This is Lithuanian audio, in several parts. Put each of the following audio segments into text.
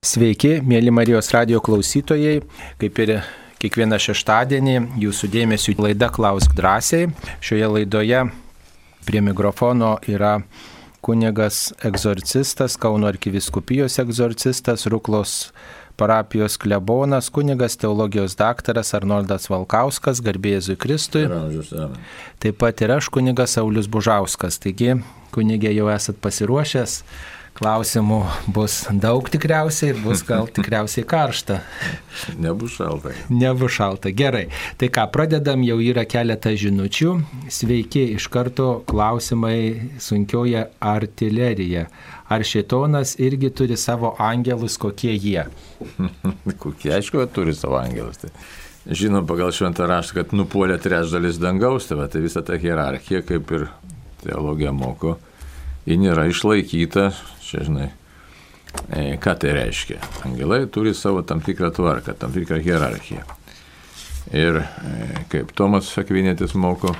Sveiki, mėly Marijos radio klausytojai, kaip ir kiekvieną šeštadienį jūsų dėmesio laida Klausk drąsiai. Šioje laidoje prie mikrofono yra kunigas egzorcistas, Kauno arkiviskupijos egzorcistas, Ruklos parapijos klebonas, kunigas teologijos daktaras Arnoldas Valkauskas, garbėjėzui Kristui. Taip pat ir aš, kunigas Saulis Bužauskas. Taigi, kunigė jau esat pasiruošęs Klausimų bus daug tikriausiai ir bus gal tikriausiai karšta. Nebus šalta. Nebus šalta. Gerai. Tai ką, pradedam, jau yra keletą žinučių. Sveiki, iš karto klausimai sunkioja artilerija. Ar šitonas irgi turi savo angelus, kokie jie? kokie, aišku, turi savo angelus. Tai žinom pagal šventą raštą, kad nupuolė trečdalis dangaus, tai, tai visa ta hierarchija, kaip ir teologija moko, ji nėra išlaikyta Čia, žinai, e, ką tai reiškia? Angelai turi savo tam tikrą tvarką, tam tikrą hierarchiją. Ir e, kaip Tomas Akvinėtis moko,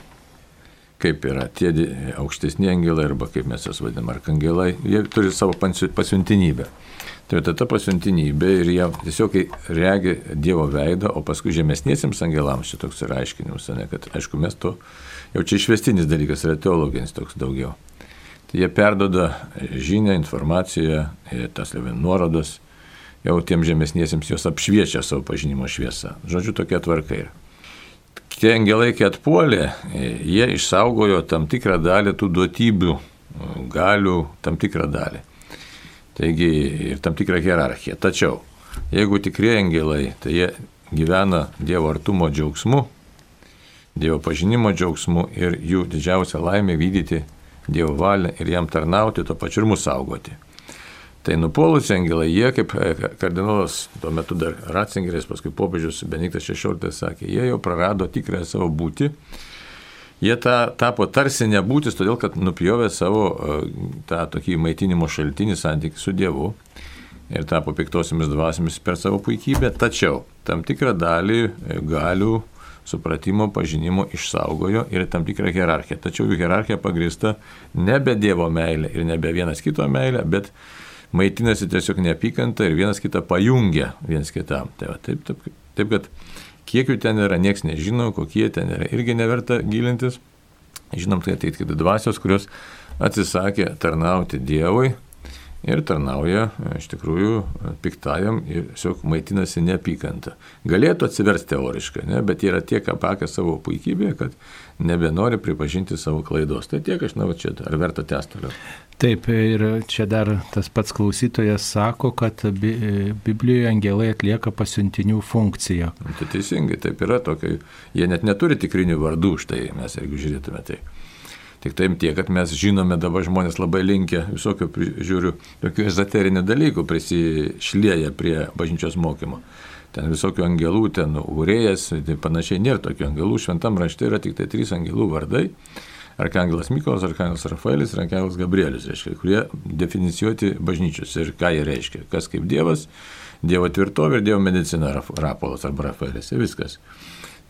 kaip yra tie aukštesni angelai, arba kaip mes jas vadiname, arkangelai, jie turi savo pasiuntinybę. Tai ta pasiuntinybė ir jie tiesiog regi Dievo veidą, o paskui žemesniesiems angelams šitoks yra aiškinimas, ne, kad aišku mes to, jau čia išvestinis dalykas yra teologinis toks daugiau. Tai jie perdoda žinią, informaciją, tas nuorodas, jau tiem žemesniesiems jos apšviečia savo pažinimo šviesą. Žodžiu, tokia tvarka yra. Tie angelai, kai atpuolė, jie išsaugojo tam tikrą dalį tų duotybių, galių, tam tikrą dalį. Taigi ir tam tikrą hierarchiją. Tačiau, jeigu tikrieji angelai, tai jie gyvena Dievo artumo džiaugsmu, Dievo pažinimo džiaugsmu ir jų didžiausia laimė vykdyti Dievo valią ir jam tarnauti, to pačiu ir mūsų saugoti. Tai nupuolusi angelai, jie kaip e, kardinolas, tuo metu dar Ratzingeris, paskui popiežius Benediktas XVI sakė, jie jau prarado tikrąją savo būtį. Jie ta, tapo tarsi nebūtis, todėl kad nupjovė savo e, tą tokį maitinimo šaltinį santykį su Dievu ir tapo piktosiamis dvasiamis per savo puikybę, tačiau tam tikrą dalį e, galių supratimo, pažinimo išsaugojo ir tam tikrą hierarchiją. Tačiau jų hierarchija pagrįsta nebe Dievo meilė ir nebe vienas kito meilė, bet maitinasi tiesiog neapykantą ir vienas kitą pajungia vienas kitam. Tai va, taip, taip, taip, kad kiek jų ten yra, nieks nežino, kokie ten yra, irgi neverta gilintis. Žinom, tai ateit kitų dvasios, kurios atsisakė tarnauti Dievui ir tarnauja iš tikrųjų piktajam ir tiesiog maitinasi neapykantą. Galėtų atsiversti teoriškai, ne, bet yra tiek apakę savo puikybėje, kad nebenori pripažinti savo klaidos. Tai tiek aš žinau čia, ar verta tęsti toliau. Taip, ir čia dar tas pats klausytojas sako, kad Biblijoje angelai atlieka pasiuntinių funkciją. Tai teisingai, taip yra tokia, jie net neturi tikrinių vardų, štai mes jeigu žiūrėtume tai. Tik taip tiek, kad mes žinome dabar žmonės labai linkę visokio, žiūriu, tokių ezoterinių dalykų prisišlėja prie bažnyčios mokymo. Ten visokių angelų, ten urėjas, tai panašiai nėra tokių angelų, šventam rašte yra tik tai trys angelų vardai. Arkangelas Mykolas, Arkangelas Rafaelis ir Arkangelas Gabrielis, reiškia, kurie definicijuoti bažnyčios ir ką jie reiškia. Kas kaip Dievas, Dievo tvirtovė ir Dievo medicina, Rapolas arba Rafaelis viskas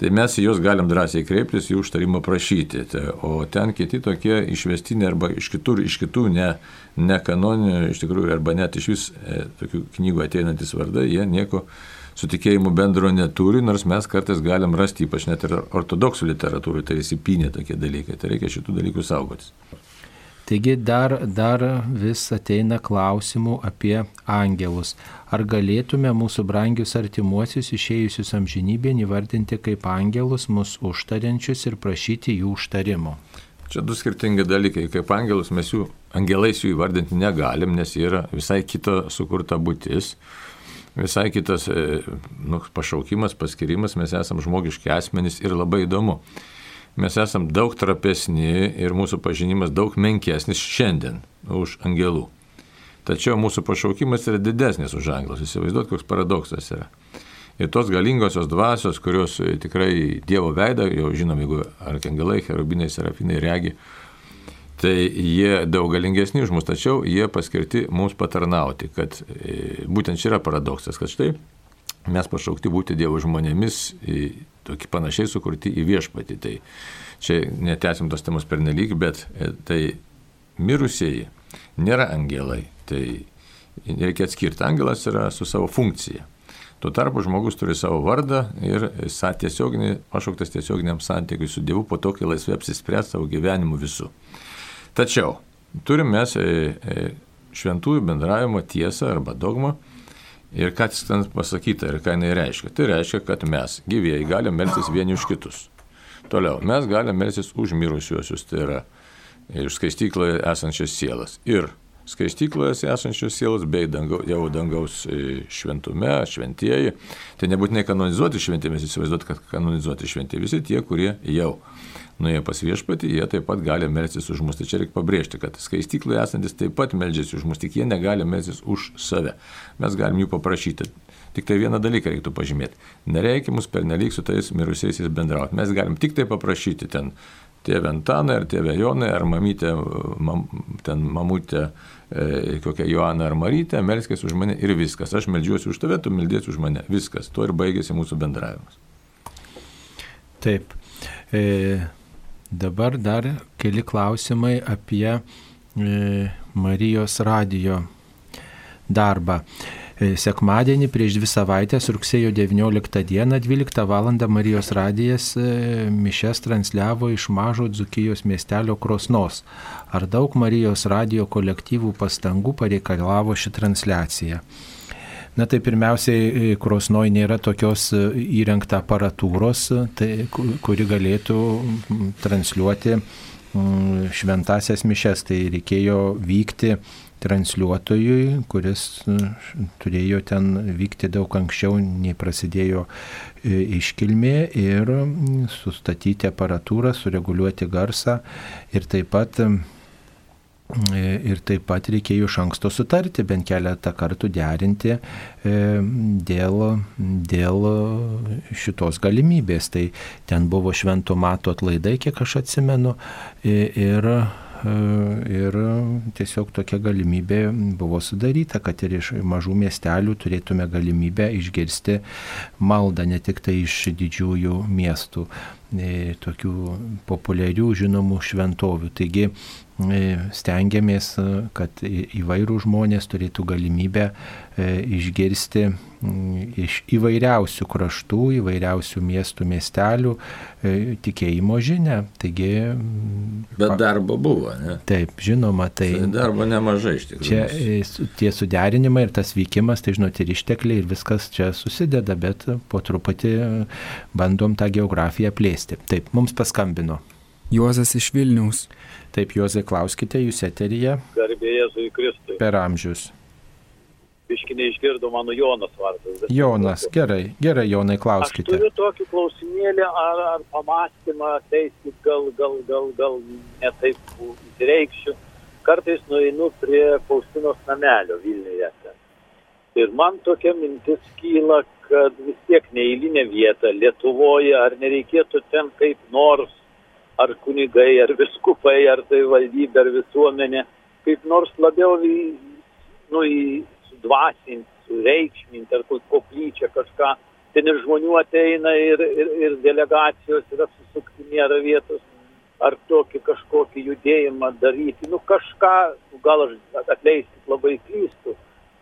tai mes į juos galim drąsiai kreiptis, jų užtarimo prašyti. Tai, o ten kiti tokie išvestiniai arba iš kitur, iš kitų ne, ne kanoninių, iš tikrųjų, arba net iš vis e, tokių knygų ateinantis vardai, jie nieko su tikėjimu bendro neturi, nors mes kartais galim rasti, ypač net ir ortodoksų literatūroje, tai įsipinė tokie dalykai, tai reikia šitų dalykų saugotis. Taigi dar, dar vis ateina klausimų apie angelus. Ar galėtume mūsų brangius artimuosius išėjusius amžinybėn įvardinti kaip angelus mus užtariančius ir prašyti jų užtarimo? Čia du skirtingi dalykai. Kaip angelus mes jų, angelais jų įvardinti negalim, nes jie yra visai kito sukurta būtis visai kitas e, nu, pašaukimas, paskirimas, mes esame žmogiški asmenys ir labai įdomu mes esam daug trapesni ir mūsų pažinimas daug menkesnis šiandien už angelų. Tačiau mūsų pašaukimas yra didesnis už angelus. Įsivaizduot, koks paradoksas yra. Ir tos galingosios dvasios, kurios tikrai Dievo veidą, jau žinom, jeigu arkangelai, cherubinai, serafinai regi, tai jie daug galingesni už mus, tačiau jie paskirti mums patarnauti, kad e, būtent čia yra paradoksas, kad štai mes pašaukti būti Dievo žmonėmis, tokį panašiai sukurti į viešpatį. Tai čia netęsim tos temos pernelyg, bet e, tai mirusieji nėra angelai. Tai reikia atskirti. Angelas yra su savo funkcija. Tuo tarpu žmogus turi savo vardą ir tiesioginį, pašauktas tiesioginiam santykiui su Dievu, po to, kai laisvai apsispręs savo gyvenimu visų. Tačiau turim mes e, e, šventųjų bendravimo tiesą arba dogmą. Ir ką ten pasakyta ir ką jinai reiškia. Tai reiškia, kad mes gyvėjai galime melsis vieni už kitus. Toliau, mes galime melsis už mirusiuosius, tai yra iš skaistykloje esančias sielas. Ir skaistykloje esančios sielos bei dangau, jau dangaus e, šventume, šventieji. Tai nebūtinai kanonizuoti šventieji, mes įsivaizduoti, kad kanonizuoti šventieji visi tie, kurie jau nuėję pas viešpatį, jie taip pat gali melstis už mus. Tai čia reikia pabrėžti, kad skaistykloje esantis taip pat meldžiasi už mus, tik jie negali melstis už save. Mes galim jų paprašyti. Tik tai vieną dalyką reiktų pažymėti. Nereikia mus pernelyg su tais mirusiaisiais bendrauti. Mes galim tik tai paprašyti ten tėvę Antaną ar tėvę Joną ar mamytę, mam, ten mamutę e, kokią Joaną ar Marytę, melskės už mane ir viskas. Aš melžiuosi už tave, tu meldiesi už mane. Viskas. Tuo ir baigėsi mūsų bendravimas. Taip. E, dabar dar keli klausimai apie e, Marijos radijo darbą. E, sekmadienį prieš dvi savaitės, rugsėjo 19 dieną, 12 val. Marijos radijas e, Mišes transliavo iš mažo Dzukijos miestelio Krosnos. Ar daug Marijos radijo kolektyvų pastangų pareikalavo ši transliacija? Na tai pirmiausiai, e, Krosnoj nėra tokios įrengta aparatūros, tai, kuri galėtų transliuoti šventasias mišes. Tai reikėjo vykti transliuotojui, kuris e, turėjo ten vykti daug anksčiau, nei prasidėjo e, iškilmė ir sustatyti aparatūrą, sureguliuoti garsą ir taip pat e, Ir taip pat reikėjo iš anksto sutarti, bent keletą kartų derinti dėl, dėl šitos galimybės. Tai ten buvo švento mato atlaidai, kiek aš atsimenu, ir E, ir tiesiog tokia galimybė buvo sudaryta, kad ir iš mažų miestelių turėtume galimybę išgirsti maldą ne tik tai iš didžiųjų miestų, e, tokių populiarių žinomų šventovių. Taigi E, stengiamės, e, kad įvairių žmonės turėtų galimybę e, išgirsti iš įvairiausių kraštų, įvairiausių miestų, miestelių tikėjimo žinę. Taigi. Bet darbo buvo, ne? Taip, žinoma, tai. tai darbo nemažai iš tikrųjų. Čia tie suderinimai ir tas vykimas, tai žinot, ir ištekliai, ir viskas čia susideda, bet po truputį bandom tą geografiją plėsti. Taip, mums paskambino. Juozas iš Vilniaus. Taip, Juozai, klauskite, jūs eteryje. Garbė Jėzui Kristui. Per amžius. Biški neišgirdo mano Jonas vardas. Jonas, gerai, gerai, Jonai, klauskite. Aš turiu tokį klausimėlį ar, ar pamastymą, teiskit, gal, gal, gal, gal netaip įsireikščiu. Kartais nueinu prie Faustinos namelio Vilniuje. Ir man tokia mintis kyla, kad vis tiek neįlinė vieta Lietuvoje, ar nereikėtų ten kaip nors ar kunigai, ar viskupai, ar tai valdybė, ar visuomenė, kaip nors labiau nu, į sudvasinti, sureikšminti, ar koplyčią kažką. Ten ir žmonių ateina, ir, ir, ir delegacijos yra susukti, nėra vietos, ar tokį kažkokį judėjimą daryti. Nu kažką, gal aš atleiskit labai klystu,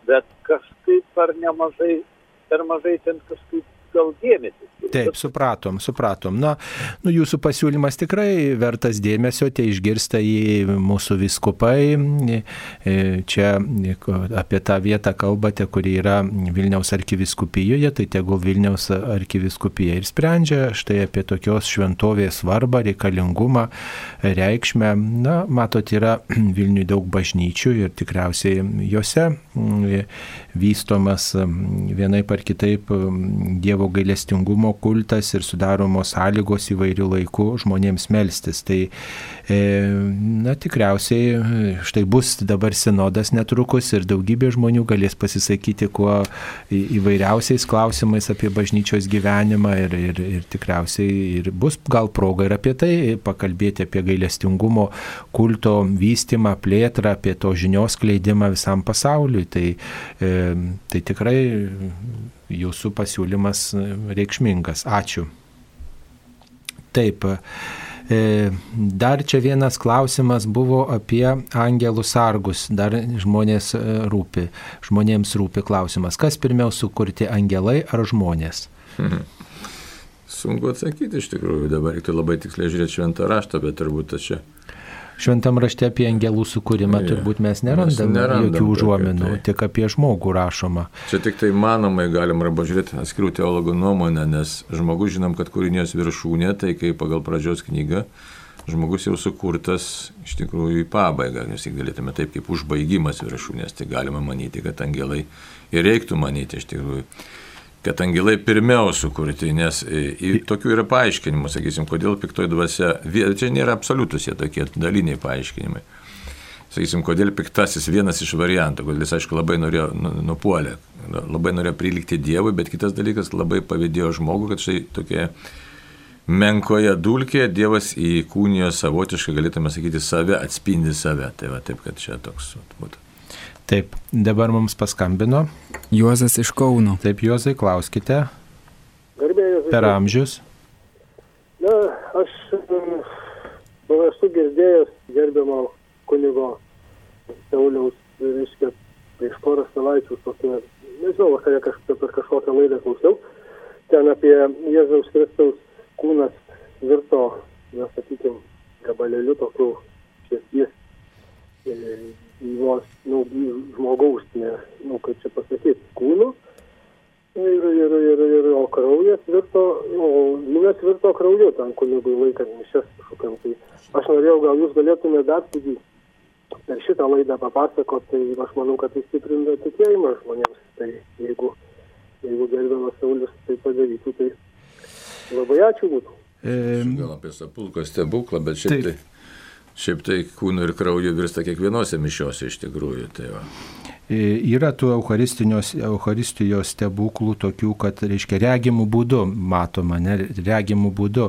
bet kažkaip ar nemažai, per mažai ten kažkaip gal dėmesį. Taip, supratom, supratom. Na, nu, jūsų pasiūlymas tikrai vertas dėmesio, tai išgirsta į mūsų viskupai. E, čia apie tą vietą kalbate, kuri yra Vilniaus arkiviskupijoje, tai tegul Vilniaus arkiviskupija ir sprendžia štai apie tokios šventovės svarbą, reikalingumą, reikšmę. Na, matot, yra Vilniui daug bažnyčių ir tikriausiai juose vystomas vienai par kitaip Dievo gailestingumo kultas ir sudaromos sąlygos įvairių laikų žmonėms melstis. Tai, e, na, tikriausiai štai bus dabar sinodas netrukus ir daugybė žmonių galės pasisakyti kuo įvairiausiais klausimais apie bažnyčios gyvenimą ir, ir, ir tikriausiai ir bus gal proga ir apie tai pakalbėti, apie gailestingumo kulto vystimą, plėtrą, apie to žinios kleidimą visam pasauliui. Tai, e, tai tikrai jūsų pasiūlymas reikšmingas. Ačiū. Taip. E, dar čia vienas klausimas buvo apie angelų sargus. Dar žmonės e, rūpi. Žmonėms rūpi klausimas, kas pirmiau sukurti angelai ar žmonės? Mhm. Sunku atsakyti iš tikrųjų, dabar reiktų labai tiksliai žiūrėti šventą raštą, bet turbūt čia Šventam rašte apie angelų sukūrimą Jo. turbūt mes nerandame nerandam jokių užuominų, tai. tik apie žmogų rašoma. Čia tik tai manomai galim arba žiūrėti atskirų teologų nuomonę, nes žmogus žinom, kad kūrinijos viršūnė, tai kaip pagal pradžios knygą, žmogus jau sukurtas iš tikrųjų į pabaigą, nes jį galėtume taip kaip užbaigimas viršūnės, tai galima manyti, kad angelai ir reiktų manyti iš tikrųjų kad angelai pirmiau sukurti, nes į, tokių yra paaiškinimų, sakysim, kodėl piktoji dvasia, čia nėra absoliutus jie tokie daliniai paaiškinimai. Sakysim, kodėl piktasis vienas iš variantų, kodėl jis, aišku, labai norėjo nu- nupuolę, labai norėjo prilikti Dievui, bet kitas dalykas labai pavydėjo žmogų, kad štai tokie menkoje dulkėje Dievas įkūnijo savotiškai, galėtume sakyti, save, atspindi save. Tai va taip, kad čia toks būtų. Taip, dabar mums paskambino. Juozas iš Kauno. Taip, Juozai, klauskite Garbėjus. per amžius. Na, aš nu, esu girdėjęs gerbiamo kunigo Sauliaus, reiškia, prieš porą savaičių, tokia, nežinau, vakare kažkaip per kažkokią laidą klausiau, ten apie Jėzaus Kristaus kūnas virto, na, sakykime, gabalėliu tokiu širdies, vos, nu, žmogaus, ne, nu, kaip čia pasakyti, kūnu. Ir, ir, ir, ir, o kraujas virto, o vynas virto krauju tam kunigui laikant mišes kažkokiam. Tai aš norėjau, gal jūs galėtumėte dar taigi per šitą laidą papasakot, tai aš manau, kad tai stiprina tikėjimą žmonėms. Tai jeigu, jeigu gerbiamas Saulis tai padarytų, tai labai ačiū būtų. E, Gal apie sapulko stebuklą, bet šiaip Taip. Šiaip tai kūnu ir krauju virsta kiekvienose mišiose iš tikrųjų. Tai va. E, Yra tų eucharistijos stebuklų tokių, kad, reiškia, regimų būdu matoma, ne, regimų būdu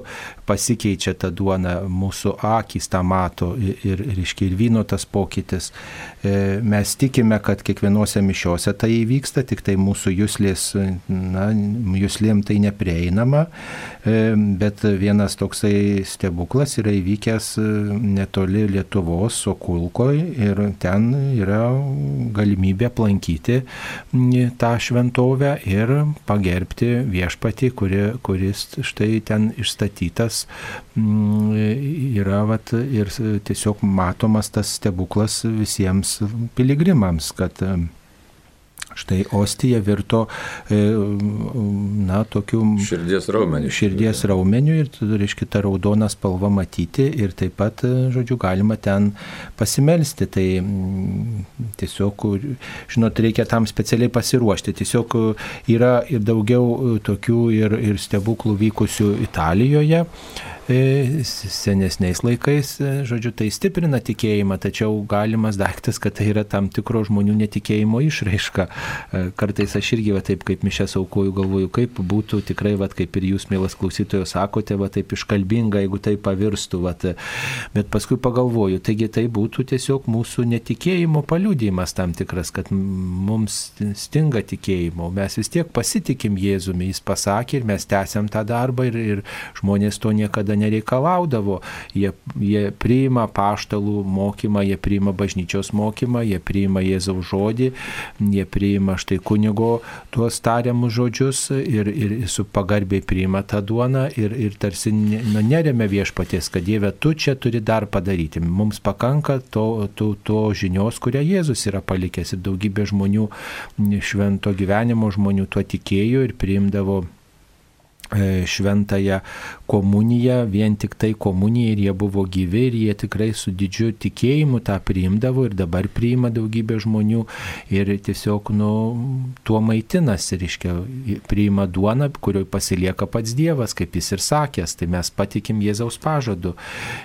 pasikeičia ta duona, mūsų akis tą mato ir, reiškia, ir vyno tas pokytis. E, Mes tikime, kad kiekvienose mišiose tai įvyksta, tik tai mūsų jūslės, na, jūslėm tai neprieinama, E, bet vienas toksai stebuklas yra įvykęs netoli Lietuvos, Sokulkoje ir ten yra galimybė aplankyti m, tą šventovę ir pagerbti viešpatį, kuri, kuris štai ten išstatytas yra vat, ir tiesiog matomas tas stebuklas visiems piligrimams, kad Štai ostija virto, e, na, tokiu Širdies raumenį. širdies raumeniu ir, reiškia, ta raudona spalva matyti ir taip pat, e, žodžiu, galima ten pasimelsti. Tai mm, tiesiog, žinot, reikia tam specialiai pasiruošti. Tiesiog e, yra ir daugiau tokių ir, ir stebuklų vykusių Italijoje senesniais laikais, e, žodžiu, tai stiprina tikėjimą, tačiau galimas daiktas, kad tai yra tam tikro žmonių netikėjimo išraiška. E, Kartais aš irgi, va, taip kaip mišęs aukoju, galvoju, kaip būtų tikrai, va, kaip ir jūs, mielas klausytojas, sakote, va, taip iškalbinga, jeigu tai pavirstų. Va, bet paskui pagalvoju, taigi tai būtų tiesiog mūsų netikėjimo paliudimas tam tikras, kad mums stinga tikėjimo. Mes vis tiek pasitikim Jėzumi, jis pasakė ir mes tęsiam tą darbą ir, ir žmonės to niekada nereikalaudavo. Jie, jie priima paštalų mokymą, jie priima bažnyčios mokymą, jie priima Jėzaus žodį, jie priima štai kunigo tuos tariamus žodžius ir, ir su pagarbiai priima tą duoną ir, ir tarsi nu, neremia viešpaties, kad Dieve, tu čia turi dar padaryti. Mums pakanka to, to, to žinios, kurią Jėzus yra palikęs ir daugybė žmonių, švento gyvenimo žmonių tuo tikėjo ir priimdavo šventąją komuniją, vien tik tai komuniją ir jie buvo gyvi ir jie tikrai su didžiu tikėjimu tą priimdavo ir dabar priima daugybė žmonių ir tiesiog nu, tuo maitinasi, reiškia, priima duoną, kurioje pasilieka pats Dievas, kaip jis ir sakęs, tai mes patikim Jėzaus pažadu.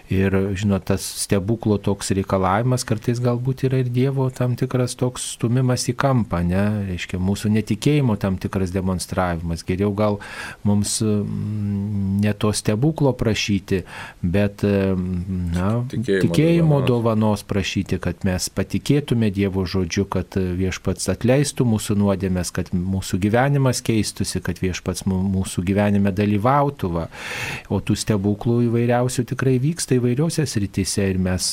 Ir, žinot, tas stebuklo toks reikalavimas kartais galbūt yra ir Dievo tam tikras toks stumimas į kampą, ne, reiškia, mūsų netikėjimo tam tikras demonstravimas. Geriau gal mums mm, ne to stebuklo prašyti, bet na, tikėjimo, tikėjimo dovanos. dovanos prašyti, kad mes patikėtume Dievo žodžiu, kad viešpats atleistų mūsų nuodėmės, kad mūsų gyvenimas keistusi, kad viešpats mūsų gyvenime dalyvautų. Va. O tų stebuklų įvairiausių tikrai vyksta įvairiose srityse ir mes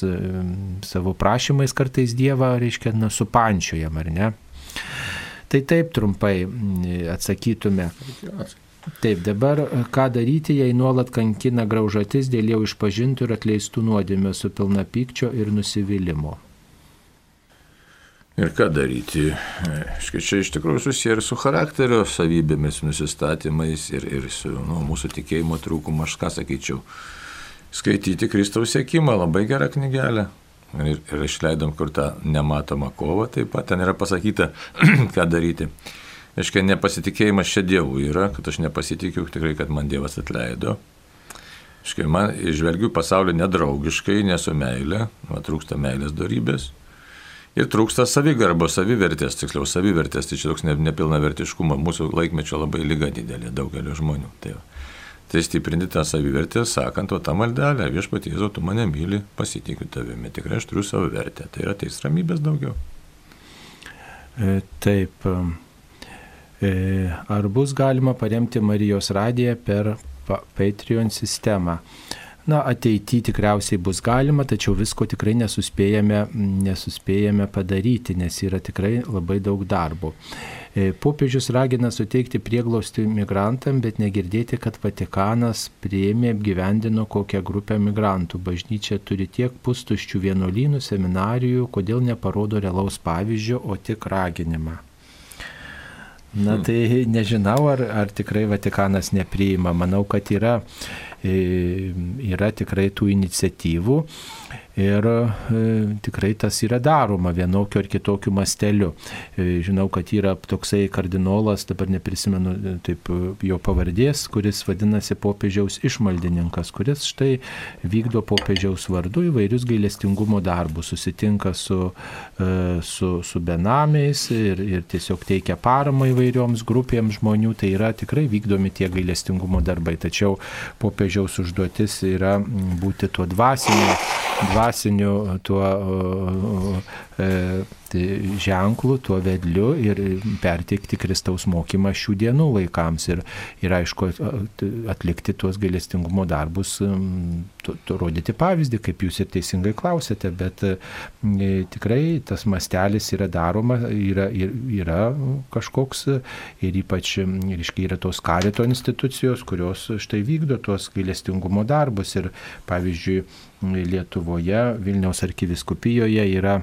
savo prašymais kartais Dievą, reiškia, na, supančiojam, ar ne? Tai taip trumpai atsakytume. Taip, dabar ką daryti, jei nuolat kankina graužatis dėl jau išpažintų ir atleistų nuodėmė su pilna pykčio ir nusivylimų. Ir ką daryti? Škai čia iš tikrųjų susiję ir su charakterio savybėmis, nusistatymais ir, ir su nu, mūsų tikėjimo trūkumu, aš ką sakyčiau. Skaityti Kristaus sėkimą, labai gera knygelė ir, ir išleidom kur tą nematomą kovą, taip pat ten yra pasakyta, ką daryti. Aiškiai, nepasitikėjimas čia Dievu yra, kad aš nepasitikiu tikrai, kad man Dievas atleido. Aiškiai, man išvelgiu pasaulį nedraugiškai, nesu meilė, man trūksta meilės darybės. Ir trūksta savigarbos, savivertės, tiksliau savivertės, tai čia toks nepilnavertiškumas, mūsų laikmečio labai lyga didelė daugelio žmonių. Tai tai stiprinti tą savivertę, sakant, o tą maldelę, viešpatie Jėzau, tu mane myli, pasitikiu tavimi, tikrai aš turiu savo vertę. Tai yra teis ramybės daugiau. E, taip. E, ar bus galima paremti Marijos radiją per Patreon sistemą? Na, ateityje tikriausiai bus galima, tačiau visko tikrai nesuspėjame, nesuspėjame padaryti, nes yra tikrai labai daug darbo. E, popiežius ragina suteikti prieglausti migrantam, bet negirdėti, kad Vatikanas prieimė apgyvendino kokią grupę migrantų. Bažnyčia turi tiek pustuščių vienuolynų, seminarijų, kodėl neparodo realaus pavyzdžio, o tik raginimą. Na hmm. tai nežinau, ar, ar tikrai Vatikanas nepriima. Manau, kad yra, e, yra tikrai tų iniciatyvų ir e, tikrai tas yra daroma vienokiu ar kitokiu masteliu. E, žinau, kad yra toksai kardinolas, dabar neprisimenu e, taip jo pavardės, kuris vadinasi popiežiaus išmaldininkas, kuris štai vykdo popiežiaus vardu įvairius gailestingumo darbus, susitinka su, su, su benamiais ir, ir tiesiog teikia paramą įvairioms grupėms žmonių, tai yra tikrai vykdomi tie gailestingumo darbai. Tačiau popiežiaus užduotis yra būti tuo dvasiniu, dvasiniu dvasiniu tuo e, tai ženklu, tuo vedliu ir perteikti Kristaus mokymą šių dienų vaikams ir, ir aišku, atlikti tuos gailestingumo darbus, tu, tu, rodyti pavyzdį, kaip jūs ir teisingai klausėte, bet e, tikrai tas mastelis yra daroma, yra, yra kažkoks ir ypač, reiškia, yra tos karito institucijos, kurios štai vykdo tuos gailestingumo darbus ir pavyzdžiui, Lietuvoje, Vilniaus arkiviskupijoje yra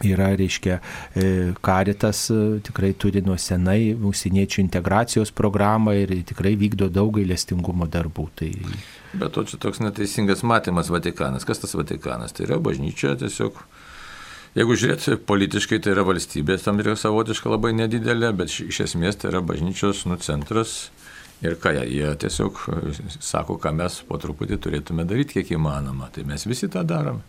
yra, reiškia, e, karitas e, tikrai turi nuo senai užsieniečių integracijos programą ir tikrai vykdo daug gailestingumo darbų. Tai... Bet to čia toks neteisingas matymas Vatikanas. Kas tas Vatikanas? Tai yra bažnyčia tiesiog. Jeigu žiūrėti politiškai, tai yra valstybė, tam yra savotiška labai nedidelė, bet iš esmės tai yra bažnyčios nu, centras Ir ką jie tiesiog e, sako, ką mes po truputį turėtume daryti, kiek įmanoma. Tai mes visi tą darome.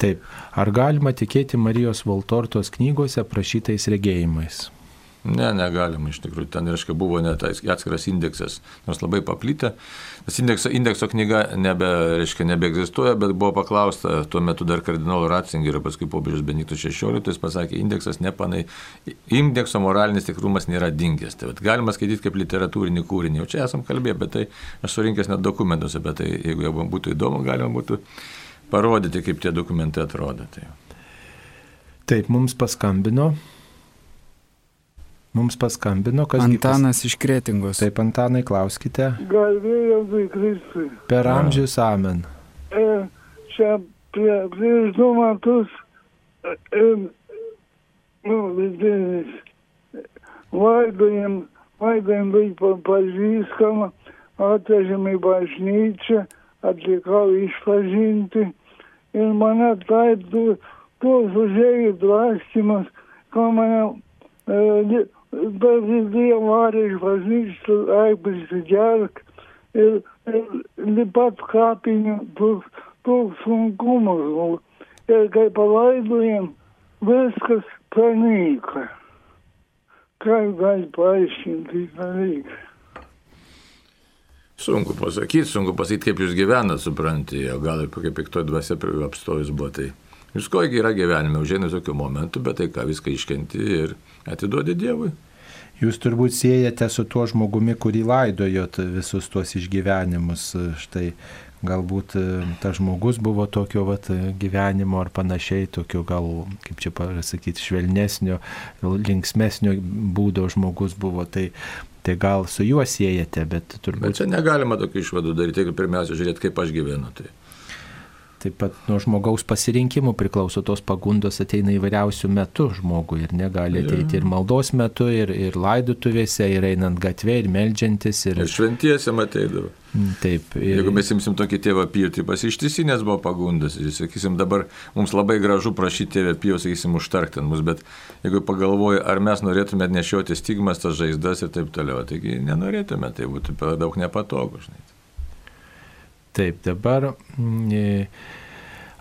Taip. Ar galima tikėti Marijos Valtortos knygose prašytais regėjimais? Ne, negalima iš tikrųjų. Ten, reiškia, buvo net atskiras indeksas, nors labai paplytę. Tas indekso, indekso knyga nebe, reiškia, nebeegzistuoja, bet buvo paklausta tuo metu dar kardinolo Ratzingerio, paskui popiežius Benito XVI, jis pasakė, indeksas nepanai, indekso moralinis tikrumas nėra dingęs. Tai galima skaityti kaip literatūrinį kūrinį. Jau čia esam kalbėję apie tai, aš surinkęs net dokumentus apie tai, jeigu jau būtų įdomu, galima būtų parodyti, kaip tie dokumentai atrodo. Tai. Taip, mums paskambino Mums paskambino, kas. Antanas pas... iš Kretingos. Taip, Antanai, klauskite. Galvėjau, Kristui. Per amžius amen. E, čia prie, prieš du metus, e, nu, vidinis, laidojim, laidojim vaiką pažįstamą, atvežėm į bažnyčią, atlikau išpažinti ir mane taip, tu, tu užėjai dvastymas, ko mane e, bet Dievo varė iš bažnyčios, ai prisigerk ir, ir pat kapinių toks, toks sunkumas. Ir kai palaidojam, viskas pranyka. Kaip gali paaiškinti dalyką? Sunku pasakyti, sunku pasakyti, kaip jūs gyvenat, suprantate, o gal ir kaip piktoji dvasia apstojus buvo. Tai visko yra gyvenime, užėnė tokių momentų, bet tai ką viską iškenti ir atiduodi Dievui. Jūs turbūt siejate su tuo žmogumi, kurį laidojot visus tuos išgyvenimus. Štai galbūt e, tas žmogus buvo tokio vat, gyvenimo ar panašiai, tokio gal, kaip čia pasakyti, švelnesnio, linksmesnio būdo žmogus buvo. Tai Tai gal su juo siejate, bet turbūt. Bet čia negalima tokių išvadų daryti, jeigu pirmiausia žiūrėti, kaip aš gyvenu. Tai. Taip pat nuo žmogaus pasirinkimų priklauso tos pagundos ateina įvairiausių metų žmogui ir negali ateiti ir maldos metu, ir, ir laidutuvėse, ir einant gatvė, ir melžiantis. Ir, ir šventiesiam ateidavo. Mm, taip. Ir... Jeigu mes imsim tokį tėvą pijų, tai pasištisinės buvo pagundas. Ir sakysim, dabar mums labai gražu prašyti tėvę pijų, sakysim, užtarkti mus, bet jeigu pagalvoju, ar mes norėtume nešioti stigmas, tas žaizdas ir taip toliau, taigi nenorėtume, tai būtų per daug nepatogu. Žinai. Taip, dabar mm, e,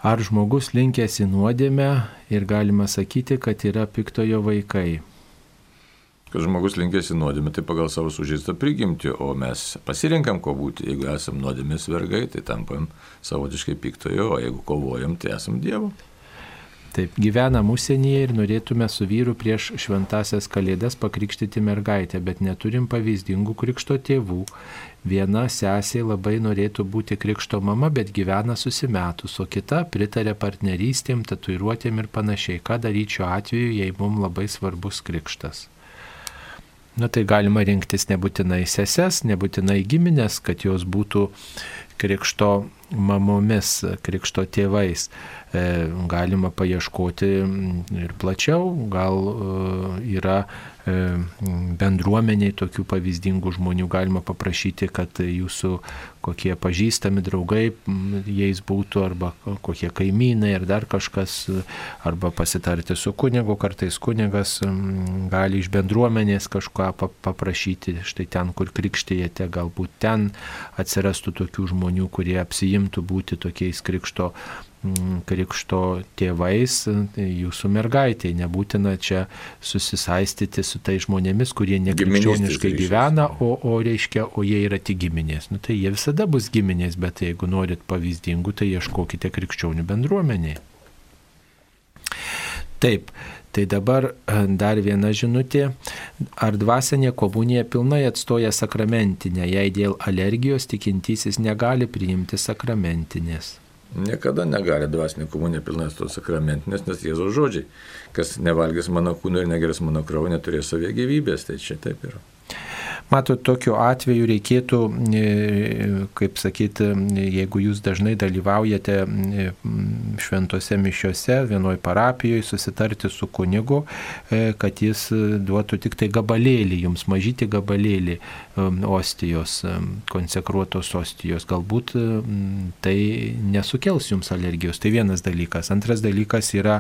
ar žmogus linkęs į nuodėmę ir galima sakyti, kad yra piktojo vaikai. Kad žmogus linkęs į nuodėmę, tai pagal savo sužeistą prigimtį, o mes pasirinkam ko būti. Jeigu esam nuodėmės vergai, tai tampam savotiškai piktojo, o jeigu kovojam, tai esam Dievo. Taip, gyvenam užsienyje ir norėtume su vyru prieš šventasias kalėdas pakrikštyti mergaitę, bet neturim pavyzdingų krikšto tėvų Viena sesė labai norėtų būti krikšto mama, bet gyvena susimetus, o kita pritarė partnerystėm, tatuiruotėm ir panašiai. Ką daryti šiuo atveju, jei mums labai svarbus krikštas? Na tai galima rinktis nebūtinai seses, nebūtinai giminės, kad jos būtų krikšto mamomis, krikšto tėvais. E, galima paieškoti ir plačiau, gal e, yra bendruomeniai tokių pavyzdingų žmonių galima paprašyti, kad jūsų kokie pažįstami draugai jais būtų, arba kokie kaimynai, ar dar kažkas, arba pasitarti su kunigu, kartais kunigas gali iš bendruomenės kažką paprašyti, štai ten, kur krikštėjate, galbūt ten atsirastų tokių žmonių, kurie apsijimtų būti tokiais krikšto krikšto tėvais tai jūsų mergaitė. Nebūtina čia susisaistyti su tai žmonėmis, kurie nekrikščioniškai gyvena, o, o reiškia, o jie yra tik giminės. Nu, tai jie visada bus giminės, bet jeigu norit pavyzdingų, tai ieškokite krikščionių bendruomeniai. Taip, Tai dabar e, dar viena žinutė. Ar dvasinė komunija pilnai atstoja sakramentinę, jei dėl alergijos tikintysis negali priimti sakramentinės? Niekada negali dvasinė komunija pilnai to sakramentinės, nes Jėzaus žodžiai, kas nevalgys mano kūno ir negeris mano kraujo, neturės savie gyvybės, tai čia taip yra. Matot, tokiu atveju reikėtų, e, kaip sakyti, jeigu jūs dažnai dalyvaujate e, šventose mišiuose vienoje parapijoje, susitarti su kunigu, e, kad jis duotų tik tai gabalėlį, jums mažyti gabalėlį ostijos, konsekruotos ostijos. Galbūt tai nesukels jums alergijos. Tai vienas dalykas. Antras dalykas yra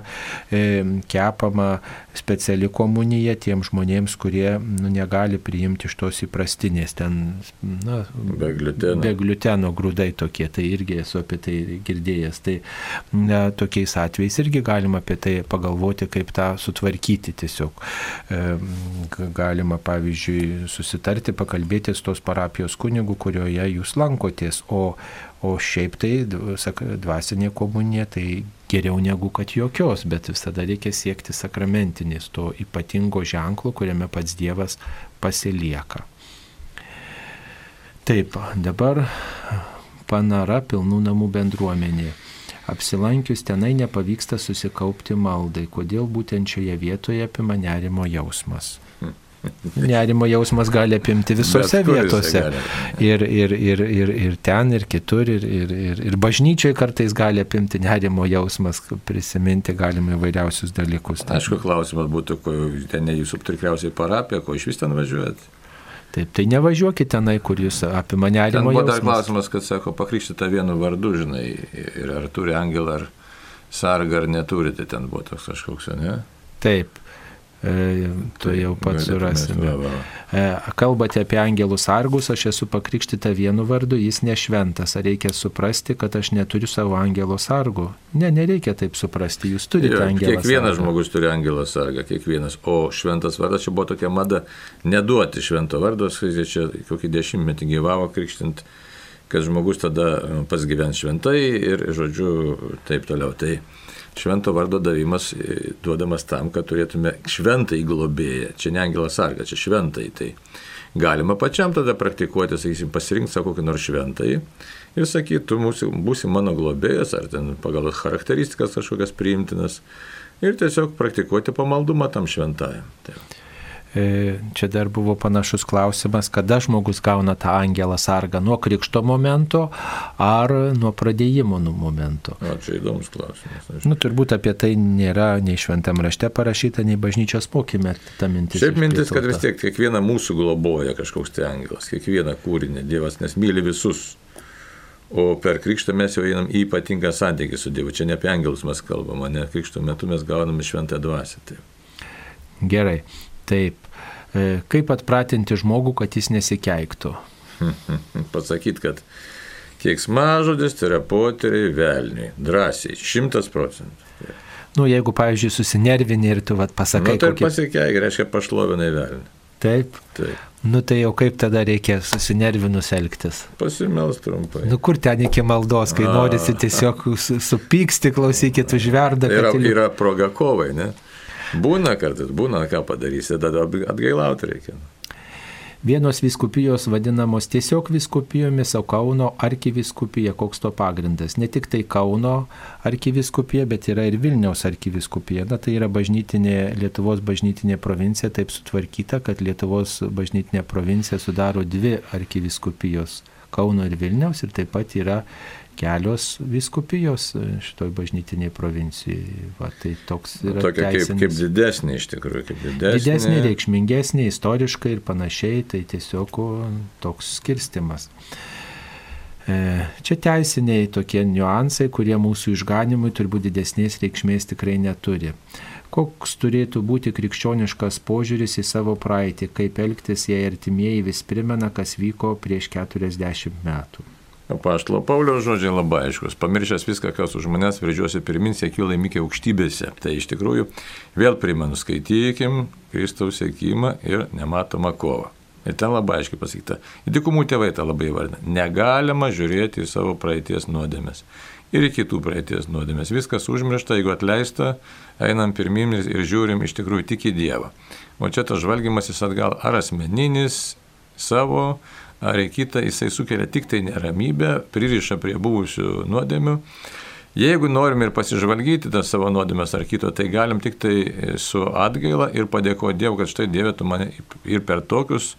kepama speciali komunija tiem žmonėms, kurie nu, negali priimti iš tos įprastinės, ten na, be, gliuteno. be gliuteno grūdai tokie, tai irgi esu apie tai girdėjęs. Tai na, tokiais atvejais irgi galima apie tai pagalvoti, kaip tą sutvarkyti tiesiog. E, galima, pavyzdžiui, susitarti, pakalbėti su tos parapijos kunigu, kurioje jūs lankotės, o, o šiaip tai dvasinė komunija, tai geriau negu kad jokios, bet visada reikia siekti sakramentinės, to ypatingo ženklo, kuriame pats Dievas pasilieka. Taip, dabar panara pilnų namų bendruomenė. Apsilankius tenai nepavyksta susikaupti maldai, kodėl būtent šioje vietoje apima nerimo jausmas. Nerimo jausmas gali apimti visose vietose. Ir, ir, ir, ir, ir ten, ir kitur, ir, ir, ir, ir bažnyčiai kartais gali apimti nerimo jausmas, prisiminti galima įvairiausius dalykus. Aišku, klausimas būtų, ko ten ne jūsų tikriausiai parapija, ko iš vis ten važiuojat. Taip, tai nevažiuokite tenai, kur jūs apima nerimo. Buvo dar klausimas, kad sako, pakrikštyta vienu vardu, žinai, ir ar turi angelą, ar sargą, ar neturi, tai ten buvo toks kažkoks, ne? Taip. E, tu jau pats surasime. Kalbate apie angelų sargus, aš esu pakrikštyta vienu vardu, jis nešventas. Ar reikia suprasti, kad aš neturiu savo angelo sargų? Ne, nereikia taip suprasti, jūs turite Jo, angelą Kiekvienas sargą. žmogus turi angelą sargą, kiekvienas. O šventas vardas čia buvo tokia mada neduoti švento vardo, kai čia kokį dešimtmetį gyvavo krikštint, kad žmogus tada e, pats gyvens šventai ir, žodžiu, taip toliau. Tai švento vardo davimas e, duodamas tam, kad turėtume šventai globėją. Čia ne angelas sarga, čia šventai. Tai galima pačiam tada praktikuoti, sakysim, pasirinkti savo kokį nors šventai ir sakyti, tu mūsų, būsi mano globėjas, ar ten pagal charakteristikas kažkokias priimtinas. Ir tiesiog praktikuoti pamaldumą tam šventajam. Tai. E, Čia dar buvo panašus klausimas, kada žmogus gauna tą angelą sargą - nuo krikšto momento ar nuo pradėjimo nu momento. O, čia įdomus klausimas. Aš... Nu, turbūt apie tai nėra nei šventam rašte parašyta, nei bažnyčios mokime ta mintis. Šiaip mintis, kad vis tiek kiekvieną mūsų globoja kažkoks tai angelas, kiekvieną kūrinį Dievas, nes myli visus. O per krikštą mes jau einam į ypatingą santykį su Dievu. Čia ne apie angelus mes kalbame, ne krikšto metu mes gauname šventą dvasę. Tai. Gerai, taip. E, Kaip atpratinti žmogų, kad jis nesikeiktų? Pasakyti, kad kieksmažodis tai yra poteriai velniai. Drąsiai, šimtas procentų. Nu, jeigu, pavyzdžiui, susinervini ir tu vat, pasakai, tai kokį... pasikeik, reiškia pašlovinai velniai. Taip. Taip. Nu, tai jau kaip tada reikia susinervinus elgtis? Pasimels trumpai. Nu, kur ten iki maldos, kai A. norisi tiesiog su- supyksti, klausykit, užverda, Yra, kad... yra proga kovai, ne? Būna kartais, būna, ką padarysi, tada atgailauti reikia. Vienos viskupijos vadinamos tiesiog viskupijomis, o Kauno arkiviskupija, koks to pagrindas. Ne tik tai Kauno arkiviskupija, bet yra ir Vilniaus arkiviskupija. Na, tai yra bažnytinė, Lietuvos bažnytinė provincija taip sutvarkyta, kad Lietuvos bažnytinė provincija sudaro dvi arkiviskupijos - Kauno ir Vilniaus ir taip pat yra kelios viskupijos šitoj bažnytiniai provincijai. Va, tai toks yra Tokia kaip, teisinis- kaip didesnė iš tikrųjų, kaip didesnė. didesnė, reikšmingesnė, istoriškai ir panašiai, tai tiesiog toks skirstimas. E, Čia teisiniai tokie niuansai, kurie mūsų išganimui turbūt didesnės reikšmės tikrai neturi. Koks turėtų būti krikščioniškas požiūris į savo praeitį, kaip elgtis, jei artimieji vis primena, kas vyko prieš 40 metų. Paštalo Paulio žodžiai labai aiškus. Pamiršęs viską, kas už manęs veržiosi pirmin, sėkiu laimikė aukštybėse. Tai iš tikrųjų vėl primenu, skaitykim Kristaus sėkimą ir nematomą kovą. Ir ten labai aiškiai pasakyta. Įdikumų tėvai tą labai įvardina. Negalima žiūrėti į savo praeities nuodėmės. Ir į kitų praeities nuodėmės. Viskas užmiršta, jeigu atleista, einam pirmin ir ir žiūrim iš tikrųjų tik į Dievą. O čia tas žvalgymasis atgal ar asmeninis, savo, ar į kitą, jisai sukelia tik tai neramybę, pririša prie buvusių nuodėmių. Jeigu norim ir pasižvalgyti tą savo nuodėmės ar kito, tai galim tik tai su atgaila ir padėkoti Dievui, kad štai Dieve tu mane ir per tokius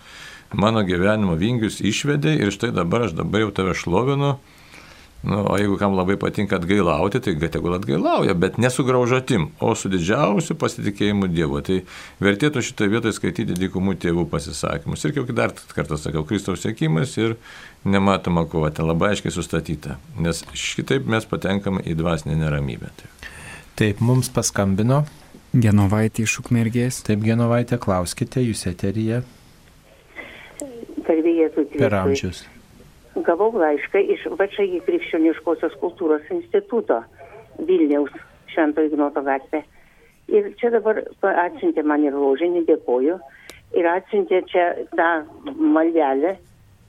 mano gyvenimo vingius išvedė ir štai dabar aš dabar jau tave šlovinu. Nu, o jeigu kam labai patinka atgailauti, tai tegul atgailauja, bet ne su graužatim, o su didžiausiu pasitikėjimu Dievu. Tai vertėtų šitoje vietoje skaityti dykumų tėvų pasisakymus. Ir kaip dar kartą sakau, Kristaus sėkimas ir nematoma kova, ten labai aiškiai sustatyta. Nes šitaip mes patenkame į dvasinę neramybę. Tai. Taip, mums paskambino. Genovaitė iš Ukmergės. Taip, Genovaitė, klauskite, jūs Jėzui per amžius. Gavau laišką iš VČI Krikščioniškosios kultūros instituto Vilniaus Švento Ignoto gatvė. Ir čia dabar atsiuntė man ir rožinį, dėkoju. Ir atsiuntė čia tą maldelę,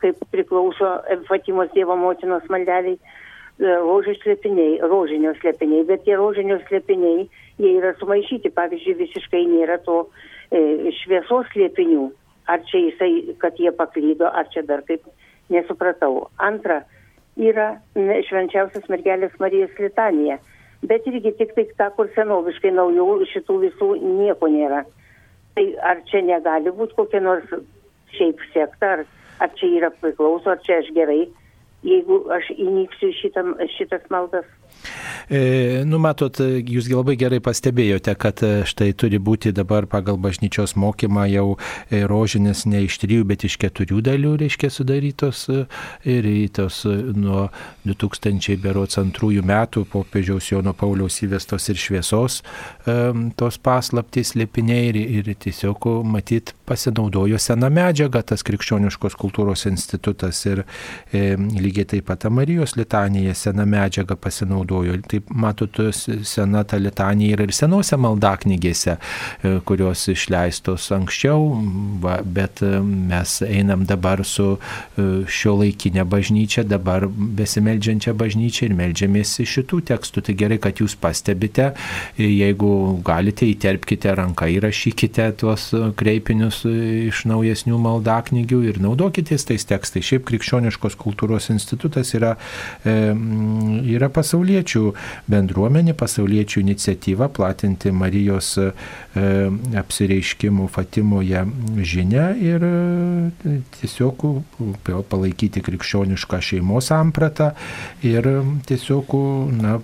kaip priklauso Fatimos Dievo motinos maldeliai, e, rožių slėpiniai, rožinio slėpiniai, bet tie rožinio slėpiniai, jie yra sumaišyti, pavyzdžiui, visiškai nėra to e, šviesos slėpinių. Ar čia jisai, kad jie paklydo, ar čia dar kaip, nesupratau. Antra, yra ne, švenčiausios mergelės Marijos litanija, bet irgi tik tai ta, kur senoviškai naujų šitų visų nieko nėra. Tai ar čia negali būti kokia nors šiaip sekta, ar, ar čia yra priklauso, ar čia aš gerai, jeigu aš įnyksiu šitam, šitas maldas. E, nu, matot, jūs labai gerai pastebėjote, kad e, štai turi būti dabar pagal bažnyčios mokymą jau e, rožinės ne iš trijų, bet iš keturių dalių, reiškia, sudarytos ir tos nuo 2000 berots antrųjų metų popiežiaus Jono Pauliaus įvestos ir šviesos tos paslaptys lėpiniai ir, ir tiesiog matyt pasinaudojo seną medžiagą tas krikščioniškos kultūros institutas ir e, lygiai taip pat Marijos litanija seną medžiagą pasinaudojo. Taip matot, sena ta litanija yra ir senose maldaknygėse, e, kurios išleistos anksčiau, va, bet e, mes einam dabar su e, šio laikinė bažnyčia, dabar besimeldžiančia bažnyčia ir meldžiamės iš šitų tekstų. Tai gerai, kad jūs pastebite, jeigu galite, įterpkite ranką, įrašykite tuos kreipinius iš naujesnių maldaknygių ir naudokitės tais tekstais. Šiaip krikščioniškos kultūros institutas yra, yra pasauliečių bendruomenė, pasauliečių iniciatyva platinti Marijos apsireiškimų Fatimoje žinę ir tiesiog palaikyti krikščionišką šeimos sampratą ir tiesiog na,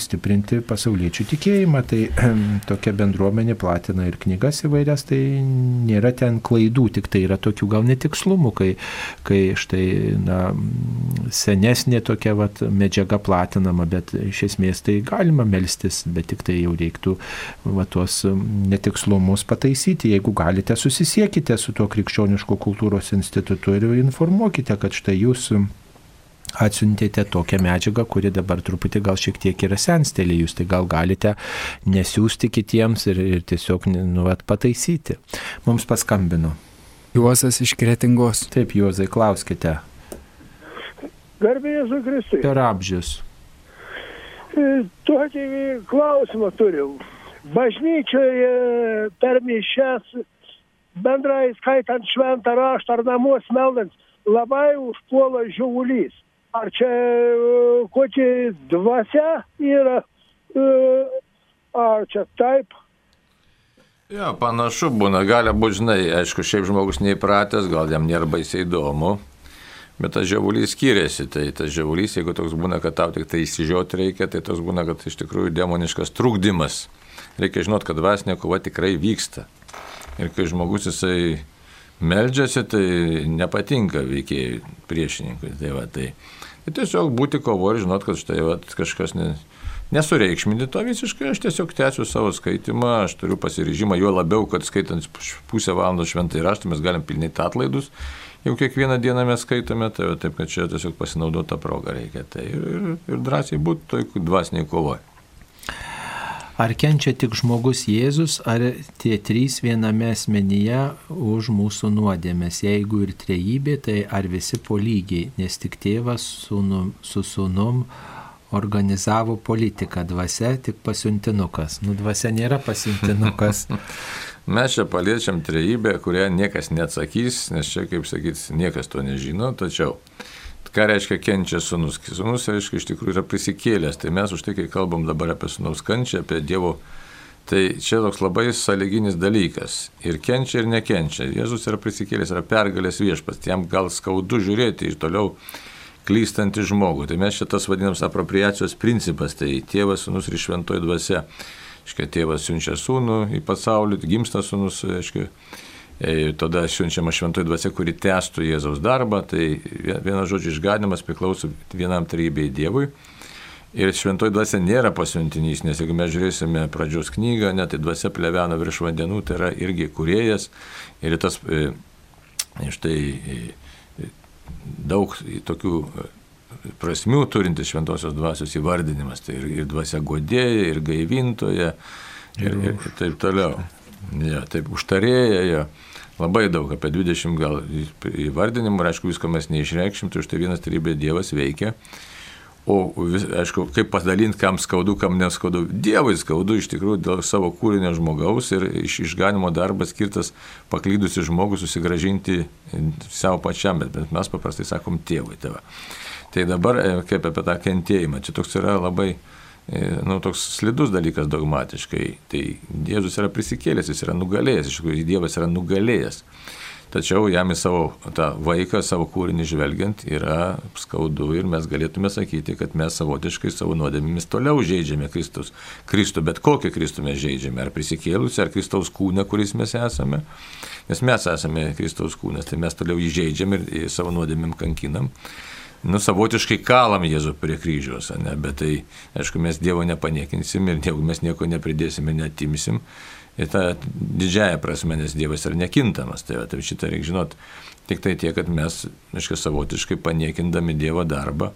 stiprinti pasauliečių tikėjimą. Tai tokia bendruomenė platina ir knygas įvairias, tai nėra ten klaidų, tik tai yra tokių gal netikslumų, kai, kai štai na, senesnė tokia vat, medžiaga platinama, bet iš esmės tai galima melstis, bet tik tai jau reiktų va, tuos netikslumus pataisyti. Jeigu galite, susisiekite su tuo krikščioniško kultūros institutu ir informuokite, kad štai jūs atsiuntėte tokią medžiagą, kuri dabar truputį gal šiek tiek yra senstelėjus, tai gal galite nesiųsti kitiems ir, ir tiesiog nuvat pataisyti. Mums paskambino. Juozas iš Kretingos. Taip, Juozai, klauskite. Garbėjai Kristui. Per amžius. Tokį klausimą turiu. Bažnyčioje per mišes, bendrai skaitant šventą raštą ar namuos meldant, labai užpuola žiaulys ar čia e, kokia dvasia yra, e, ar čia taip. Jo, panašu būna, gali būti, žinai, aišku, šiaip žmogus neįpratęs, gal jam nėra baisiai įdomu, bet tas žiavulys skiriasi, tai tas žiavulys, jeigu toks būna, kad tau tik tai įsižiūrėti reikia, tai toks būna, kad iš tikrųjų demoniškas trukdymas. Reikia žinot, kad dvasinė kova tikrai vyksta. Ir kai žmogus jisai meldžiasi, tai nepatinka veikėjai priešininkui. Tai va, tai Tai tiesiog būti kovo ir žinot, kad štai vat, kažkas ne, nesureikšminti to visiškai, aš tiesiog tęsiu savo skaitimą, aš turiu pasiryžimą, juo labiau, kad skaitant pusę valandos šventai raštą mes galim pilnyti atlaidus, jau kiekvieną dieną mes skaitome, tai taip, kad čia tiesiog pasinaudoti tą progą reikia. Tai ir, ir, ir drąsiai būti toj dvasiniai kovoje. Ar kenčia tik žmogus Jėzus, ar tie trys viename asmenyje už mūsų nuodėmės? Jeigu ir trejybė, tai ar visi po lygiai, nes tik tėvas sūnum, su sūnum organizavo politiką, dvasia tik pasiuntinukas. Nu, dvasia nėra pasiuntinukas. Mes čia paliečiam trejybę, kurią niekas neatsakys, nes čia, kaip sakyt, niekas to nežino, tačiau Ką reiškia kenčia sunus? Sunus, reiškia, iš tikrųjų yra prisikėlęs. Tai mes už tai, kai kalbam dabar apie sunaus kančią, apie Dievo, tai čia toks labai sąlyginis dalykas. Ir kenčia, ir nekenčia. Jėzus yra prisikėlęs, yra pergalės viešpas. Jam gal skaudu žiūrėti ir toliau klystantį žmogų. Tai mes šitas vadinams apropriacijos principas. Tai tėvas, sunus ir šventoji dvasia. Iškia, tėvas siunčia sūnų į pasaulį, gimsta sūnus, aiškiai E, tada siunčiama šventoji dvasia, kuri testų Jėzaus darbą, tai vienas žodžio išganimas priklauso vienam trybei Dievui. Ir šventoji dvasia nėra pasiuntinys, nes jeigu mes žiūrėsime pradžios knygą, net tai dvasia plevena virš vandenų, tai yra irgi kuriejas. Ir tas e, štai e, daug tokių prasmių turintis šventosios dvasios įvardinimas. Tai ir, ir dvasia godėja, ir gaivintoja, ir, ir, ir taip toliau. Ja, taip, užtarėja, ja. labai daug, apie 20 gal įvardinimų, ir aišku, visko mes neišreikšim, tai už tai vienas tarybė Dievas veikia. O, vis, aišku, kaip padalinti, kam skaudu, kam neskaudu. Dievui skaudu iš tikrųjų dėl savo kūrinio žmogaus ir iš išganimo darbas skirtas paklydusi žmogų susigražinti savo pačiam, bet, bet mes paprastai sakom tėvui tave. Tai dabar e, kaip apie tą kentėjimą, čia toks yra labai E, nu, toks slidus dalykas dogmatiškai. Tai Jėzus yra prisikėlęs, jis yra nugalėjęs, iš tikrųjų Dievas yra nugalėjęs. Tačiau jam į savo tą vaiką, savo kūrinį žvelgiant yra skaudu ir mes galėtume sakyti, kad mes savotiškai savo nuodėmėmis toliau žaidžiame Kristus. Kristų, bet kokį Kristų mes žaidžiame, ar prisikėlusi, ar Kristaus kūną, kuris mes esame. Nes mes esame Kristaus kūnas, tai mes toliau jį žaidžiam ir savo nuodėmėm kankinam nu, savotiškai kalam Jėzų prie kryžiaus, ne? bet tai, aišku, mes Dievo nepaniekinsim ir jeigu mes nieko nepridėsim ir netimsim, ir ta didžiaja prasme, nes Dievas yra nekintamas, tai, tai šitą reikia žinot, tik tai tiek, kad mes, aišku, savotiškai paniekindami Dievo darbą,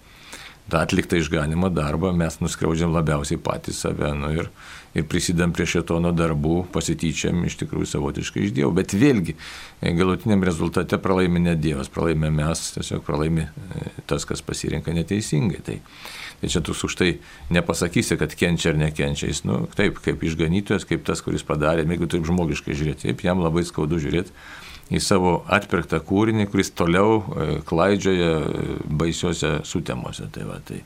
tą atliktą išganimo darbą mes nuskriaudžiam labiausiai patys save nu, ir, ir prisidam prie šitono darbų, pasityčiam iš tikrųjų savotiškai iš Dievo. Bet vėlgi, galutiniam rezultate pralaimi ne Dievas, pralaimi mes, tiesiog pralaimi e, tas, kas pasirinka neteisingai. Tai, tai čia tu už tai nepasakysi, kad kenčia ar nekenčia. Jis, nu, taip, kaip išganytojas, kaip tas, kuris padarė, jeigu taip žmogiškai žiūrėti, taip, jam labai skaudu žiūrėti į savo atpirktą kūrinį, kuris toliau e, klaidžioja e, baisiuose sutemuose. Tai, va, tai,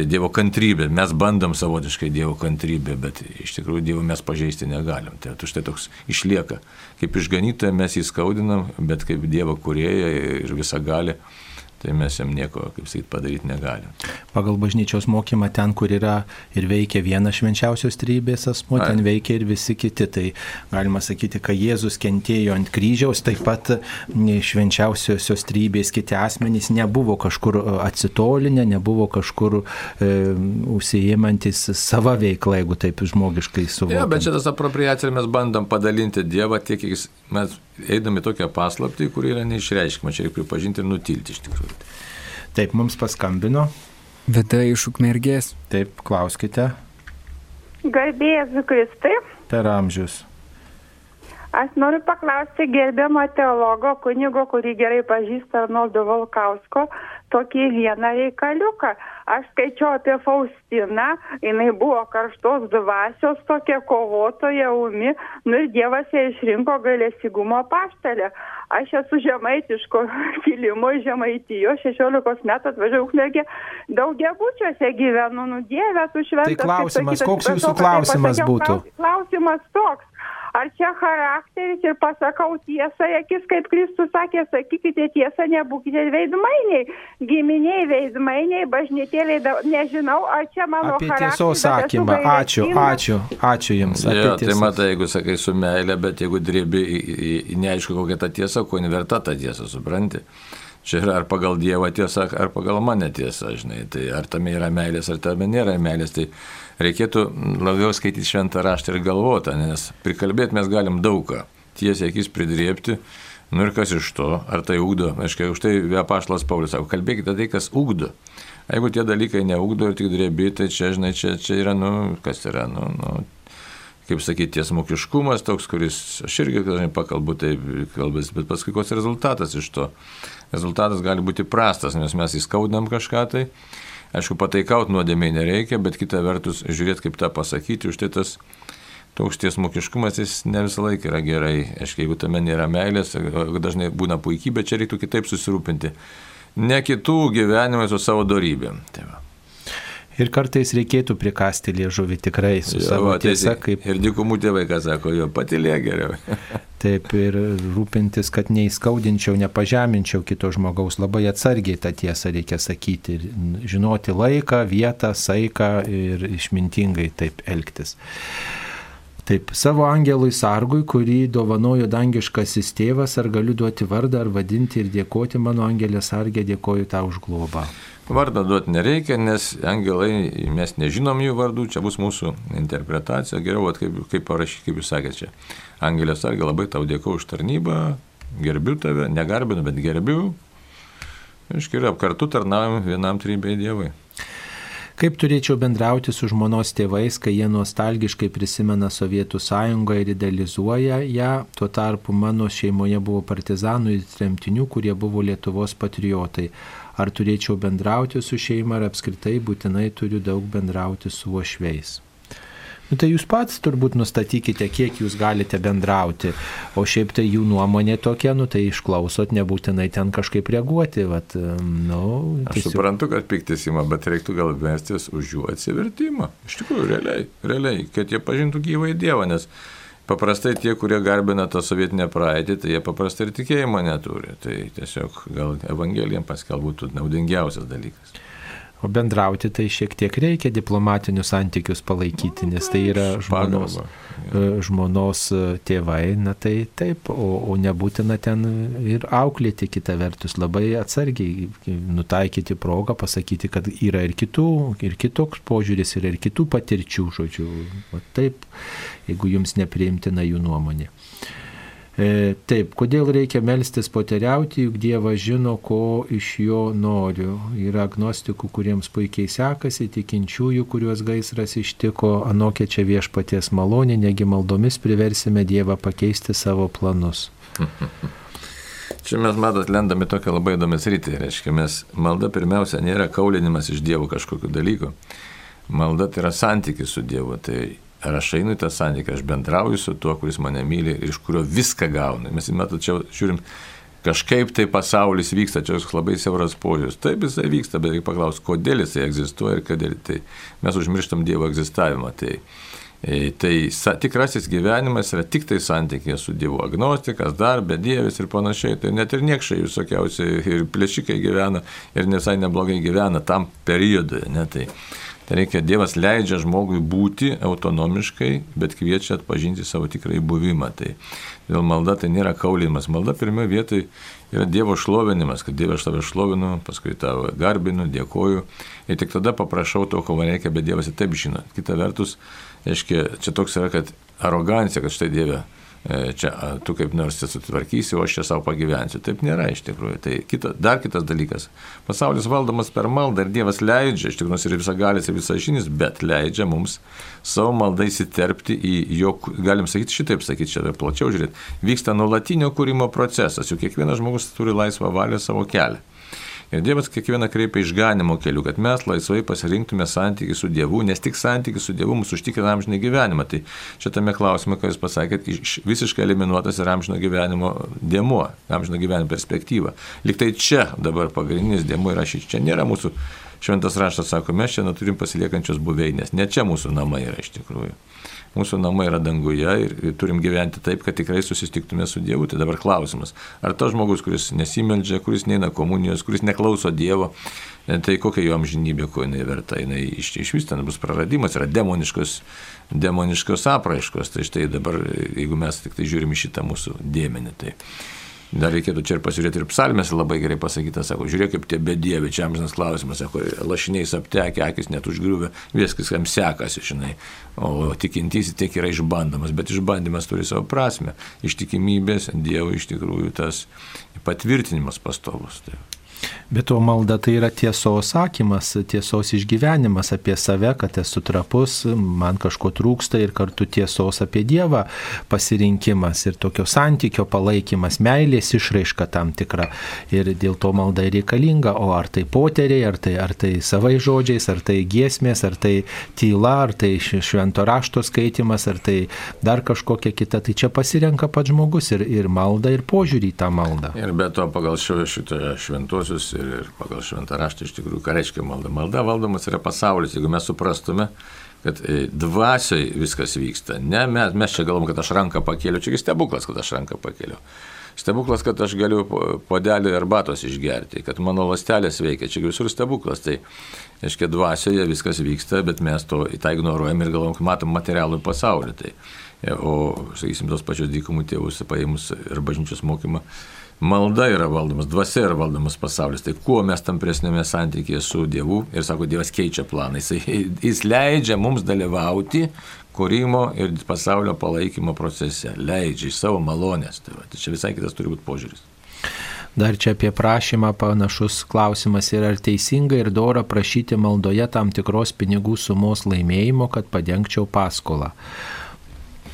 tai Dievo kantrybė, mes bandom savotiškai Dievo kantrybę, bet iš tikrųjų Dievo mes pažeisti negalim. Tai štai toks išlieka. Kaip išganytoje mes jį skaudinam, bet kaip Dievo kurieja ir visą gali tai mes jam nieko, kaip sakyt, padaryti negalim. Pagal bažnyčios mokymą ten, kur yra ir veikia vienas švenčiausios trybės asmo, ten veikia ir visi kiti. Tai galima sakyti, kad Jėzus kentėjo ant kryžiaus, taip pat švenčiausiosios trybės kiti asmenys nebuvo kažkur e, atsitolinę, nebuvo kažkur e, užsijimantis savo veiklą, jeigu taip žmogiškai suvokiame. Ja, bet čia tas apropriacija mes bandom padalinti Dievą tiek, kiek mes eidami tokią paslaptį, kuri yra neišreiškima, čia reikia pripažinti ir nutilti iš tikrųjų. Taip, mums paskambino. Veda iš ukmergės. Taip, klauskite. Garbėjai Kristai. Per amžius. Aš noriu paklausti gerbiamo teologo, kunigo, kurį gerai pažįsta Arnoldo Valkausko, tokį vieną reikaliuką. Aš skaičiau apie Faustiną, jinai buvo karštos dvasios, tokia kovotoja, umi, nu ir Dievas ją išrinko galėsigumo paštelę. Aš esu žemaitiško kilimo iš Žemaitijo, 16 metų atvažiavau ukmergė, daugiabučiuose gyvenu, nu Dieve, tu šventas. Tai klausimas, koks jūsų klausimas būtų? Klausimas toks ar čia charakteris ir pasakau tiesą į akis, kaip Kristus sakė, sakykite tiesą, nebūkite veidmainiai, giminiai veidmainiai, bažnytėliai, nežinau, ar čia mano apie tiesos sakymą. Ačiū, ačiū, ačiū Jums. Jo, tai matai, jeigu sakai su meilė, bet jeigu dirbi, neaišku kokia ta tiesa, ko neverta ta tiesa, supranti. Čia yra ar pagal Dievą tiesa, ar pagal mane tiesa, žinai. Tai ar tame yra meilės, ar tame nėra meilės. Tai reikėtų labiau skaityti šventą raštą ir galvotą, nes prikalbėti mes galim daugą, tiesiai akis pridrėpti. Nu ir kas iš to, ar tai ugdo, aiškiai, už tai apaštalas Paulius sako, kalbėkite tai, kas ugdo. Jeigu tie dalykai neugdo ir tik drėbi, tai čia, žinai, čia, čia yra, nu, kas yra, nu, nu, kaip sakyti, tiesmukiškumas toks, kuris, aš irgi dažnai pakalbu taip kalbės, bet paskui koks rezultatas iš to. Rezultatas gali būti prastas, nes mes įskaudam kažką tai, Aišku, pataikaut nuodėmiai nereikia, bet kita vertus žiūrėti, kaip tą pasakyti, už tai tas toks tiesmukiškumas jis ne visą laiką yra gerai. Aišku, jeigu tame nėra meilės, dažnai būna puikybė, čia reiktų kitaip susirūpinti. Ne kitų gyvenimais, o savo darybėm. Tai va. Ir kartais reikėtų prikasti liežuvį tikrai su jo, savo va, tiesa. Kaip... Ir dikumų tėvai, ką sako, jo patilė geriau. Taip, ir rūpintis, kad neįskaudinčiau, nepažeminčiau kito žmogaus, labai atsargiai tą tiesą reikia sakyti. Ir žinoti laiką, vietą, saiką ir išmintingai taip elgtis. Taip, savo angelui sargui, kurį dovanojo dangiškasis tėvas, ar galiu duoti vardą, ar vadinti ir dėkoti mano angelė sargė, dėkoju tau už globą. Vardą duoti nereikia, nes angelai, mes nežinom jų vardų, čia bus mūsų interpretacija. Geriau, vat, kaip, kaip parašyti, kaip jūs sakėte čia. Angelė sargė, labai tau dėkoju už tarnybą, gerbiu tave, negarbinu, bet gerbiu. Iškiriu, kartu tarnaujam vienam trybei Dievui. Kaip turėčiau bendrauti su žmonos tėvais, kai jie nostalgiškai prisimena Sovietų sąjungą ir idealizuoja ją, tuo tarpu mano šeimoje buvo partizanų ir tremtinių, kurie buvo Lietuvos patriotai ar turėčiau bendrauti su šeima, ar apskritai būtinai turiu daug bendrauti su uošveis. Nu, tai jūs pats turbūt nustatykite, kiek jūs galite bendrauti, o šiaip tai jų nuomonė tokia, nu tai išklausot, nebūtinai ten kažkaip reaguoti. Vat, nu, tiesiog... Aš suprantu, kad piktis įma, bet reiktų gal mestis už jų atsivertimą. Iš tikrųjų, realiai, realiai, kad jie pažintų gyvą į Dievą, nes paprastai tie, kurie garbina tą sovietinę praeitį, tai jie paprastai ir tikėjimo neturi. Tai tiesiog gal Evangelijam paskel būtų naudingiausias dalykas. O bendrauti tai šiek tiek reikia diplomatinius santykius palaikyti, nes tai yra žmonos, e, žmonos e, tėvai, na tai taip, o, o nebūtina ten ir auklėti kitą vertus, labai atsargiai nutaikyti progą, pasakyti, kad yra ir kitų, ir kitoks požiūris, yra ir kitų patirčių, žodžiu. O taip, jeigu jums nepriimtina jų nuomonė. E, taip, kodėl reikia melstis poteriauti, juk Dievas žino, ko iš jo noriu. Yra agnostikų, kuriems puikiai sekasi, tikinčiųjų, kuriuos gaisras ištiko, anokia čia viešpaties malonė, negi maldomis priversime Dievą pakeisti savo planus. Čia mes, matot, lendame tokią labai įdomią sritį. Reiškia, mes malda pirmiausia nėra kaulinimas iš Dievo kažkokiu dalyku. Malda tai yra santykis su Dievu. Tai ar aš einu į tą santykį, aš bendrauju su tuo, kuris mane myli ir iš kurio viską gaunu. Mes, matot, čia žiūrim, kažkaip tai pasaulis vyksta, čia toks labai siauras požiūris. Taip jisai vyksta, bet reikia paklausti, kodėl jisai egzistuoja ir kodėl. Tai mes užmirštam Dievo egzistavimą. Tai, e, tai sa, tikrasis gyvenimas yra tik tai santykė su Dievu. Agnostikas, dar bedievis ir panašiai. Tai net ir niekšai visokiausiai ir plėšikai gyvena ir visai neblogai gyvena tam periodui. Ne, Tai reikia, Dievas leidžia žmogui būti autonomiškai, bet kviečia atpažinti savo tikrąjį buvimą. Tai dėl malda tai nėra kaulimas. Malda pirmioje vietoje yra Dievo šlovinimas, kad Dievas aš tave šlovinu, paskui tave garbinu, dėkoju. Ir tik tada paprašau to, ko man reikia, bet Dievas ir taip žino. Kita vertus, aiškiai, čia toks yra, kad arogancija, kad štai Dieve čia a, tu kaip nors čia sutvarkysi, o aš čia savo pagyvensiu. Taip nėra iš tikrųjų. Tai kita, dar kitas dalykas. Pasaulis valdomas per maldą ir Dievas leidžia, iš tikrųjų, jis yra visagalis ir visažinis, bet leidžia mums savo maldą įsiterpti į jo, galim sakyti šitaip, sakyti čia plačiau žiūrėti, vyksta nuolatinio kūrimo procesas, juk kiekvienas žmogus turi laisvą valią savo kelią. Ir Dievas kiekvieną kreipia išganimo keliu, kad mes laisvai pasirinktume santykių su Dievu, nes tik santykių su Dievu mūsų užtikrina amžinį gyvenimą. Tai šitame klausime, ką Jūs pasakėt, iš- visiškai eliminuotas yra amžino gyvenimo dėmuo, amžino gyvenimo perspektyva. Liktai čia dabar pagrindinis dėmuo yra šis. Čia nėra mūsų šventas raštas, sako, mes čia neturim pasiliekančios buveinės. Ne čia mūsų namai yra iš tikrųjų. Mūsų namai yra danguje ir turim gyventi taip, kad tikrai susitiktume su Dievu. Tai dabar klausimas, ar tas žmogus, kuris nesimeldžia, kuris neina komunijos, kuris neklauso Dievo, e, tai kokia jo amžinybė, ko jinai verta, jinai iš, iš vis ten bus praradimas, yra demoniškos, demoniškos apraiškos. Tai štai dabar, jeigu mes tik tai žiūrim į šitą mūsų dėmenį, tai Dar reikėtų čia ir pasižiūrėti ir psalmės labai gerai pasakyta, sako, žiūrėk kaip tie bedievi, čia amžinas klausimas, sako, lašiniais aptekę, akis net užgriuvę, viskas jam sekasi, žinai. O tikintysis tiek yra išbandomas, bet išbandymas turi savo prasme. Ištikimybės Dievo iš tikrųjų tas patvirtinimas pastovus. Tai. Bet to malda tai yra tiesos sakymas, tiesos išgyvenimas apie save, kad esu trapus, man kažko trūksta ir kartu tiesos apie Dievą pasirinkimas ir tokio santykio palaikymas, meilės išraiška tam tikra. Ir dėl to malda reikalinga. O ar tai poteriai, ar tai, ar tai savai žodžiais, ar tai giesmės, ar tai tyla, ar tai švento rašto skaitimas, ar tai dar kažkokia kita, tai čia pasirenka pats žmogus ir, ir malda, ir požiūrį į tą maldą. Ir be to pagal šitą šventuosius ir, ir pagal šventą raštą iš tikrųjų, ką reiškia malda. Malda valdomas yra pasaulis, jeigu mes suprastume, kad e, dvasioj viskas vyksta. Ne, mes, mes čia galvom, kad aš ranką pakėliau, čia stebuklas, kad aš ranką pakėliau. Stebuklas, kad aš galiu po- podelį arbatos išgerti, kad mano lastelės veikia, čia visur stebuklas. Tai, aiškiai, dvasioje viskas vyksta, bet mes to į tą ignoruojam ir galvom, kad matom materialų pasaulį. Tai, e, o, sakysim, tos pačios dykumų tėvus paėmus ir bažnyčios mokymą, malda yra valdomas, dvasia yra valdomas pasaulis. Tai kuo mes tampresnėme santykėje su Dievu ir sako, Dievas keičia planą. Jis, jis leidžia mums dalyvauti kūrimo ir pasaulio palaikymo procese. Leidžia iš savo malonės. Tai, va, tai čia visai kitas turi būti požiūris. Dar čia apie prašymą panašus klausimas yra, ar teisinga ir dora prašyti maldoje tam tikros pinigų sumos laimėjimo, kad padengčiau paskolą.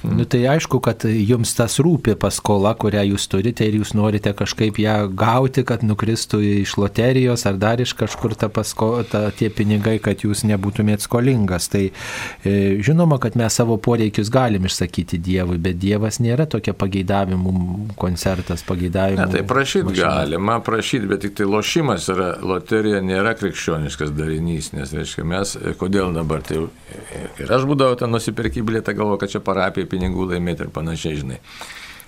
Nu, tai aišku, kad jums tas rūpi paskola, kurią jūs turite ir jūs norite kažkaip ją gauti, kad nukristų iš loterijos ar dar iš kažkur ta pasko, ta, tie pinigai, kad jūs nebūtumėt skolingas. Tai e, žinoma, kad mes savo poreikius galim išsakyti Dievui, bet Dievas nėra tokia pageidavimų koncertas, pageidavimų. Ne, tai prašyti galima, prašyti, bet tik tai lošimas yra, loterija nėra krikščioniškas darinys, nes, reiškia, mes, e, kodėl dabar, tai e, ir aš būdavau ten nusipirkti bilietą, galvoju, kad čia parapija pinigų laimėti ir panašiai, žinai.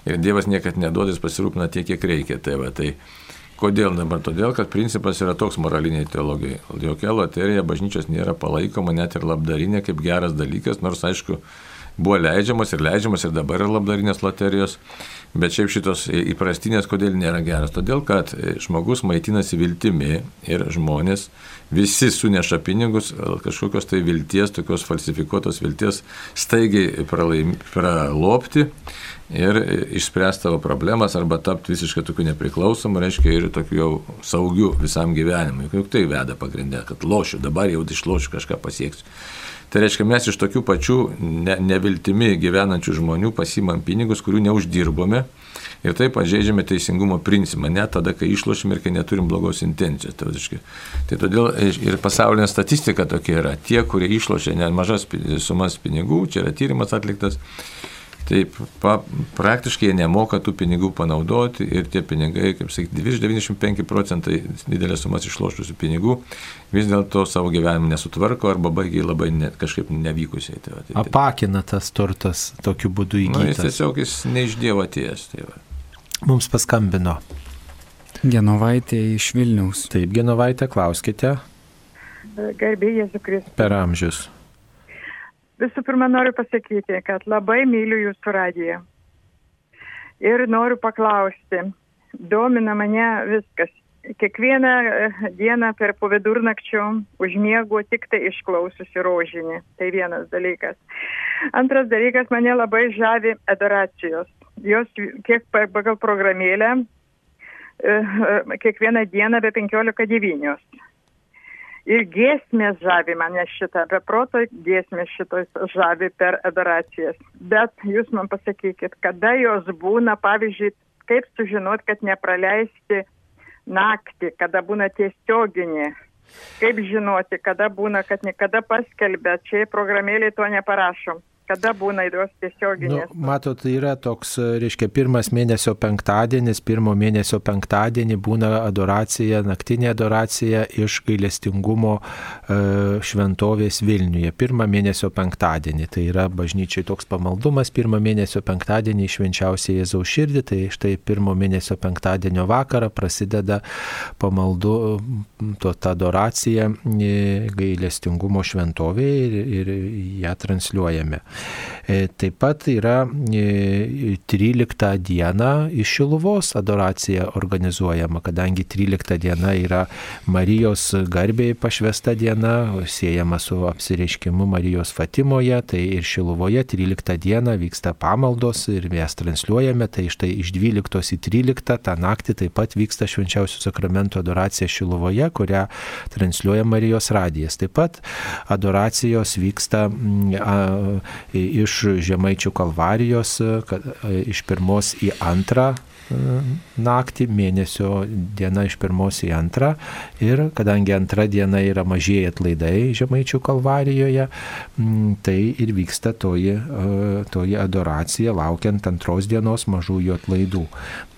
Ir Dievas niekad neduodės pasirūpina tiek, kiek reikia. Tai, va, tai Kodėl dabar? Todėl, kad principas yra toks moraliniai teologijai. Jokia loterija bažnyčios nėra palaikoma net ir labdarinė kaip geras dalykas, nors aišku, buvo leidžiamas ir leidžiamas ir dabar yra labdarinės loterijos, bet šiaip šitos įprastinės kodėl nėra geras? Todėl, kad žmogus maitinasi viltimi ir žmonės visi suneša pinigus, kažkokios tai vilties, tokios falsifikuotos vilties staigiai pralaim, pralopti ir išspręsti tavo problemas arba tapti visiškai tokiu nepriklausomu, reiškia ir tokiu jau saugiu visam gyvenimui. Juk tai veda pagrindę, kad lošiu, dabar jau išlošiu kažką pasieksiu. Tai reiškia, mes iš tokių pačių ne, neviltimi gyvenančių žmonių pasimam pinigus, kurių neuždirbome ir taip pažeidžiame teisingumo principą, net tada, kai išlošim ir kai neturim blogos intencijos. Tai, reiškia, tai todėl ir pasaulinė statistika tokia yra. Tie, kurie išlošia nemažas sumas pinigų, čia yra tyrimas atliktas, Taip, pa, praktiškai jie nemoka tų pinigų panaudoti ir tie pinigai, kaip sakyti, virš 95 procentai didelės sumas išlošusių pinigų vis dėlto savo gyvenimą nesutvarko arba baigiai labai ne, kažkaip nevykusiai. Tai va, tai, tai. Apakina tas turtas tokiu būdu įgytas. Nu, jis tiesiog jis neiš Dievo atėjęs. Tai va. Mums paskambino. Genovaitė iš Vilniaus. Taip, Genovaitė, klauskite. Garbė Jėzų Kristų. Per amžius. Visų pirma, noriu pasakyti, kad labai myliu jūsų radiją. Ir noriu paklausti, domina mane viskas. Kiekvieną dieną per po vidurnakčio užmiegu tik tai išklausiusi rožinį. Tai vienas dalykas. Antras dalykas, mane labai žavi adoracijos. Jos kiek pagal programėlę kiekvieną dieną be 15.9 ir giesmės žavi mane šitą, be proto giesmės šitos žavi per adoracijas. Bet jūs man pasakykit, kada jos būna, pavyzdžiui, kaip sužinot, kad nepraleisti naktį, kada būna tiesioginė. Kaip žinoti, kada būna, kad niekada paskelbė, čia programėlė to neparašom kada būna jos tiesioginės. Nu, matot, yra toks, reiškia, pirmas mėnesio penktadienis, pirmo mėnesio penktadienį būna adoracija, naktinė adoracija iš gailestingumo e, šventovės Vilniuje. Pirmą mėnesio penktadienį. Tai yra bažnyčiai toks pamaldumas, pirmą mėnesio penktadienį švenčiausiai Jėzaus širdį. Tai štai pirmo mėnesio penktadienio vakarą prasideda pamaldu, to, ta adoracija e, gailestingumo šventovėje ir, ir ją transliuojame. E, taip pat yra 13 e, diena iš Šiluvos adoracija organizuojama, kadangi 13 diena yra Marijos garbėjai pašvesta diena, siejama su apsireiškimu Marijos Fatimoje, tai ir Šiluvoje 13 diena vyksta pamaldos ir mes transliuojame, tai štai iš 12 į 13 tą naktį taip pat vyksta švenčiausių sakramento adoracija Šiluvoje, kurią transliuoja Marijos radijas. Taip pat adoracijos vyksta iš Žemaičių kalvarijos, iš pirmos į antrą naktį, mėnesio diena iš pirmos į antrą. Ir kadangi antra diena yra mažieji atlaidai Žemaičių kalvarijoje, tai ir vyksta toji, toji adoracija, laukiant antros dienos mažųjų atlaidų.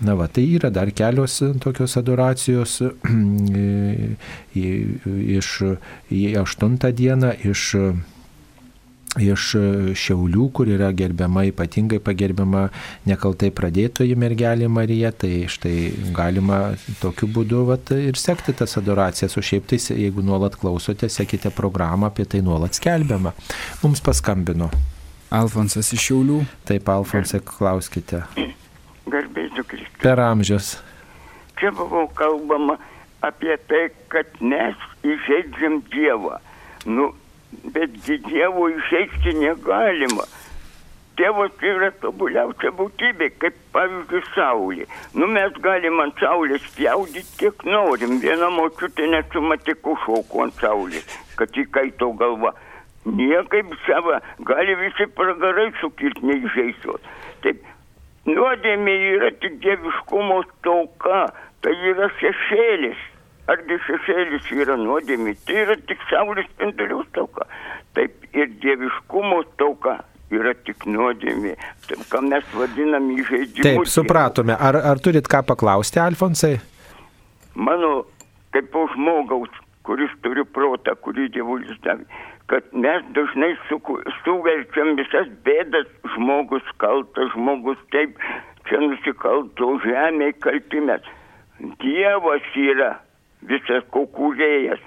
Na va, tai yra dar kelios tokios adoracijos iš į aštuntą dieną, iš iš Šiaulių, kur yra gerbiama, ypatingai pagerbiama nekaltai pradėtoji mergelė Marija, tai štai galima tokiu būdu vat, ir sekti tas adoracijas, o šiaip tai, jeigu nuolat klausote, sekite programą, apie tai nuolat skelbiama. Mums paskambino. Alfonsas iš Šiaulių. Taip, Alfonsai, klauskite. Garbėsiu Kristus. Per amžius. Čia buvo kalbama apie tai, kad mes įžeidžiam Dievą. Nu, betgi Dievo išeiti negalima. Tėvas yra tobuliausia būtybė, kaip pavyzdžiui Saulė. Nu mes galim ant Saulės spjaudyti kiek norim. Viena močiutė net su matiku šauko ant Saulės, kad įkaito galva. Niekaip savo, gali visi pragarai sukilti neįžeistos. Taip, nuodėmė yra tik dieviškumo tauka, tai yra šešėlis argi šešėlis yra nuodėmė, tai yra tik saulės spindulių tauka. Taip ir dieviškumo tauka yra tik nuodėmė. Taip, ką mes vadinam įžeidimu. Taip, supratome. Ar, ar turit ką paklausti, Alfonsai? Mano, kaip žmogaus, kuris turi protą, kurį dievulis davė, kad mes dažnai suku- suverčiam visas bėdas, žmogus kaltas, žmogus taip, čia nusikalto žemė kaltimės. Dievas yra visas kokūrėjas.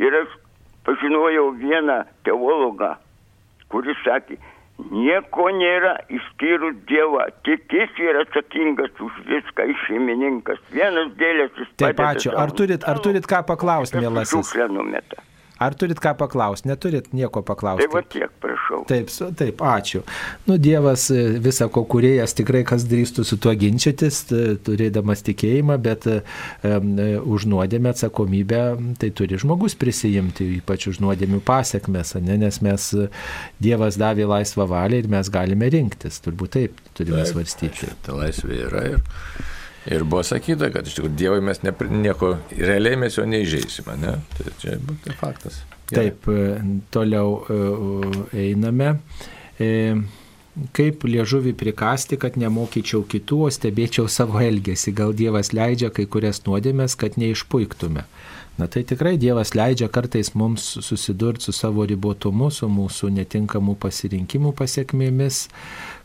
Ir aš pažinojau vieną teologą, kuris sakė, nieko nėra išskyrus Dievą, tik jis yra atsakingas už viską, iš šeimininkas. Vienas dėlės jis Taip, ačiū. Ar turit, ar turit ką paklausti, mielasis? šiukšlę numeta. Ar turit ką paklausti? Neturit nieko Tai paklausti. va tiek, prašau. Taip, su- taip, ačiū. Nu, Dievas e, visą ko kuriejas tikrai kas drįstų su tuo ginčytis, turėdamas tikėjimą, bet e, už nuodėmę atsakomybę tai turi žmogus prisijimti, ypač už nuodėmių pasiekmes, ne? nes mes Dievas davė laisvą valią ir mes galime rinktis, turbūt taip turime Taip, svarstyti. Ta laisvė yra ir, ir buvo sakyta, kad iš tikrųjų Dievui mes nepri, nieko, realiai mes jo neįžeisime, ne? Tai čia tai faktas. Gerai. Taip, e, toliau e, einame. E, Kaip liežuvį prikasti, kad nemokyčiau kitų, o stebėčiau savo elgesį. Gal Dievas leidžia kai kurias nuodėmės, kad neišpuiktume. Na tai tikrai Dievas leidžia kartais mums susidurti su savo ribotumu, su mūsų netinkamų pasirinkimų pasiekmėmis,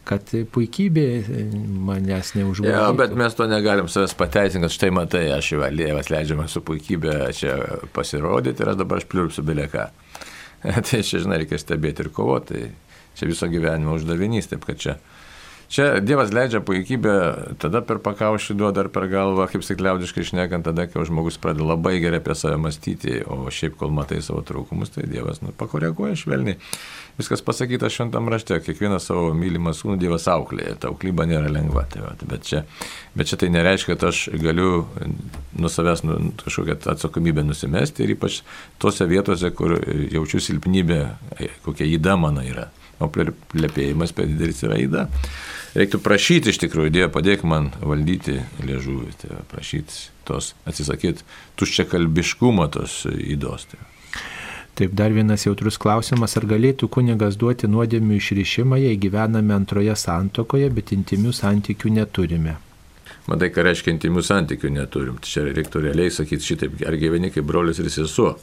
kad puikybė e, manęs neužvaldytų. Ja, bet mes to negalim savęs pateisinti, kad štai matai, aš jau Dievas leidžia man su puikybė čia pasirodyti ir aš dabar aš pliurpsiu bilieką. tai čia, žinai, reikia stebėti ir kovoti. Tai čia viso gyvenimo uždavinys, taip kad čia. Čia Dievas leidžia puikybę, tada per pakaušį duoda ar per galvą, kaip sakyt, liaudiškai išnekant, tada, kai žmogus pradeda labai gerai apie save mąstyti, o šiaip kol matai savo trūkumus, tai Dievas nu, pakoreguoja švelniai. Viskas pasakyta šventam rašte, kiekvieną savo mylimą sūnų Dievas auklėja, ta auklyba nėra lengva. Tai va, bet, čia, bet čia tai nereiškia, kad aš galiu nuo savęs nu, kažkokią atsakomybę nusimesti ir ypač tose vietose, kur jaučiu silpnybę, kokia įda mano yra. O plepėjimas per didelis yra įda. Reiktų prašyti iš tikrųjų, Dieve, padėk man valdyti liežuvį, tai prašyti tos, atsisakyti tuščia kalbiškumo tos įdos. Tai. Taip, dar vienas jautrus klausimas, ar galėtų kunigas duoti nuodėmių išrišimą, jei gyvename antroje santokoje, bet intimių santykių neturime. Matai, ką reiškia intimių santykių neturim. Čia reiktų realiai sakyti šitaip, ar gyveni kaip brolis ir sesuo.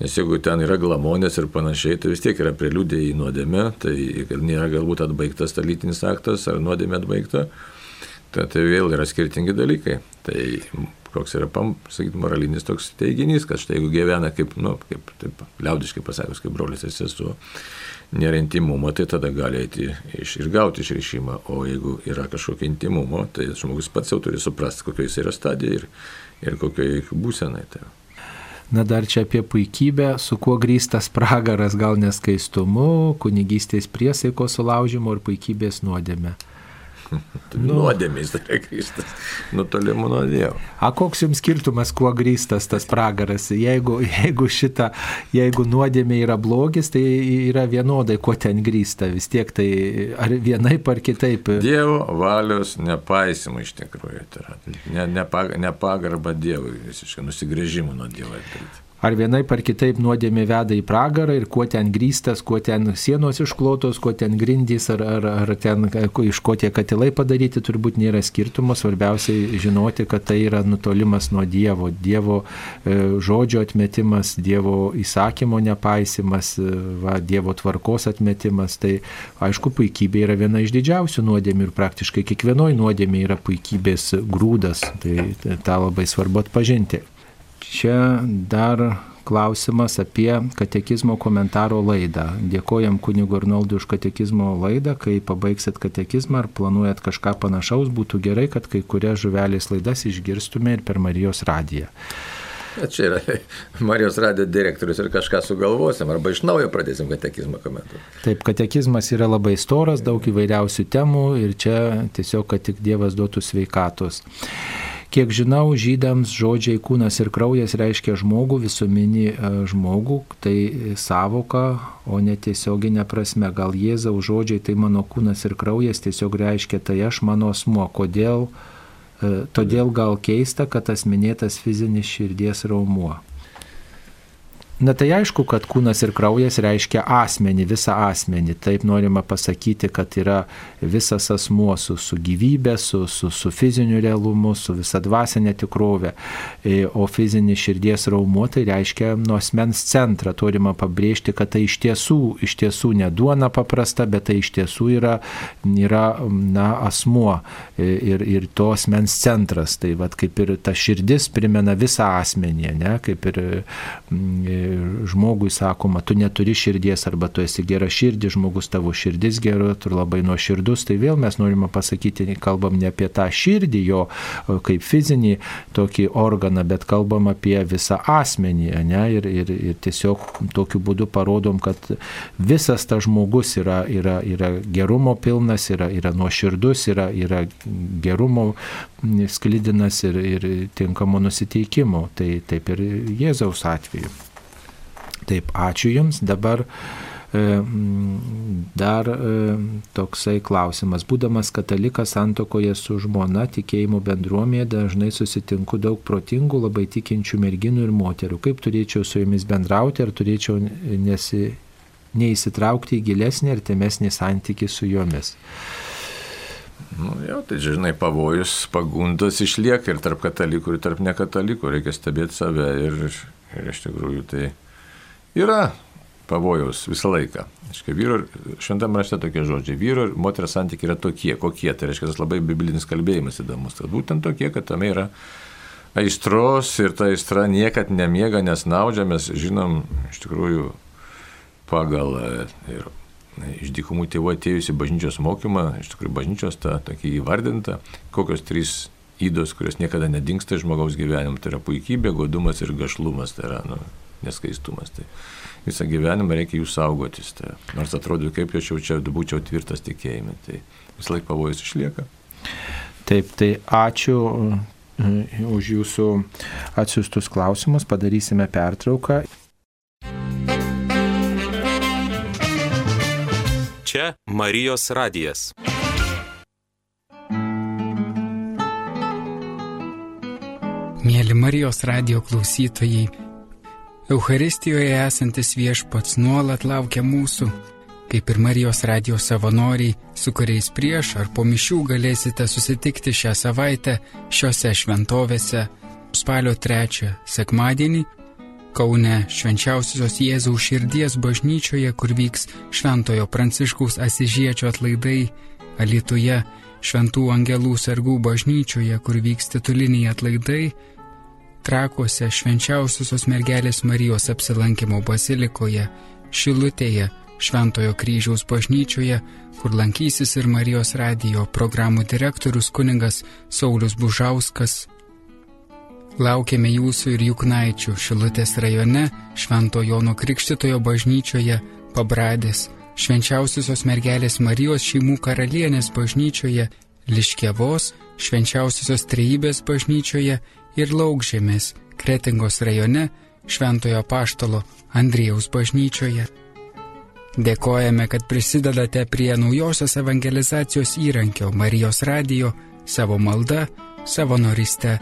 Nes jeigu ten yra glamonės ir panašiai, tai vis tiek yra preliudė į nuodėmę, tai nėra galbūt atbaigtas ta lytinis aktas ar nuodėmė atbaigta, tai, tai vėl yra skirtingi dalykai. Tai koks yra, sakyti, moralinis toks teiginys, kad štai jeigu gyvena kaip, nu, kaip taip, liaudiškai pasakius, kaip brolis ir sesuo, nėra intimumo, tai tada gali eiti iš, ir gauti išrišimą, o jeigu yra kažkokio intimumo, tai žmogus pats jau turi suprasti, kokioje jis yra stadijoje ir, ir kokioje būsenai. Tai. Na dar čia apie puikybę, su kuo grįstas pragaras, gal neskaistumu, kunigystės priesaiko sulaužimo ir puikybės nuodėme. Nu, nuodėmės tai grįstas, nutolimu nuo Dievo. A koks jums skirtumas, kuo grįstas tas pragaras? Jeigu, jeigu šita, jeigu nuodėmė yra blogis, tai yra vienodai, kuo ten grįsta. Vis tiek tai ar vienaip ar kitaip. Dievo valios nepaisimą iš tikrųjų. Tai yra ne, nepag, nepagarba Dievui, visiškai nusigrėžimų nuo Dievo. Ar vienaip ar kitaip nuodėmė veda į pragarą ir kuo ten grįstas, kuo ten sienos išklotos, kuo ten grindys, ar, ar, ar ten iš ko tie katilai padaryti, turbūt nėra skirtumo. Svarbiausiai žinoti, kad tai yra nutolimas nuo Dievo, Dievo e, žodžio atmetimas, Dievo įsakymo nepaisimas, e, va, Dievo tvarkos atmetimas. Tai aišku, puikybė yra viena iš didžiausių nuodėmių ir praktiškai kiekvienoje nuodėmė yra puikybės grūdas. Tai, tai tą labai svarbu atpažinti. Čia dar klausimas apie katekizmo komentaro laidą. Dėkojam kunigu Arnoldui už katekizmo laidą. Kai pabaigsit katekizmą ar planuojat kažką panašaus, būtų gerai, kad kai kurias žuvelės laidas išgirstume ir per Marijos radiją. Čia yra Marijos radio direktorius ir kažką sugalvosim, arba iš naujo pradėsim katekizmą komentuoti. Taip, katekizmas yra labai storas, daug įvairiausių temų ir čia tiesiog, kad tik Dievas duotų sveikatos. Kiek žinau, žydams žodžiai kūnas ir kraujas reiškia žmogų, visuminį žmogų, tai savoka, o ne tiesioginė prasme. Gal Jėzaus žodžiai tai mano kūnas ir kraujas tiesiog reiškia tai aš mano asmuo. Kodėl? Todėl gal keista, kad tas minėtas fizinis širdies raumuo. Na tai aišku, kad kūnas ir kraujas reiškia asmenį, visą asmenį. Taip norima pasakyti, kad yra visas asmuo su, su gyvybė, su, su, su fiziniu realumu, su visa dvasinė tikrovė. E, o fizinis širdies raumuo tai reiškia nuo asmens centrą. Turima pabrėžti, kad tai iš tiesų, iš tiesų ne duona paprasta, bet tai iš tiesų yra, yra na, asmuo e, ir, ir to asmens centras. Tai vad kaip ir ta širdis primena visą asmenį, ne? kaip ir mm, žmogui sakoma, tu neturi širdies arba tu esi gera širdis, žmogus tavo širdis gera, tu labai nuoširdus, tai vėl mes norime pasakyti, kalbam ne apie tą širdį jo kaip fizinį tokį organą, bet kalbam apie visą asmenį, ne? ir, ir, ir tiesiog tokiu būdu parodom, kad visas tas žmogus yra, yra, yra gerumo pilnas, yra, yra nuoširdus, yra, yra gerumo sklidinas ir, ir tinkamo nusiteikimo. Tai taip ir Jėzaus atveju. Taip, ačiū Jums. Dabar e, dar e, toksai klausimas. Būdamas katalikas santokoje su žmona tikėjimo bendruomėje dažnai susitinku daug protingų, labai tikinčių merginų ir moterų. Kaip turėčiau su jomis bendrauti, ar turėčiau nesi, neįsitraukti į gilesnį ir temesnį santykį su jomis. Nu, jau, tai žinai, pavojus, pagundas išlieka ir tarp katalikų, ir tarp nekatalikų. Reikia stebėti save ir, ir iš tikrųjų tai yra pavojaus visą laiką. Aiškiai, vyro, šventame rašte tokie žodžiai, vyro ir moters santykiai yra tokie, kokie. Tai reiškia, tas labai biblinis kalbėjimas įdomus. Tai būtent tokie, kad tame yra aistros ir ta aistra niekad nemiega, nes naudžia, mes žinom iš tikrųjų pagal e, ir iš dykumų tėvų atėjusi bažnyčios mokymą, iš tikrųjų bažnyčios ta tokį įvardinta, kokios trys įdos, kurios niekada nedingsta žmogaus gyvenimo. Tai yra puikybė, godumas ir gašlumas. Tai yra, nu, neskaistumas. Tai visą gyvenimą reikia jų saugotis. Tai, nors atrodo, kaip aš jau čia būčiau tvirtas tikėjime, tai vis laik pavojus išlieka. Taip, tai ačiū e, už jūsų atsiustus klausimus, padarysime pertrauką. Čia Marijos radijas. Mėly Marijos radio klausytojai, Euharistijoje esantis viešpats nuolat laukia mūsų, kaip ir Marijos radijos savanoriai, su kuriais prieš ar po mišių galėsite susitikti šią savaitę šiuose šventovėse spalio 3 sekmadienį Kaune švenčiausios Jėzaus širdies bažnyčioje, kur vyks Šventojo Pranciškaus Asižiečio atlaidai, Alituje Šventų Angelų sargų bažnyčioje, kur vyks tituliniai atlaidai, Trakuose švenčiausiosios mergelės Marijos apsilankimo bazilikoje, Šilutėje, Šventojo kryžiaus bažnyčioje, kur lankysis ir Marijos radijo programų direktorius kuningas Saulis Bužauskas. Laukiame jūsų ir Juknaičių Šilutės rajone, Švento Jono Krikštitojo bažnyčioje, Pabradės, Švenčiausiosios mergelės Marijos šeimų karalienės bažnyčioje, Liškėvos, Švenčiausiosios trejybės bažnyčioje ir Laukžėmės Kretingos rajone Šventojo Paštalo Andrijaus bažnyčioje. Dėkojame, kad prisidedate prie naujosios evangelizacijos įrankio Marijos radijo savo malda, savo noriste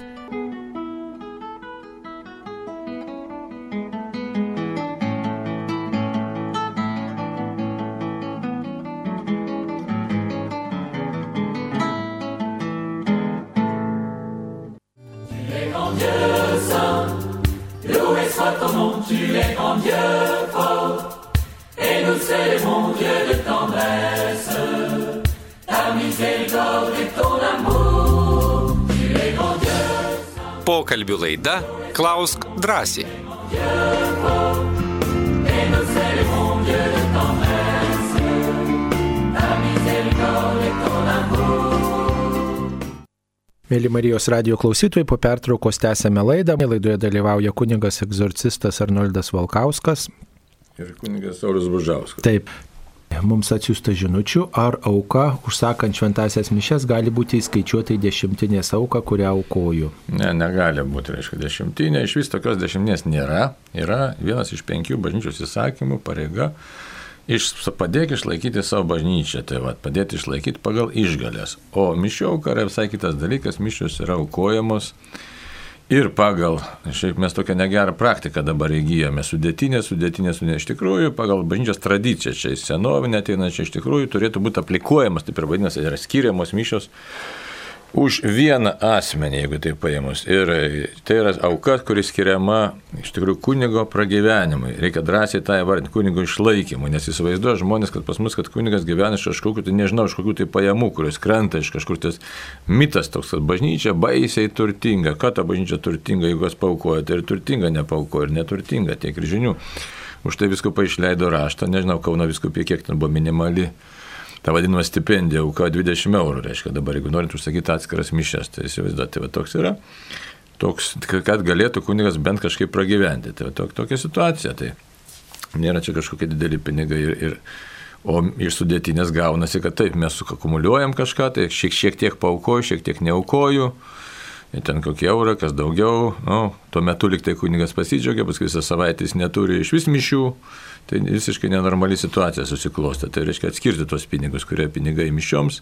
Pokalbių laida Klausk drąsiai. Mėly Marijos radio klausytojai, po pertraukos tęsėme laidą. Laidoje dalyvauja kunigas egzorcistas Arnoldas Valkauskas. Ir kunigas Saulis Bužauskas. Taip, mums atsiųsta žinučių, ar auka, užsakant šventasias mišes, gali būti įskaičiuota į dešimtinės auką, kurią aukoju. Ne, negali būti, reiškia, dešimtinė. Iš vis tokios dešimtinės nėra. Yra vienas iš penkių bažnyčios įsakymų pareiga iš, padėk išlaikyti savo bažnyčią, tai va, padėti išlaikyti pagal išgalės. O mišių auka yra visai kitas dalykas, mišios yra aukojamos Ir pagal, šiaip mes tokią negerą praktiką dabar įgyjame, sudėtinė, sudėtinė, sudėtinė, iš tikrųjų, pagal bažnyčios tradiciją, čia senovinė ateina, čia iš tikrųjų turėtų būti aplikuojamas, taip ir vadinasi, yra skiriamos mišios už vieną asmenį, jeigu tai paėmus. Ir tai yra auka, kuris skiriama iš tikrųjų kunigo pragyvenimui. Reikia drąsiai tą įvardinti kunigo išlaikymui, nes įsivaizduoja žmonės, kad pas mus, kad kunigas gyvena iš kažkokių, tai nežinau, iš kokių tai pajamų, kurios krenta iš kažkur tas mitas toks, kad bažnyčia baisiai turtinga. Ką ta bažnyčia turtinga, jeigu jos paukoja, tai ir turtinga nepaukoja, ir neturtinga, tiek ir žinių. Už tai visko paaišleido raštą, nežinau, Kauno viskupė kiek ten buvo minimali ta vadinama stipendija, auka 20 eurų, reiškia dabar, jeigu norint užsakyti atskiras mišes, tai įsivaizduoti, tai va toks yra, toks, kad galėtų kunigas bent kažkaip pragyventi, tai va tok, tokia situacija, tai nėra čia kažkokie dideli pinigai ir, ir O iš sudėtinės gaunasi, kad taip, mes sukakumuliuojam kažką, tai šiek, šiek tiek paukoju, šiek tiek neaukoju, ir ten kokį eurą, kas daugiau, nu, tuo metu liktai kunigas pasidžiaugia, paskui visą savaitę jis neturi iš vis mišių, tai visiškai nenormali situacija susiklostė. Tai reiškia atskirti tos pinigus, kurie pinigai mišioms.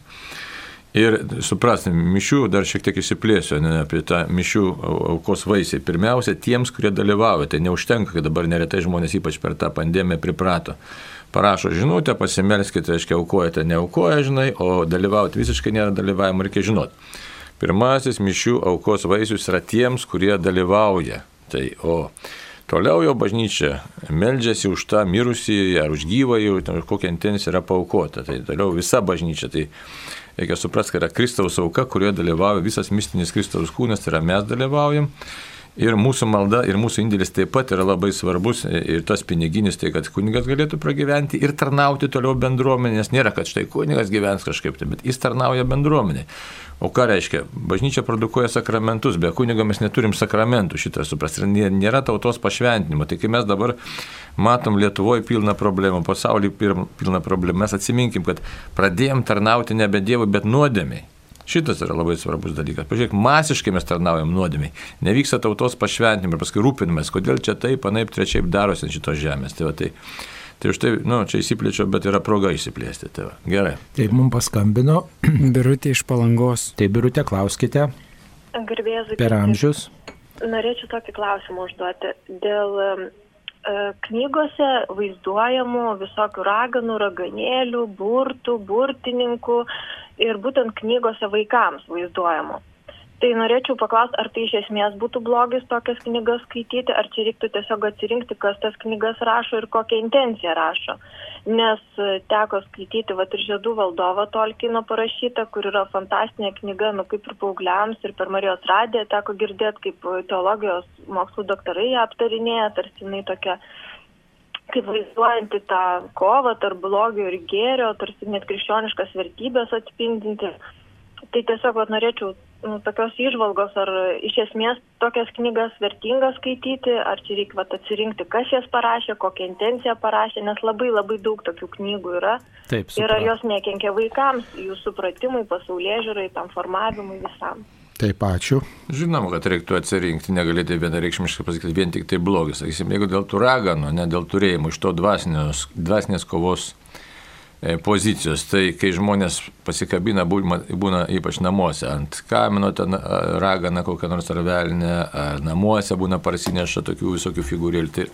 Ir suprasti, mišių dar šiek tiek išsiplėsiu ne, apie tą mišių aukos vaisiai. Pirmiausia, tiems, kurie dalyvauja, tai neužtenka, kad dabar neretai žmonės ypač per tą pandemiją priprato. Parašo žinutę, pasimelskite, reiškia, aukojate, neaukoja, žinai, o dalyvauti visiškai nėra dalyvavimo, reikia žinoti. Pirmasis mišių aukos vaisius yra tiems, kurie dalyvauja. Tai, o Toliau jo bažnyčia meldžiasi už tą mirusį ar už gyvąjį, kokia intencija yra paukota. Tai toliau visa bažnyčia. Tai reikia suprasti, kad yra Kristaus auka, kurioje dalyvauja visas mistinis Kristaus kūnas, tai yra mes dalyvaujam. Ir mūsų malda, ir mūsų indėlis taip pat yra labai svarbus, ir tas piniginis, tai kad kunigas galėtų pragyventi ir tarnauti toliau bendruomenės. Nėra, kad štai kunigas gyvens kažkaip, tai, bet jis tarnauja bendruomeniai. O ką reiškia? Bažnyčia produkuoja sakramentus, be kunigo mes neturim sakramentų, šitą suprasti. Nėra tautos pašventinimo. Tai kai mes dabar matom Lietuvoje pilną problemą, pasaulyje pilną problemą, mes atsiminkim, kad pradėjom tarnauti nebe Dievui, bet nuodėmiai. Šitas yra labai svarbus dalykas. Pažiūrėk, masiškai mes tarnaujam nuodėmiai. Nevyksta tautos pašventinimai ir paskui rūpinamės, kodėl čia taip, anaip, trečiaip darosi ant šitos žemės. Tai, va, tai, tai už tai, nu, čia įsiplėčiau, bet yra proga įsiplėsti. Tai va, gerai. Taip, mums paskambino. Birutė iš palangos. Tai Birutė, klauskite. Garbėzu. Per amžius. Norėčiau tokį klausimą užduoti. Dėl knygose vaizduojamų visokių raganų, raganėlių, burtų, burtininkų ir būtent knygose vaikams vaizduojamų. Tai norėčiau paklausti, ar tai iš esmės būtų blogis tokias knygas skaityti, ar čia reiktų tiesiog atsirinkti, kas tas knygas rašo ir kokią intenciją rašo. Nes teko skaityti, va ir Žiedų valdovo Tolkino parašyta, kur yra fantastinė knyga, nu kaip ir paaugliams, ir per Marijos radiją teko girdėti, kaip teologijos mokslų daktarai ją aptarinėja, tarsi jinai tokia kaip vaizduojanti tą kovą tarp blogio ir gėrio, tarsi net krikščioniškas vertybės atspindinti. Tai tiesiog vat, norėčiau nu, tokios išvalgos, ar iš esmės tokias knygas vertinga skaityti, ar čia reikia vat, atsirinkti, kas jas parašė, kokią intenciją parašė, nes labai labai daug tokių knygų yra. Taip, ir ar jos nekenkia vaikams, jų supratimui, pasaulyje žiūrai, tam formavimui visam. Taip, ačiū. Žinoma, kad reiktų atsirinkti, negalėti vienareikšmiškai pasakyti vien tik tai blogis. Sakysim, jeigu dėl tų raganų, ne dėl turėjimų, iš to dvasinės, dvasinės kovos e, pozicijos, tai kai žmonės pasikabina, būna, būna ypač namuose, ant kamino ten ragana kokią nors arvelinę, ar namuose būna parsineša tokių visokių figūrėlių, tai,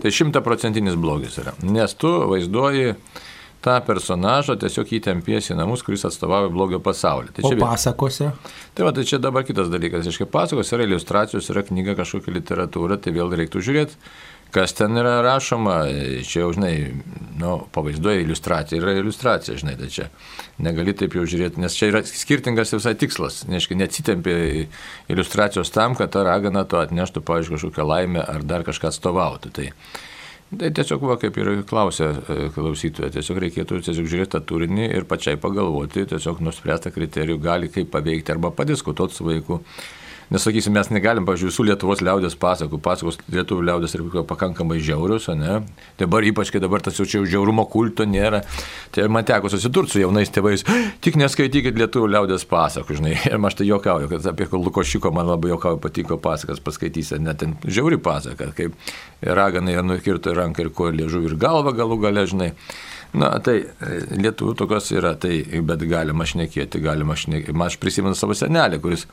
tai šimtaprocentinis blogis yra. Nes tu vaizduoji tą personažą tiesiog įtempiesi į namus, kuris atstovauja blogio pasaulį. Tai čia, o pasakose? Tai va, tai čia dabar kitas dalykas. Iškai pasakos yra iliustracijos, yra knyga kažkokia literatūra, tai vėl reiktų žiūrėti, kas ten yra rašoma. Čia jau, žinai, nu, pavaizduoja iliustracija, yra iliustracija, žinai, tai čia negali taip jau žiūrėti, nes čia yra skirtingas visai tikslas. Neškai, neatsitempi iliustracijos tam, kad ta ragana to atneštų, pavyzdžiui, kažkokią laimę ar dar kažką atstovautų. Tai, Tai tiesiog, va, kaip ir klausė e, klausytoja, tiesiog reikėtų tiesiog žiūrėti tą turinį ir pačiai pagalvoti, tiesiog nuspręstą kriterijų gali kaip paveikti arba padiskutuoti su vaiku Nes, sakysim, mes negalim, pažiūrėjau, visų Lietuvos liaudės pasakų, pasakos Lietuvų liaudės yra pakankamai žiaurius, ne? Dabar ypač, kai dabar tas jau čia žiaurumo kulto nėra, tai man teko susidurti su jaunais tėvais, tik neskaitykit Lietuvų liaudės pasakų, žinai, ir aš tai juokauju, kad apie Lukošiko man labai juokauju patiko pasakas paskaitysi, net ten žiauri pasaka, kaip raganai nukirto ranką ir koją liežuvį ir galvą galų gale, žinai. Na, tai e, lietuvių tokios yra, tai, bet galima šnekėti, galima šnekėti. Aš prisimenu savo senelį, kuris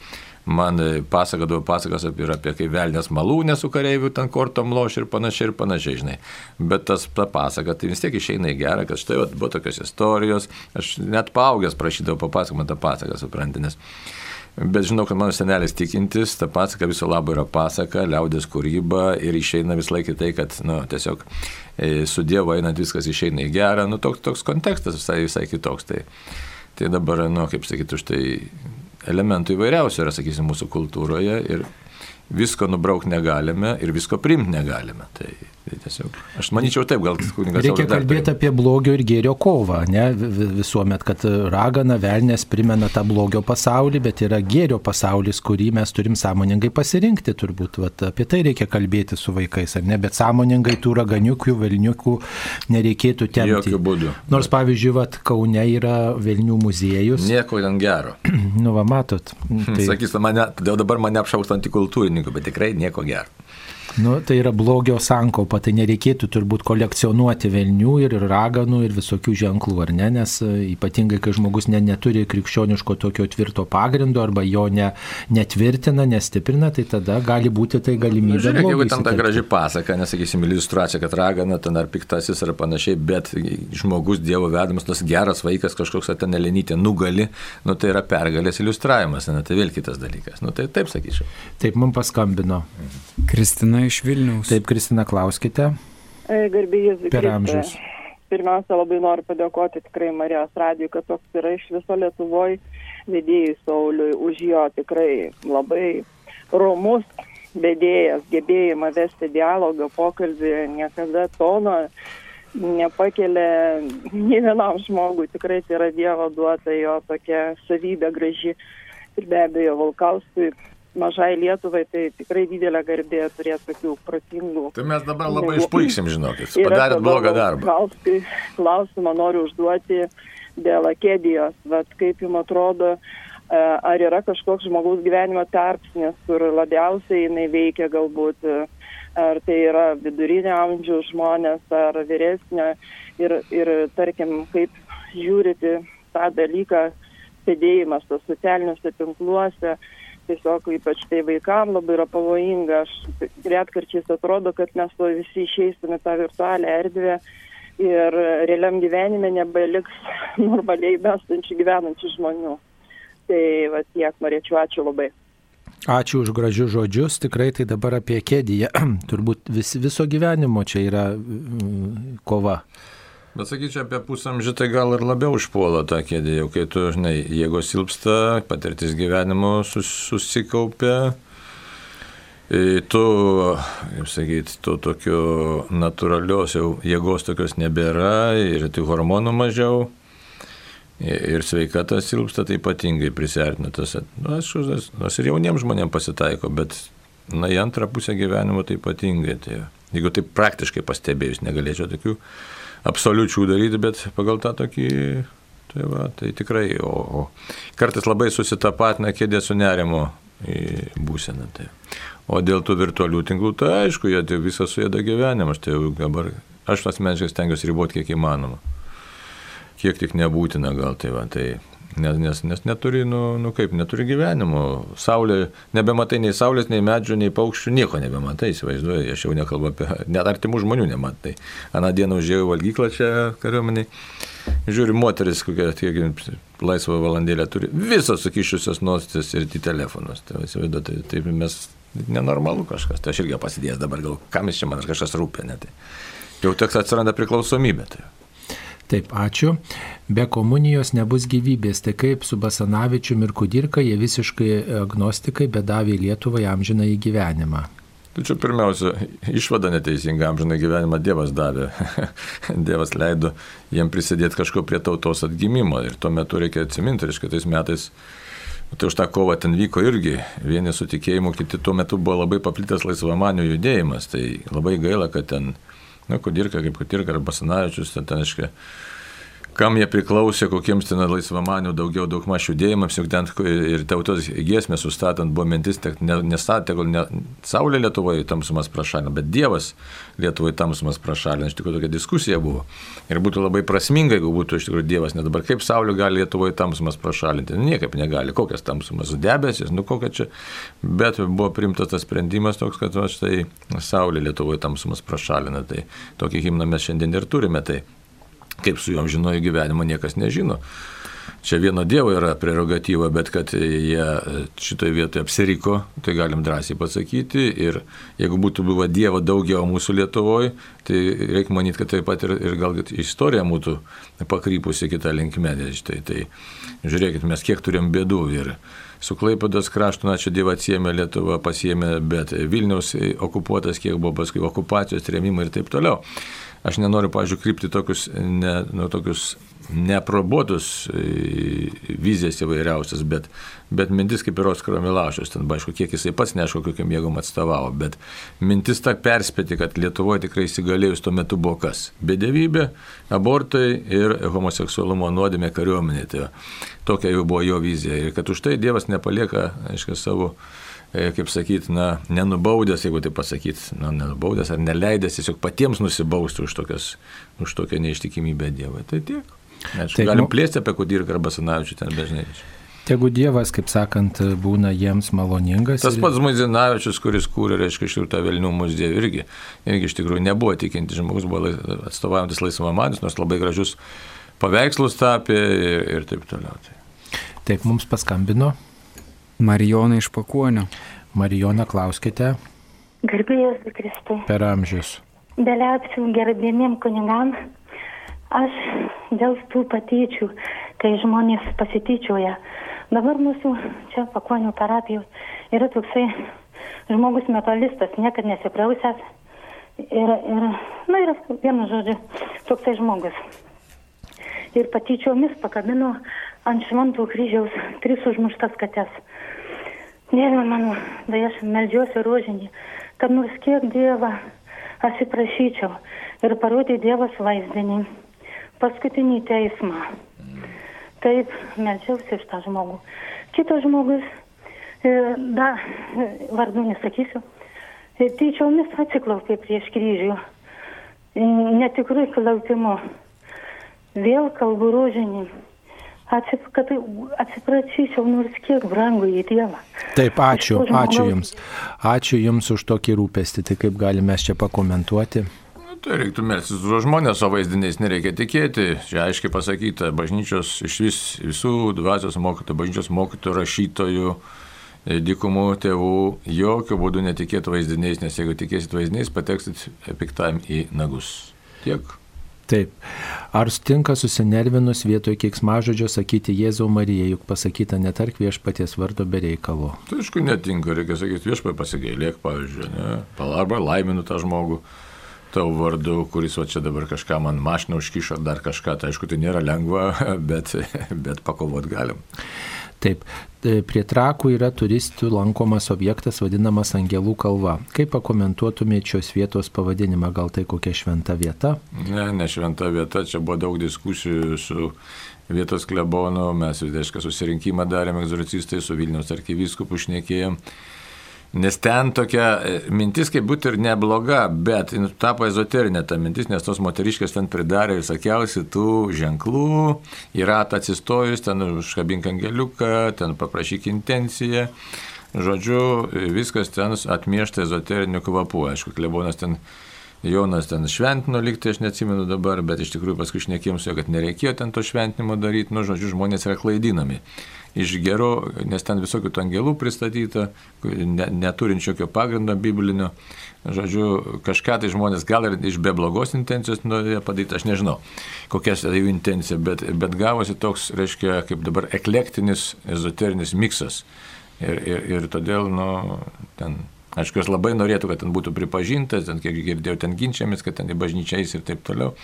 man e, pasakodavo pasakas apie, apie kai velnės malūnė su kareiviu ten kortom loš ir panašiai ir panašiai, žinai. Bet tas ta pasaka, tai vis tiek išeina į gerą, kad štai vat, buvo tokios istorijos, aš net paaugęs prašydavau papasakoti tą pasaką, suprantinės. Bet žinau, kad mano senelis tikintis, ta pasaka viso labo yra pasaka, liaudės kūryba ir išeina vis laikai tai, kad, nu, tiesiog e, su Dievu einant viskas išeina į gerą, nu, toks, toks kontekstas visai, visai kitoks. Tai, tai dabar, nu, kaip sakyti, už tai elementų įvairiausių yra, sakysim, mūsų kultūroje ir visko nubraukti negalime ir visko primti negalime. Tai Tai tiesiog, aš manyčiau taip, gal kunigas. Reikia kalbėti apie blogio ir gėrio kovą, ne visuomet, kad ragana, velnės primena tą blogio pasaulį, bet yra gėrio pasaulis, kurį mes turim sąmoningai pasirinkti, turbūt vat, apie tai reikia kalbėti su vaikais, ar ne, bet sąmoningai tų raganiukų, velniukų nereikėtų temti. Jokių būdų. Nors, pavyzdžiui, vat, Kaune yra Velnių muziejus. Nieko ten gero. nu, va, matot. Tai... Sakys, mane, dabar mane apšauktų antikultūrininkų, bet tikrai nieko gero. Nu, tai yra blogio sankaupa, tai nereikėtų turbūt kolekcionuoti velnių ir raganų ir visokių ženklų, ar ne, nes e, ypatingai, kai žmogus ne, neturi krikščioniško tokio tvirto pagrindo arba jo ne, netvirtina, nestiprina, tai tada gali būti tai galimybė. Žiūrėk, jeigu tam ta graži pasaka, nesakysim, iliustracija, kad ragana ten ar piktasis ar panašiai, bet žmogus Dievo vedamas, tas geras vaikas kažkoks ten elenytė nugali, nu, tai yra pergalės iliustravimas, ne, tai vėl kitas dalykas. Nu, tai taip sakyčiau. Taip, mums paskambino. Kristina iš Vilniaus. Taip, Kristina, klauskite. Garbėjus. Per amžius. Pirmiausia, labai noriu padėkoti tikrai Marijos radijui, kad toks yra iš viso Lietuvoje vedėjai Sauliui už jo tikrai labai romus vedėjas, gebėjimą vesti dialogą, pokalbį, niekada tono nepakelia nei vienam žmogui, tikrai tai yra Dievo duota jo tokia savybė graži ir be abejo Valkauskui mažai Lietuvai tai tikrai didelė garbė turėti tokių protingų. Tai mes dabar labai išpuiksim, žinokit, padarėt blogą darbą. Klausimą, noriu užduoti dėl akedijos, bet kaip jums atrodo, e, ar yra kažkoks žmogaus gyvenimo tarpsnis, kur labiausiai jinai veikia galbūt, e, ar tai yra vidurinio amžiaus žmonės, ar vyresnio ir, ir tarkim, kaip žiūrite tą dalyką, sėdėjimas tos socialiniuose tinkluose, tiesiog ypač tai vaikam labai yra pavojinga. Aš retkarčiais atrodo, kad mes to visi išeisime tą virtualią erdvę ir realiam gyvenime nebeliks normaliai bestančių gyvenančių žmonių. Tai va tiek norėčiau, ačiū labai. Ačiū už gražius žodžius, tikrai tai dabar apie kėdiją. Turbūt vis, viso gyvenimo čia yra kova. Bet sakyčiau, apie pusamžį tai gal ir labiau užpuola tą kėdę, jau kai tu, žinai, jėgos silpsta, patirtis gyvenimo sus, susikaupia, tu, kaip sakyti, tu tokio natūralios jau jėgos tokios nebėra ir tų hormonų mažiau. Ir sveikata silpsta, tai ypatingai prisartina tas. Nu, aš, aš ir jauniems žmonėms pasitaiko, bet na, į antrą pusę gyvenimo tai ypatingai. Tai, jeigu taip praktiškai pastebėjus, negalėčiau tokių absoliučių daryti, bet pagal tą tokį, tai, va, tai tikrai, o, o kartais labai susitapatina kėdė su nerimo būsena. Tai. O dėl tų virtualių tinklų, tai aišku, jie tai visą suėda gyvenimą, aš tai dabar, aš asmeniškai stengiuosi riboti kiek įmanoma. Kiek tik nebūtina gal tai va, tai Nes, nes, nes neturi, nu, nu kaip, neturi gyvenimo. Saulė, nebematai nei saulės, nei medžių, nei paukščių, nieko nebematai, įsivaizduoju, aš jau nekalbu apie, net artimų žmonių nematai. Aną dieną užėjau valgyklą čia kariuomeniai, žiūri moteris, kokia tiek laisvą valandėlę turi, visos sukišusios nostis ir į telefonus. Tai, įsivaizduoju, tai, tai mes nenormalu kažkas. Tai aš irgi pasidėjęs dabar, gal kam jis čia man kažkas rūpė, net. Tai. Jau toks atsiranda priklausomybė. Tai. Taip, ačiū. Be komunijos nebus gyvybės. Tai kaip su Basanavičiu ir Kudirka, jie visiškai agnostikai, bet davė Lietuvai amžiną į gyvenimą. Čia pirmiausia, išvada neteisinga amžiną gyvenimą Dievas davė. Dievas leido jiem prisidėti kažko prie tautos atgimimo. Ir tuo metu reikia atsiminti, reiškia, tais metais Tai už tą kovą ten vyko irgi vieni su tikėjimu, kiti tuo metu buvo labai paplitęs laisvamanių judėjimas. Tai labai gaila, kad ten na, Kudirka kaip Kudirka ar Basanavičius, ten, ten aiškiai, kam jie priklausė, kokiems ten laisvamanių daugiau daug maž judėjimams, juk ten ir tautos giesmę sustatant buvo mintis, ne, nestatė, kol ne Saulė Lietuvoje tamsumas prašalino, bet Dievas Lietuvoje tamsumas prašalino. Iš tikrųjų tokia diskusija buvo. Ir būtų labai prasminga, jeigu būtų iš tikrųjų Dievas, ne dabar kaip Saulė gali Lietuvoje tamsumas prašalinti. Niekaip negali. Kokias tamsumas debesis, nu kokia čia. Bet buvo primtas tas sprendimas toks, kad va, štai Saulė Lietuvoje tamsumas prašalina. Tai tokį himną mes šiandien ir turime. Tai Kaip su juom žinojo gyvenimo niekas nežino. Čia vieno Dievo yra prerogatyva, bet kad jie šitoje vietoje apsiriko, tai galim drąsiai pasakyti. Ir jeigu būtų buvę Dievo daugiau mūsų Lietuvoje, tai reikia manyti, kad taip pat ir, ir gal istorija būtų pakrypusi kitą linkmę. Tai, tai žiūrėkit, mes kiek turim bėdų ir su Klaipados kraštu, na čia Dievą atsiemė Lietuva, pasiemė, bet Vilniaus okupuotas, kiek buvo paskui okupacijos, trėmimai ir taip toliau. Aš nenoriu, pažiūrėjau, krypti tokius, ne, nu, tokius neprobotus e, vizijas įvairiausias, bet, bet mintis kaip ir Oskaro Milašius, ten, aišku, kiek jisai pats neaišku, kokiam jėgom atstovavo, bet mintis ta perspėti, kad Lietuvoje tikrai įsigalėjus tuo metu buvo kas? Bedėvybė, abortai ir homoseksualumo nuodėmė kariuomenė. Tai tokia jau buvo jo vizija ir kad už tai Dievas nepalieka, aišku, savo kaip sakyti, na, nenubaudęs, jeigu tai pasakyti, na, nenubaudęs ar neleidęs tiesiog patiems nusibausti už, tokias, už tokią neištikimybę Dievui. Tai tiek. Aišku, tai, galim nu, plėsti apie Kudirką arba Sanavičių ten dažnai. Tegu Dievas, kaip sakant, būna jiems maloningas. Tas pats Muzinavičius, kuris kūrė, reiškia, iš tikrųjų tą Vilnių muziejų irgi, irgi iš tikrųjų nebuvo tikinti žmogus, buvo atstovaujantis laisvamanis, nors labai gražius paveikslus tapė ir, ir taip toliau. Tai. Taip, mums paskambino Marijona iš Pakuonio. Marijona, klauskite. Garbėjus Kristai. Per amžius. Dėliausių gerbėmiem kunigam, aš dėl tų patyčių, kai žmonės pasityčioja. Dabar mūsų čia Pakuonio parapijos yra toksai žmogus metalistas, niekada nesiprausęs. Ir, ir, na, yra vienu žodžiu, toksai žmogus. Ir patyčiomis pakabino ant šventų kryžiaus tris užmuštas kates. Dieve mano, tai aš melžiuosi rožinį, kad nors kiek Dievą atsiprašyčiau ir parodė Dievas vaizdinį, paskutinį teismą. Taip, melžiausi iš tą žmogų. Kitas žmogus, e, da, vardu nesakysiu, e, tyčiomis atsiklaupė prieš kryžių, e, netikrui klaupimu. Vėl kalbu rožinį Atsip, kad atsiprašyčiau nors kiek brangų į Dievą. Taip, ačiū, ačiū Jums. Ačiū Jums už tokį rūpestį. Tai kaip galime čia pakomentuoti? Nu, tai reiktų melstis už žmonės, o vaizdiniais nereikia tikėti. Čia aiškiai pasakyta, bažnyčios iš vis, visų dvasios mokytojų, bažnyčios mokytojų, rašytojų, e, dykumų tėvų, jokių būdų netikėti vaizdiniais, nes jeigu tikėsit vaizdiniais, pateksit piktam į nagus. Tiek. Taip. Ar sutinka susinervinus vietoj keiksmažodžio sakyti Jėzau Marija, juk pasakyta netark viešpaties vardo be reikalo? Tai aišku, netinka, reikia sakyti viešpatie pasigailėk, pavyzdžiui, ne? arba laiminu tą žmogų tavo vardu, kuris va čia dabar kažką man mašiną užkišo, dar kažką, tai aišku, tai nėra lengva, bet, bet pakovot galim. Taip, prie trakų yra turistų lankomas objektas vadinamas Angelų kalva. Kaip pakomentuotumėte šios vietos pavadinimą, gal tai kokia šventa vieta? Ne, ne šventa vieta, čia buvo daug diskusijų su vietos klebonu, mes vidaišką susirinkimą darėme egzorcistai su Vilniaus arkivyskupu šnekėjom. Nes ten tokia e, mintis kaip būtų ir nebloga, bet tapo ezoterinė ta mintis, nes tos moteriškės ten pridarė visokiausių tų ženklų, yra atsistojus, ten užkabink angeliuką, ten paprašyk intenciją. Žodžiu, viskas ten atmiešta ezoteriniu kvapu. Aišku, klebonas ten Jonas ten šventino likti, aš neatsimenu dabar, bet iš tikrųjų paskui šnekėjom su juo, kad nereikėjo ten to šventinimo daryti, nu, žodžiu, žmonės yra klaidinami iš gero, nes ten visokių angelų pristatyta, ne, neturint jokio pagrindo biblinio. Žodžiu, kažką tai žmonės gal ir iš be blogos intencijos norėjo padaryti, aš nežinau, kokia tai jų intencija, bet, bet gavosi toks, reiškia, kaip dabar eklektinis, ezoterinis miksas. Ir, ir, ir todėl, nu, ten Aišku, jos labai norėtų, kad ten būtų pripažintas, ten, kiek girdėjau, ten ginčiamis, kad ten į bažnyčiais ir taip toliau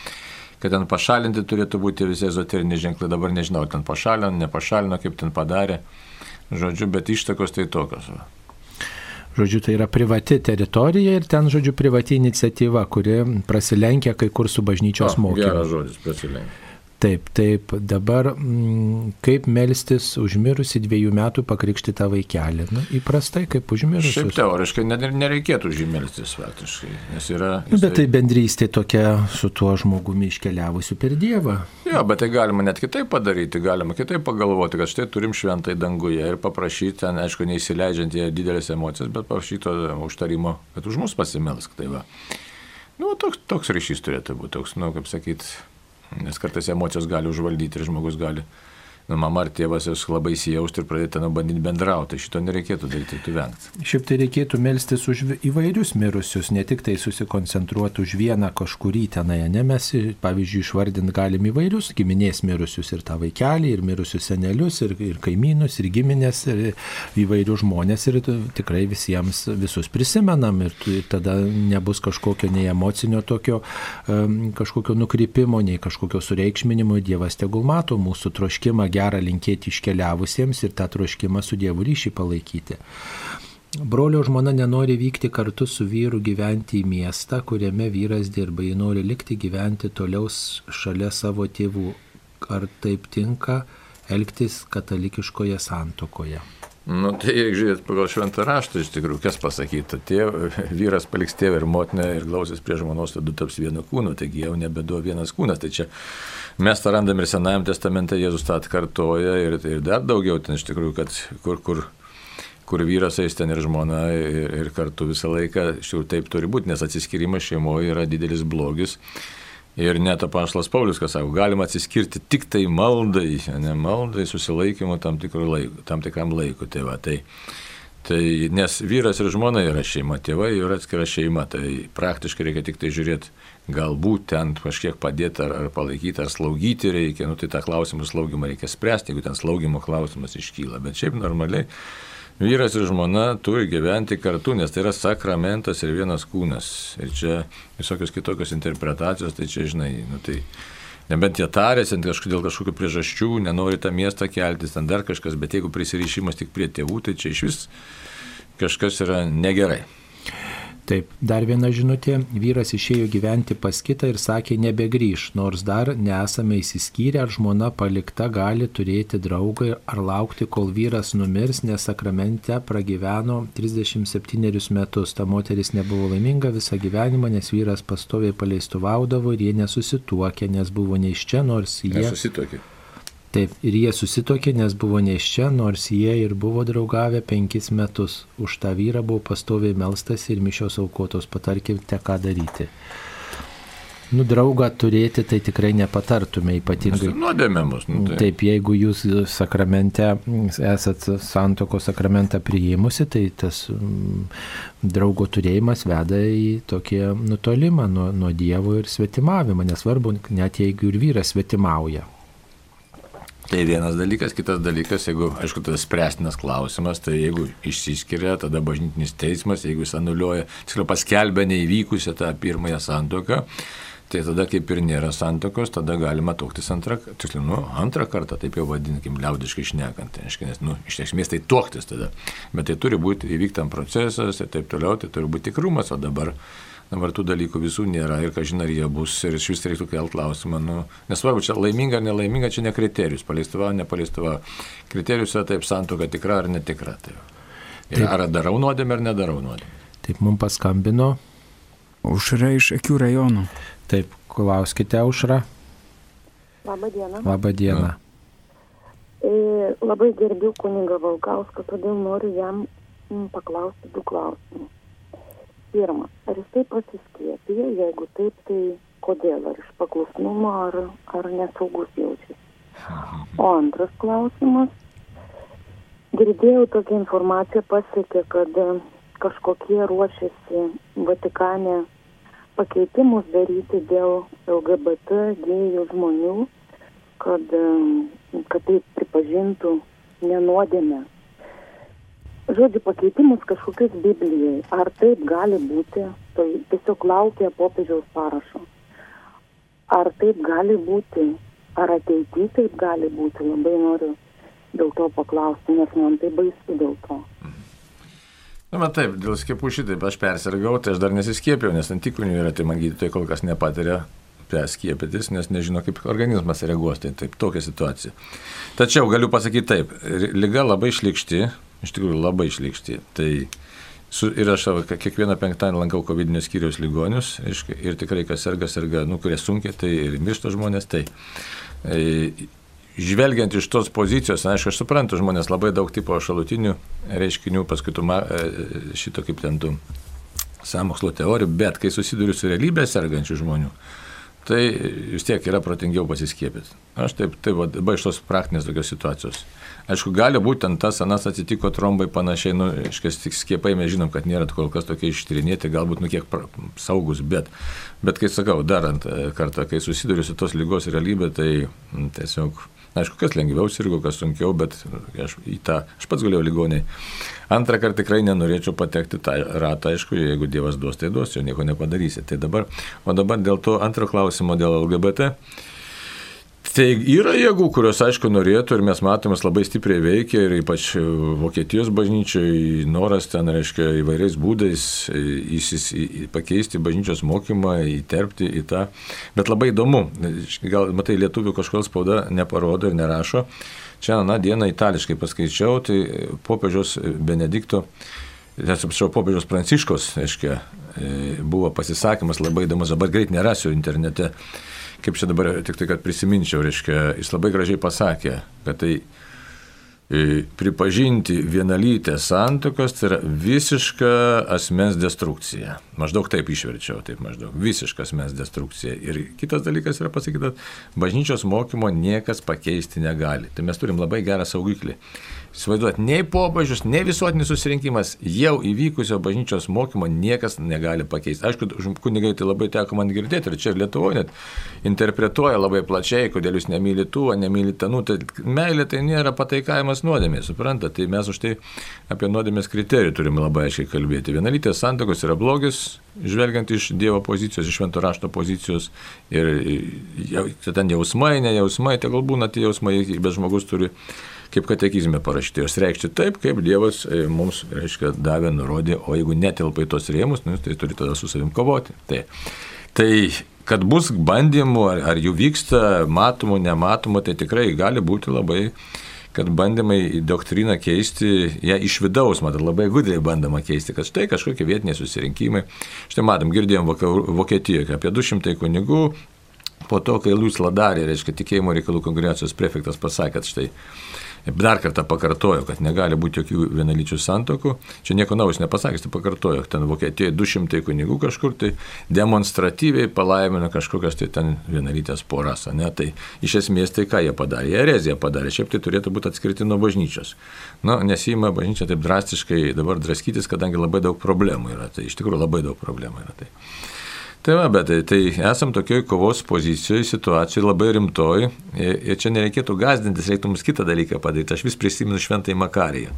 kad ten pašalinti turėtų būti visi ezoteriniai ženklai. Dabar nežinau, ten pašalino, nepašalino, kaip ten padarė. Žodžiu, bet ištakos tai tokios. Žodžiu, tai yra privati teritorija ir ten, žodžiu, privati iniciatyva, kuri prasilenkia kai kur su bažnyčios mokymu. Geras žodis, prasilenkia. Taip, taip, dabar mm, kaip melstis užmirusi dviejų metų pakrikštytą vaikelį. Nu, įprastai kaip užmirusi. Šiaip teoriškai net ir nereikėtų žymelstis faktiškai, nes yra... Nu, bet tai bendrystė tokia su tuo žmogumi iškeliavusiu per Dievą. Jo, bet tai galima net kitaip padaryti, galima kitaip pagalvoti, kad štai turim šventai danguje ir paprašyti ten, aišku, neįsileidžiant į didelės emocijas, bet prašyti užtarimo, kad už mus pasimelsk. Tai va. nu, toks, toks ryšys turėtų būti, toks, nu, kaip sakyt, Nes kartais emocijos gali užvaldyti ir žmogus gali nu, mama ar tėvas jos labai įsijausti ir pradėti ten bandyti bendrauti. Šito nereikėtų daryti, tu vengti. Šiaip tai reikėtų melstis už įvairius mirusius, ne tik tai susikoncentruoti už vieną kažkurį tenai, ne mes, pavyzdžiui, išvardinti galim įvairius giminės mirusius ir tą vaikelį, ir mirusius senelius, ir, ir kaimynus, ir giminės, ir įvairius žmonės, ir tikrai visiems visus prisimenam, ir, ir tada nebus kažkokio nei emocinio tokio, um, kažkokio nukrypimo, nei kažkokio sureikšminimo, Dievas tegul mato mūsų troškimą gera linkėti iškeliavusiems ir tą troškimą su Dievu ryšį palaikyti. Brolio žmona nenori vykti kartu su vyru gyventi į miestą, kuriame vyras dirba. Ji nori likti gyventi toliau šalia savo tėvų. Ar taip tinka elgtis katalikiškoje santokoje? Nu, tai žiūrėt pagal šventą raštą, iš tikrųjų, kas pasakyta, tėv, vyras paliks tėvą ir motiną ir glausis prie žmonos, tada taps vienu kūnu, taigi jau nebedu vienas kūnas. Tai čia mes tą randam ir Senajame testamente Jėzus tą atkartoja ir, ir dar daugiau ten iš tikrųjų, kad kur, kur, kur vyras eis ten ir žmona ir, ir kartu visą laiką, iš tikrųjų taip turi būti, nes atsiskirimas šeimoje yra didelis blogis. Ir net apaštalas Paulius, kas sako, galima atsiskirti tik tai maldai, ne maldai susilaikymu tam, laiku, tam tikram laiku. Tai va, tai, tai, nes vyras ir žmona yra šeima, tėvai yra atskira šeima, tai praktiškai reikia tik tai žiūrėti, galbūt ten kažkiek padėti ar, ar palaikyti, ar slaugyti reikia, nu tai tą klausimą slaugimą reikia spręsti, jeigu ten slaugimo klausimas iškyla, bet šiaip normaliai vyras ir žmona turi gyventi kartu, nes tai yra sakramentas ir vienas kūnas. Ir čia visokios kitokios interpretacijos, tai čia žinai, nu, tai nebent jie tarėsi dėl kažkokių priežasčių, nenori tą miestą keltis, ten dar kažkas, bet jeigu prisirišimas tik prie tėvų, tai čia iš vis kažkas yra negerai. Taip, dar viena žinutė. Vyras išėjo gyventi pas kitą ir sakė nebegrįž, nors dar nesame įsiskyrę, ar žmona palikta gali turėti draugą ar laukti, kol vyras numirs, nes sakramente pragyveno 37 metus. Ta moteris nebuvo laiminga visą gyvenimą, nes vyras pastoviai paleistuvaudavo ir jie nesusituokė, nes buvo ne iš čia, nors jie... Nesusituokė. Taip, ir jie susitokė, nes buvo ne iš čia, nors jie ir buvo draugavę penkis metus. Už tą vyrą buvo pastoviai melstas ir mišios aukotos, patarkite, ką daryti. Nu, draugą turėti tai tikrai nepatartume ypatingai. Nuodėmėmus. Nu, tai. Taip, jeigu jūs sakramente, esat santoko sakramentą priėmusi, tai tas mm, draugo turėjimas veda į tokį nutolimą nuo, nuo Dievo ir svetimavimą, nesvarbu, net jeigu ir vyras svetimauja. Tai vienas dalykas, kitas dalykas, jeigu, aišku, tas spręstinas klausimas, tai jeigu išsiskiria, tada bažnytinis teismas, jeigu jis anuliuoja, tiksliau paskelbia neįvykusią tą pirmąją santoką, tai tada kaip ir nėra santokos, tada galima tuoktis antrą, tiksliau, nu, antrą kartą, taip jau vadinkim, liaudiškai išnekant, tai reiškia, nes, nu, iš esmės tai tuoktis tada, bet tai turi būti įvyktam procesas ir taip toliau, tai turi būti tikrumas, o dabar Dabar tų dalykų visų nėra ir ką žinai, ar jie bus ir iš vis reiktų kelti klausimą. Nu, nesvarbu, čia laiminga ar nelaiminga, čia ne kriterijus, paleistava, nepaleistava. Kriterijus yra taip santoka tikra ar netikra. Tai. Ir ar darau nuodėmę ar nedarau nuodėmę. Taip mums paskambino. Užra iš akių rajonų. Taip, klauskite, Užra. Labą dieną. Labą dieną. E, labai gerbiu kunigą Valkauską, todėl noriu jam paklausti du klausimus pirma, ar jisai pasiskiepija, jeigu taip, tai kodėl, ar iš paklusnumo, ar, ar nesaugus jaučiasi. O antras klausimas, girdėjau tokią informaciją pasiekė, kad kažkokie ruošiasi Vatikane pakeitimus daryti dėl LGBT gėjų žmonių, kad, kad tai pripažintų nenuodėmę žodžiu pakeitimus kažkokius Biblijai. Ar taip gali būti, tai tiesiog laukia popiežiaus parašo. Ar taip gali būti, ar ateityje taip gali būti, labai noriu dėl to paklausti, nes man tai baisu dėl to. Na, nu, taip, dėl skiepų šitaip aš persirgau, tai aš dar nesiskiepiau, nes antikūnių yra, tai man gydytojai kol kas nepatiria skiepytis, nes nežino, kaip organizmas reaguos. Tai taip, tokia situacija. Tačiau galiu pasakyti taip, lyga labai išlikšti, iš tikrųjų labai išlikšti. Tai Su, ir aš kiekvieną penktadienį lankau COVID skyriaus ligonius aiškia, ir tikrai, kas serga, serga, nu, kurie sunkiai, tai ir miršta žmonės, tai e, žvelgiant iš tos pozicijos, na, aišku, aš suprantu, žmonės labai daug tipo šalutinių reiškinių, paskui tu ma, e, šito kaip ten tu samokslo teorijų, bet kai susiduriu su realybė sergančių žmonių, tai vis tiek yra protingiau pasiskiepyti. Aš taip, taip, va, iš tos praktinės tokios situacijos. Aišku, gali būti ten tas, anas atsitiko trombai panašiai, nu, iškės tik skiepai mes žinom, kad nėra kol kas tokie ištyrinėti, galbūt nu kiek pra, saugus, bet, bet kai sakau, darant e, kartą, kai susiduriu su tos lygos realybė, tai tiesiog, aišku, kas lengviau sirgo, kas sunkiau, bet aš, tą, aš pats galėjau ligoniai. Antrą kartą tikrai nenorėčiau patekti tą ratą, aišku, jeigu Dievas duos, tai duos, jo nieko nepadarysi. Tai dabar, o dabar dėl to antro klausimo dėl LGBT. Tai yra jėgų, kurios aišku norėtų ir mes matomės labai stipriai veikia ir ypač Vokietijos bažnyčiai noras ten, reiškia, įvairiais būdais įsis, pakeisti bažnyčios mokymą, įterpti į tą. Bet labai įdomu, gal matai, lietuvių kažkodėl spauda neparodo ir nerašo. Čia aną dieną itališkai paskaičiau, tai popiežiaus Benedikto, atsiprašau, popiežiaus Pranciškos, aiškiai, buvo pasisakymas labai įdomus, dabar greit nerasiu internete kaip čia dabar tik tai, kad prisiminčiau, reiškia, jis labai gražiai pasakė, kad tai e, pripažinti vienalytės santokos tai yra visiška asmens destrukcija. Maždaug taip išverčiau, taip maždaug. Visiška asmens destrukcija. Ir kitas dalykas yra pasakyti, kad bažnyčios mokymo niekas pakeisti negali. Tai mes turim labai gerą saugiklį. Įsivaizduot, nei pobažius, nei visuotinis susirinkimas jau įvykusio bažnyčios mokymo niekas negali pakeisti. Aišku, kunigai tai labai teko man girdėti ir čia Lietuvoje net interpretuoja labai plačiai, kodėl jūs nemyli tų, nemyli tenų. Tai meilė tai nėra pataikavimas nuodėmė, suprantate? Tai mes už tai apie nuodėmės kriterijų turime labai aiškiai kalbėti. Vienalytės santokos yra blogis, žvelgiant iš Dievo pozicijos, iš švento rašto pozicijos. Ir jau, ten jausmai, ne jausmai, tai galbūt būna tie jausmai, bet žmogus turi kaip katekizme parašyti, jos reikšti taip, kaip Dievas e, mums, reiškia, davė, nurodė, o jeigu netelpa į tos rėmus, nu, tai turi tada su savim kovoti. Tai, tai kad bus bandymų, ar, ar jų vyksta, matomų, nematomų, tai tikrai gali būti labai kad bandymai doktriną keisti, ją iš vidaus, matot, labai gudriai bandoma keisti, kad štai kažkokie vietiniai susirinkimai. Štai matom, girdėjom Vokietijoje, apie 200 kunigų po to, kai Luis Ladarė, reiškia tikėjimo reikalų kongregacijos prefektas, pasakė, kad štai dar kartą pakartojo, kad negali būti jokių vienalyčių santokų. Čia nieko naujo nepasakęs, tai pakartojo, ten Vokietijoje 200 kunigų kažkur tai demonstratyviai palaimino kažkokias tai ten vienalytės poras. Ne? Tai iš esmės tai ką jie padarė? Jie ereziją padarė, šiaip tai turėtų būti atskirti nuo bažnyčios. Nu, nesima bažnyčia taip drastiškai dabar draskytis, kadangi labai daug problemų yra. Tai iš tikrųjų labai daug problemų yra. Tai. Tai va, bet tai, tai esam tokioj kovos pozicijoje, situacijoje labai rimtoj ir čia nereikėtų gazdintis, reiktų mums kitą dalyką padaryti. Aš vis prisimenu šventai Makariją.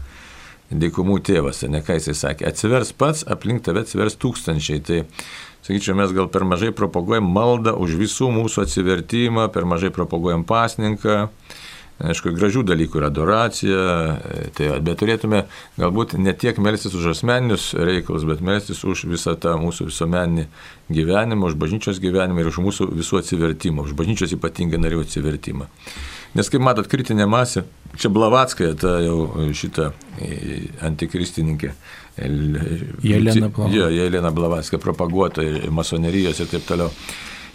Dėkumų tėvas, ne ką jisai sakė, atsivers pats, aplink tave atsivers tūkstančiai. Tai, sakyčiau, mes gal per mažai propaguojam maldą už visų mūsų atsivertimą, per mažai propaguojam pasninką, Aišku, gražių dalykų yra adoracija, tai, bet turėtume galbūt ne tiek melstis už asmeninius reikalus, bet melstis už visą tą mūsų visuomeninį gyvenimą, už bažnyčios gyvenimą ir už mūsų visų atsivertimą, už bažnyčios ypatingai narių atsivertimą. Nes kaip matot, kritinė masė, čia Blavatskaja, ta jau šita e, antikristininkė. Jelena Blavatskaja. Jelena Blavatskaja, propaguotoja masonerijos ir taip toliau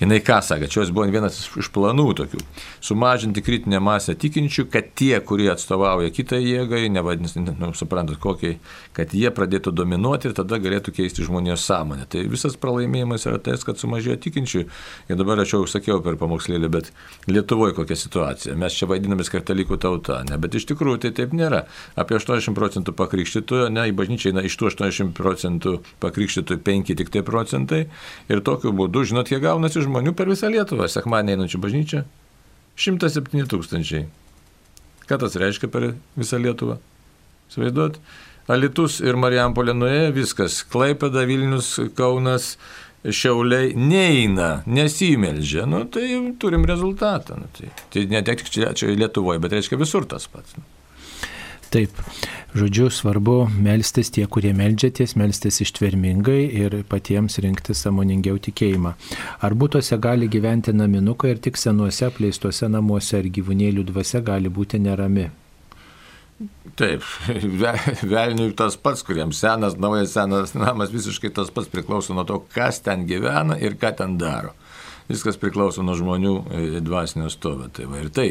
jinai ką sakė, čia jos buvo vienas iš planų tokių - sumažinti kritinę masę tikinčių, kad tie, kurie atstovauja kitai jėgai, nevadinasi, nu, suprantat, kokiai, kad jie pradėtų dominuoti ir tada galėtų keisti žmonijos sąmonę. Tai visas pralaimėjimas yra tas, kad sumažėjo tikinčių. Ir dabar aš jau sakiau per pamokslėlį, bet Lietuvoje kokia situacija. Mes čia vaidinamės katalikų tauta, ne, bet iš tikrųjų tai taip nėra. Apie 80 procentų pakrikštytų, ne, į bažnyčią eina iš tų 80 procentų pakrikštytų 5 tik tai procentai. Ir tokiu būdu, žinot, kiek gaunasi žmonių per visą Lietuvą, sekmanį einančių bažnyčią? 107 tūkstančiai. Ką tas reiškia per visą Lietuvą? Svaiduot? Alitus ir Marijampolė nuėjo, viskas. Klaipėda, Vilnius, Kaunas, Šiauliai neina, nesimeldžia. Nu, tai turim rezultatą. Nu, tai, tai ne tik čia, čia Lietuvoje, bet reiškia visur tas pats. Nu. Taip, žodžiu, svarbu melstis tie, kurie melžiatės, melstis ištvermingai ir patiems rinkti samoningiau tikėjimą. Ar būtuose gali gyventi naminukai ir tik senuose apleistuose namuose, ar gyvūnėlių dvasia gali būti nerami? Taip, velniui tas pats, kuriems senas, naujas senas namas visiškai tas pats priklauso nuo to, kas ten gyvena ir ką ten daro viskas priklauso nuo žmonių e, dvasinio stovio. Tai va, ir tai,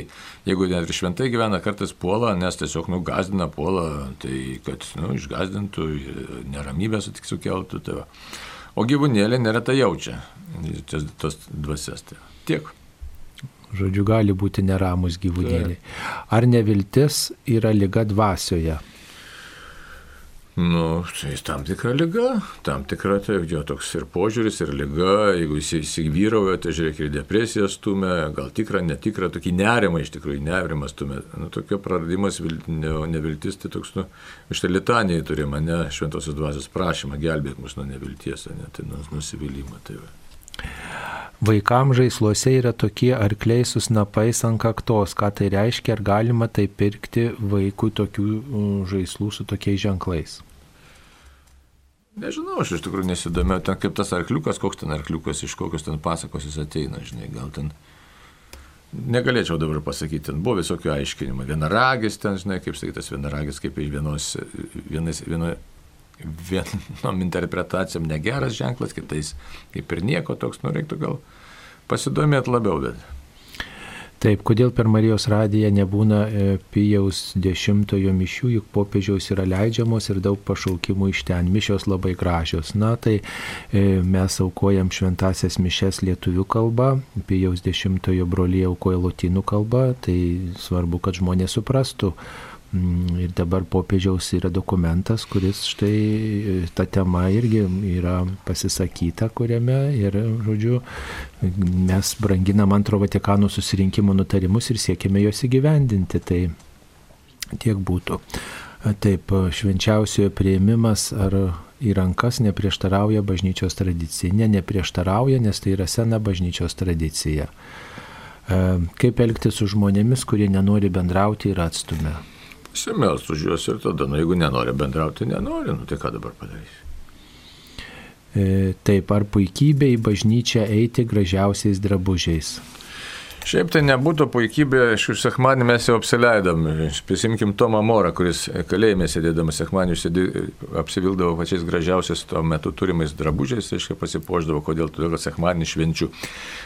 jeigu net ir šventai gyvena, kartais puola, nes tiesiog nugazdina puola, tai kad nu, išgazdintų, neramybę sutik sukeltų. Tai va. o gyvūnėlė neretai jaučia tos, tos dvasias. Tai tiek. Žodžiu, gali būti neramus gyvūnėliai. Ar neviltis yra lyga dvasioje? Nu, tai tam tikra lyga, tam tikra, tai jo toks ir požiūris, ir lyga, jeigu jis įsivyrauja, tai žiūrėk, ir depresija stumia, gal tikra, netikra, tokį nerimą iš tikrųjų, nerimas stumia. Nu, tokio praradimas, ne, neviltis, tai toks, nu, iš tai litanijai turi mane šventosios dvasios prašymą, gelbėk mus nuo nevilties, ne, tai nuo nusivylimą. Tai va. Vaikams žaisluose yra tokie arkliai su snapais ant kaktos. Ką tai reiškia, ar galima tai pirkti vaikui tokių žaislų su tokiais ženklais? Nežinau, aš iš tikrųjų nesidomėjau, ten kaip tas arkliukas, koks ten arkliukas, iš kokios ten pasakos jis ateina, žinai, gal ten. Negalėčiau dabar pasakyti, ten buvo visokių aiškinimų. Vienaragis ten, žinai, kaip sakytas vienaragis, kaip iš vienos, vienas, vieno, vienom interpretacijom negeras ženklas, kitais kaip ir nieko toks, nu reiktų gal pasidomėti labiau, bet Taip, kodėl per Marijos radiją nebūna e, Pijaus dešimtojo mišių, juk popiežiaus yra leidžiamos ir daug pašaukimų iš ten. Mišios labai gražios. Na, tai e, mes aukojam šventasias mišes lietuvių kalba, Pijaus dešimtojo brolyje aukoja lotynų kalba, tai svarbu, kad žmonės suprastų ir dabar popiežiaus yra dokumentas, kuris štai e, ta tema irgi yra pasisakyta, kuriame ir, žodžiu, mes branginam antro Vatikano susirinkimo nutarimus ir siekime juos įgyvendinti. Tai tiek būtų. Taip, švenčiausiojo prieimimas ar į rankas neprieštarauja bažnyčios tradicijai. Ne, neprieštarauja, nes tai yra sena bažnyčios tradicija. Kaip elgtis su žmonėmis, kurie nenori bendrauti ir atstumia. Pasimels už juos ir tada, nu jeigu nenori bendrauti, nenori, nu tai ką dabar padarysi? E, taip, ar puikybė į bažnyčią eiti gražiausiais drabužiais? Šiaip tai nebūtų puikybė, aišku, sekmanį mes jau apsileidom. Prisimkim Tomą Morą, kuris kalėjime sėdėdamas sekmanį apsivildavo pačiais gražiausiais tuo metu turimais drabužiais, aiškiai pasipoždavo, kodėl todėl, kad sekmanį švenčiu.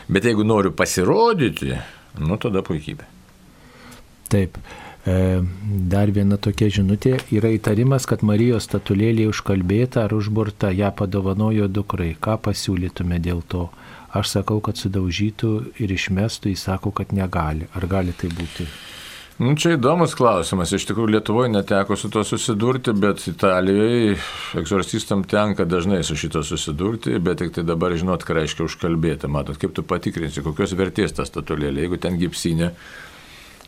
Bet jeigu noriu pasirodyti, nu tada puikybė. Taip. E, dar viena tokia žinutė yra įtarimas, kad Marijos statulėlė užkalbėta ar užburta, ją padovanojo dukrai. Ką pasiūlytume dėl to? Aš sakau, kad sudaužytų ir išmestų, jis sako, kad negali. Ar gali tai būti? Nu, čia įdomus klausimas. Iš tikrųjų, Lietuvoje neteko su to susidurti, bet Italijoje egzorcistam tenka dažnai su šito susidurti, bet tik tai dabar žinot, ką reiškia užkalbėti. Matot, kaip tu patikrinsi, kokios vertės ta statulėlė. Jeigu ten gipsinė,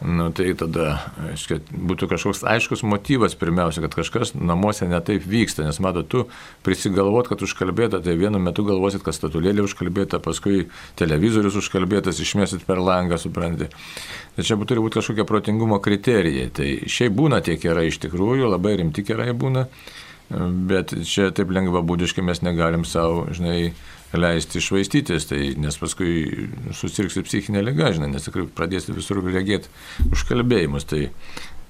Nu, tai tada aiškia, būtų kažkoks aiškus motyvas pirmiausia, kad kažkas namuose netaip vyksta, nes matot, tu prisigalvot, kad užkalbėta, tai vienu metu galvosit, kad statulėlė užkalbėta, paskui televizorius užkalbėtas, išmėsit per langą, supranti. Tai čia turi būti kažkokie protingumo kriterijai. Tai šiaip būna tie kerai iš tikrųjų, labai rimti kerai būna, bet čia taip lengva būdiškai mes negalim savo, žinai, leisti išvaistytis, tai, nes paskui susirgsi psichinė lyga, žinai, nes tikrai pradėsi visur regėti užkalbėjimus. Tai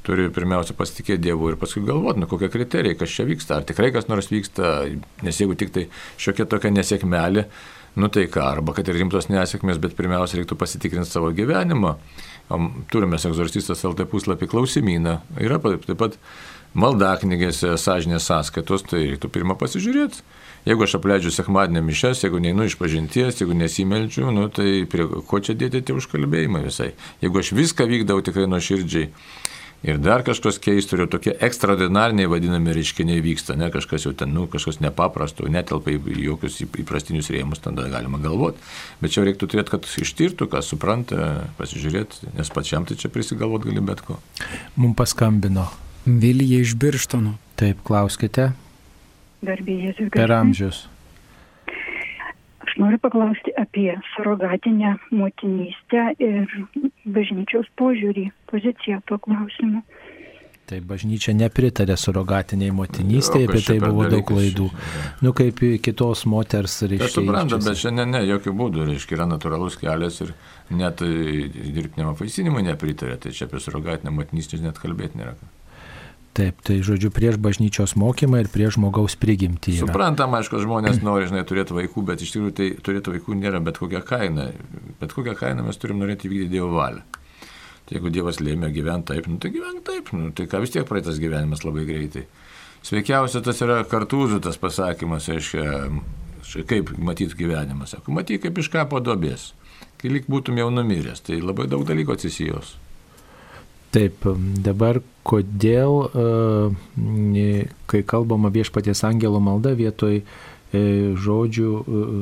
turi pirmiausia pasitikėti Dievu ir paskui galvoti, nu kokie kriterijai, kas čia vyksta, ar tikrai kas nors vyksta, nes jeigu tik tai šiokia tokia nesėkmelė, nu tai ką, arba kad ir rimtos nesėkmės, bet pirmiausia reiktų pasitikrinti savo gyvenimą. Turime egzorcistas LT puslapį klausimyną, yra taip pat maldaknygėse sąžinės sąskaitos, tai reiktų pirmą pasižiūrėti Jeigu aš apleidžiu sekmadienio mišes, jeigu neinu iš pažinties, jeigu nesimeldžiu, nu, tai prie ko čia dėti tie užkalbėjimai visai. Jeigu aš viską vykdau tikrai nuo širdžiai ir dar kažkas keistų, ir tokie ekstraordinariniai vadinami reiškiniai vyksta, ne kažkas jau ten, nu, kažkas nepaprasto, netelpa į jokius įprastinius rėmus, tada galima galvoti. Bet čia reiktų turėti, kad ištirtų, kas supranta, pasižiūrėti, nes pačiam tai čia prisigalvot gali bet ko. Mums paskambino. Vilija iš Birštono. Taip, klauskite. Garbė Jėzus. Per amžius. Aš noriu paklausti apie surogatinę motinystę ir bažnyčios požiūrį, poziciją tuo klausimu. Tai bažnyčia nepritarė surogatiniai motinystėje, apie tai buvo daug klaidų. Nu, kaip kitos moters Aš reiškia. suprantu, jaučiasi. bet šiandien ne, jokių būdų, reiškia, yra natūralus kelias ir net e, dirbtiniam apvaisinimui nepritarė, tai čia apie surogatinę motinystę net kalbėti nėra. ką. Taip, tai žodžiu, prieš bažnyčios mokymą ir prieš žmogaus prigimtį. yra. Suprantam, aišku, žmonės nori, žinai, turėti vaikų, bet iš tikrųjų tai turėti vaikų nėra bet kokia kaina. Bet kokią kainą mes turim norėti vykdyti Dievo valią. Tai jeigu Dievas lėmė gyventi taip, nu, tai gyvenk taip, nu, tai ką vis tiek praeitas gyvenimas labai greitai. Sveikiausia tas yra kartūzų tas pasakymas, aiškia, štai kaip matyti gyvenimą. Sako, matyk kaip iš kapo dobės, kai lik būtum jau numiręs, tai labai daug dalykų atsisijos. Taip, dabar kodėl, e, kai kalbama viešpaties angelo malda vietoj e, žodžių, e,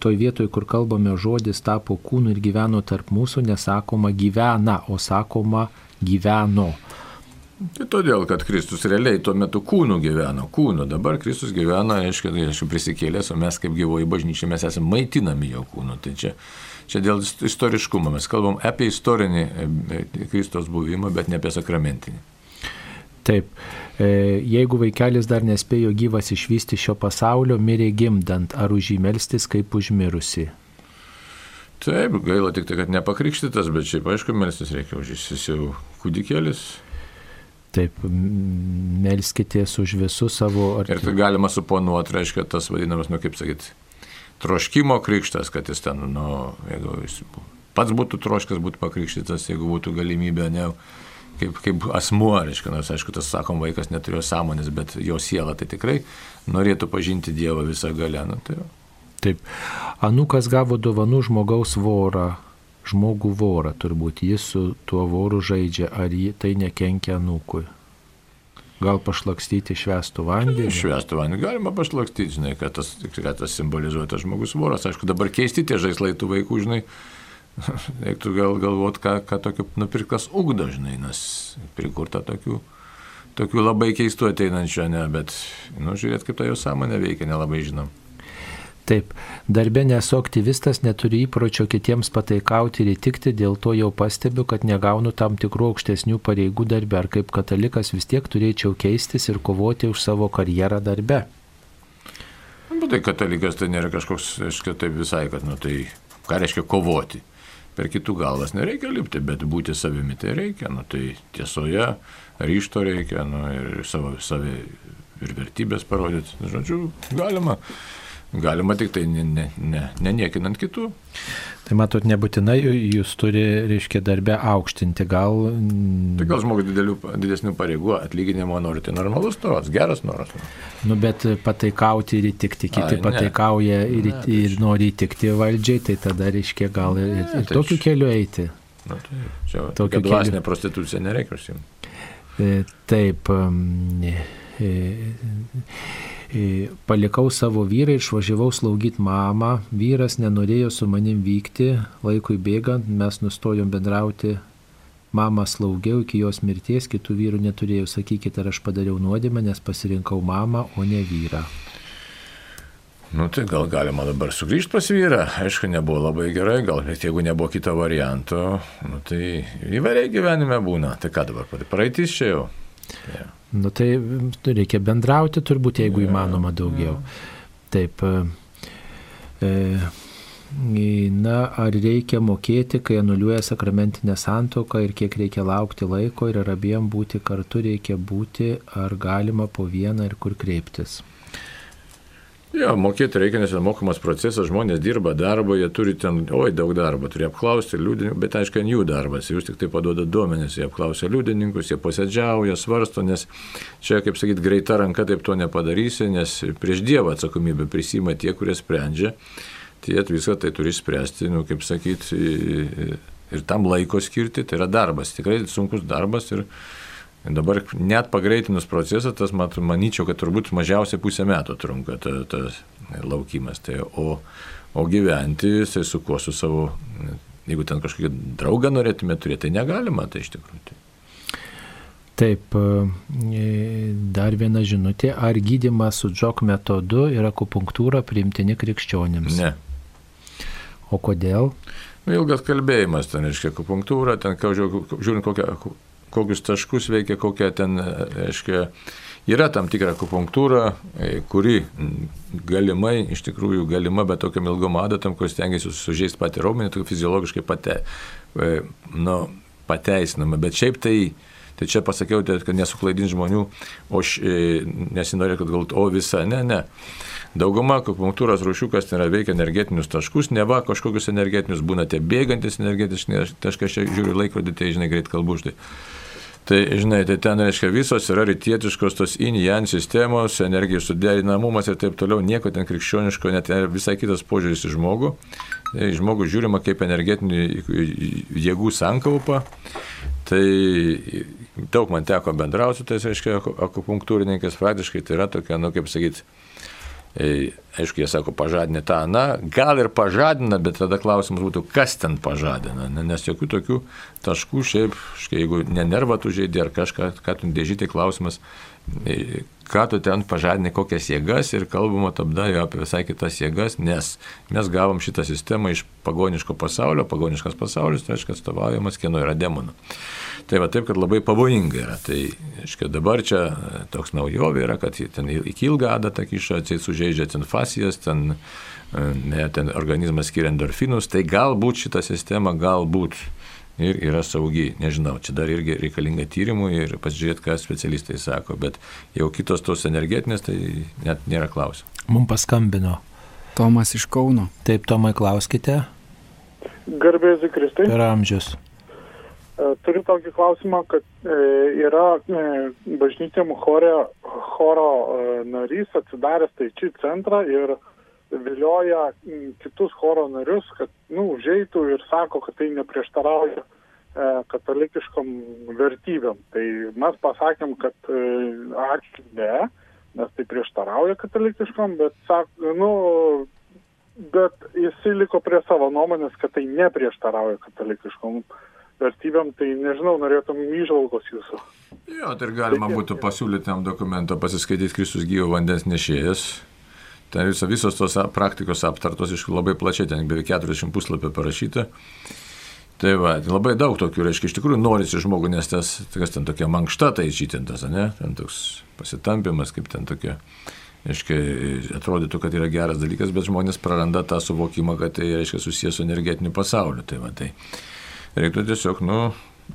toj vietoj, kur kalbame žodis tapo kūnu ir gyveno tarp mūsų, nesakoma gyvena, o sakoma gyveno. Tai todėl, kad Kristus realiai tuo metu kūnų gyveno, kūnų. Dabar Kristus gyvena, aišku, tai aišku prisikėlęs, o mes kaip gyvoji bažnyčia, mes esame maitinami jo kūnu. Tai čia, čia dėl istoriškumo mes kalbam apie istorinį e, Kristos buvimą, bet ne apie sakramentinį. Taip, e, jeigu vaikelis dar nespėjo gyvas išvysti šio pasaulio, mirė gimdant, ar už jį melstis kaip užmirusi. Taip, gaila tik tai, kad nepakrikštytas, bet šiaip aišku, melstis reikia už jis jis jau kūdikėlis. Taip, melskitės už visus savo Ir tai galima suponuoti, reiškia, tas vadinamas, nu kaip sakyti, troškimo krikštas, kad jis ten, nu, jeigu jis pats būtų troškas būti pakrikštytas, jeigu būtų galimybė, ne, kaip, kaip asmuo, reiškia, nors aišku, tas sakom, vaikas neturėjo sąmonės, bet jo siela tai tikrai norėtų pažinti Dievą visą galę. Nu, tai. Taip. Anukas gavo dovanų žmogaus vorą, žmogų vorą turbūt, jis su tuo voru žaidžia, ar jį tai nekenkia anukui. Gal pašlakstyti švestų vandenį? Švestų vandenį galima pašlakstyti, žinai, kad tas, kad tas simbolizuoja tas žmogus voras. Aišku, dabar keisti tie žaislai tų vaikų, žinai, reiktų gal galvoti, ką, ką tokio nupirktas ugdo, žinai, nes prikurta tokių, tokių labai keistų ateinančių, ne, bet, nu, žiūrėt, kaip ta jo sąmonė veikia, nelabai žinom. Taip, darbė nesu aktyvistas, neturiu įpročio kitiems pataikauti ir įtikti, dėl to jau pastebiu, kad negaunu tam tikrų aukštesnių pareigų darbę, ar kaip katalikas vis tiek turėčiau keistis ir kovoti už savo karjerą darbe. Bet tai katalikas tai nėra kažkoks, aišku, taip visai, kad, nu, tai ką reiškia kovoti. Per kitų galvas nereikia lipti, bet būti savimi tai reikia, nu, tai tiesoje, ryšto reikia, nu, ir savo savi ir vertybės parodyti. Žodžiu, galima. Galima tik tai ne, ne, ne, neniekinant kitų. Tai matot, nebūtinai jūs turi, reiškia, darbę aukštinti, gal... Tai gal žmogus didelių, didesnių pareigų atlyginimo nori, tai normalus noras, geras noras. Nu, bet pataikauti ir įtikti, kiti Ai, ne. pataikauja ir, Ne, tai ir nori įtikti valdžiai, tai tada, reiškia, gal ir, ir, ir tai tokiu čia- keliu eiti. Na, tai čia tokia keliu. dvasinė prostitucija nereikia užsimti. E, Taip, e, e, palikau savo vyrą ir išvažiavau slaugyti mamą. Vyras nenorėjo su manim vykti, laikui bėgant mes nustojom bendrauti. Mamą slaugiau iki jos mirties, kitų vyrų neturėjau. Sakykite, ar aš padariau nuodėmę, nes pasirinkau mamą, o ne vyrą. Nu tai gal galima dabar sugrįžti pas vyrą, aišku, nebuvo labai gerai, gal, bet jeigu nebuvo kito varianto, nu, tai įvairiai gyvenime būna. Tai ką dabar, praeitis čia jau. Ja. Nu tai mm, reikia bendrauti turbūt, jeigu įmanoma daugiau. Taip. e, e, Na, ar reikia mokėti, kai anuliuoja sakramentinę santoką ir kiek reikia laukti laiko ir ar abiem būti kartu reikia būti, ar galima po vieną ir kur kreiptis. Jo, mokėti reikia, nes mokamas procesas, žmonės dirba darbą, jie turi ten, oi, daug darbo, turi apklausti liudininkus, bet aišku, jų darbas, jūs tik tai paduoda duomenis, jie apklausia liudininkus, jie posėdžiauja, svarsto, nes čia, kaip sakyt, greita ranka taip to nepadarysi, nes prieš Dievą atsakomybę prisima tie, kurie sprendžia, tai jie viską tai turi spręsti, nu, kaip sakyt, ir tam laiko skirti, tai yra darbas, tikrai sunkus darbas ir Dabar net pagreitinus procesą, tas mat, manyčiau, kad turbūt mažiausiai pusę metų trunka tas ta laukimas. Tai, o, o gyventi, jisai su kuo su savo, jeigu ten kažkokį draugą norėtume turėti, tai negalima, tai iš tikrųjų. Tai. Taip, e, dar viena žinutė, ar gydimas su džok metodu ir akupunktūra priimtini krikščionėms? Ne. O kodėl? Nu, ilgas kalbėjimas, ten reiškia akupunktūra, ten žiūrint kokią kokius taškus veikia, kokia ten, aiškiai, yra tam tikra akupunktūra, e, kuri galimai, iš tikrųjų galima, bet tokiam ilgom adatom, kur stengiasi sužeisti patį raumenį, tai fiziologiškai pate, e, nu, pateisinama. Bet šiaip tai, tai čia pasakiau, tai, kad nesuklaidin žmonių, o aš nesinorėjau, kad galbūt, o visa, ne, ne. Dauguma akupunktūros rūšių, kas yra veikia energetinius taškus, ne va kažkokius energetinius, būna tie bėgantis energetiškai taškai, aš žiūriu laikrodį, tai žinai, greit kalbu už tai. Tai, žinai, tai ten reiškia visos yra rytietiškos tos in-jan sistemos, energijos suderinamumas ir taip toliau, nieko ten krikščioniško, net visai kitas požiūris į žmogų. Tai žmogų žiūrima kaip energetinių jėgų sankaupą. Tai daug man teko bendrauti su tais, reiškia, akupunktūrininkais, praktiškai tai yra tokia, nu, kaip sakyti, aišku, jie sako, pažadinė tą, na, gal ir pažadina, bet tada klausimas būtų, kas ten pažadina, nes jokių tokių taškų šiaip, jeigu ne nervą tu žaidži ar kažką, ką tu dėžyti, klausimas, e, ką tu ten pažadini, kokias jėgas ir kalbama tada jau apie visai kitas jėgas, nes mes gavom šitą sistemą iš pagoniško pasaulio, pagoniškas pasaulis, tai reiškia atstovaujamas kieno yra demonų. Tai va taip, kad labai pavojinga yra. Tai, aiškiai, dabar čia e, toks naujovė yra, kad ten iki ilgą adatą kiša, atseit sužeidžia ten fasijas, ten, e, ne, ten organizmas skiria endorfinus, tai galbūt šita sistema, galbūt ir yra saugi. Nežinau, čia dar irgi reikalinga tyrimų ir pasižiūrėti, ką specialistai sako, bet jau kitos tos energetinės, tai net nėra klausimų. Mums paskambino. Tomas iš Kauno. Taip, Tomai, klauskite. Garbėzi Kristai. Per amžius. E, turiu tokį klausimą, kad e, yra e, bažnytėm chore, choro narys atsidaręs taičių centrą ir vilioja kitus choro narius, kad nu, užeitų ir sako, kad tai neprieštarauja katalikiškom vertybėm. Tai mes pasakėm, kad ačiū ne, nes tai prieštarauja katalikiškom, bet, sak, nu, bet jis liko prie savo nuomonės, kad tai neprieštarauja katalikiškom vertybėm vertybėm, tai nežinau, norėtum įžvalgos jūsų. Jo, tai galima būtų pasiūlyti tam dokumentą pasiskaityti Kristus gyvo vandens nešėjas. Ten viso, visos tos praktikos aptartos iš labai plačiai, ten beveik 40 puslapio parašyta. Tai va, tai labai daug tokių, reiškia, iš tikrųjų norisi žmogų, nes tas, kas ten tokia mankšta tai žytintas, ne? Ten toks pasitampimas, kaip ten tokia, reiškia, atrodytų, kad yra geras dalykas, bet žmonės praranda tą suvokimą, kad tai, reiškia, susijęs su energetiniu pasauliu. Tai va, tai reiktų tiesiog, nu,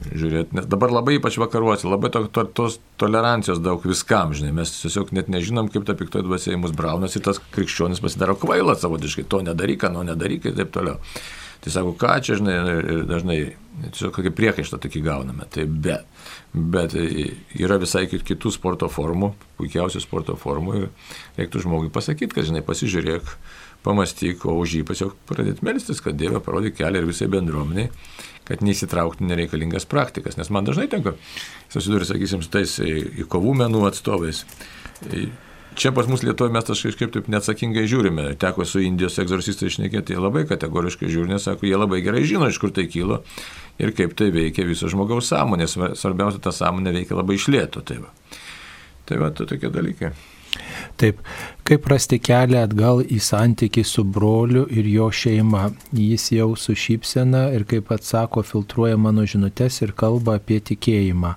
žiūrėti, nes dabar labai ypač vakaruose, labai to, to, tos tolerancijos daug viskam, žinai, mes tiesiog net nežinom, kaip ta piktoji dvasia į mus braunasi tas krikščionis pasidaro kvailas savotiškai, to nedaryk, ano nedaryk ir taip toliau. Tai sako, ką čia, žinai, dažnai tiesiog kokį priekaištą tokį gauname. Tai bet, bet yra visai kitų sporto formų, puikiausių sporto formų ir reiktų žmogui pasakyti, kad, žinai, pasižiūrėk, pamastyk, o už jį tiesiog pradėti melstis, kad Dieve parodyk kelią ir visai bendruomeniai kad neįsitraukti nereikalingas praktikas. Nes man dažnai tenka susidurti, sakysim, su tais e, į kovų menų atstovais. E, čia pas mus Lietuvoje mes kažkaip taip neatsakingai žiūrime. Teko su Indijos egzorcistai išnekėti, jie labai kategoriškai žiūri, nes sako, jie labai gerai žino, iš kur tai kilo ir kaip tai veikia viso žmogaus sąmonė. Svarbiausia, ta sąmonė veikia labai išlėto. Tai va, tai va, tai tokie dalykai. Taip, kaip rasti kelią atgal į santyki su broliu ir jo šeima. Jis jau su šypsena ir kaip atsako filtruoja mano žinutės ir kalba apie tikėjimą.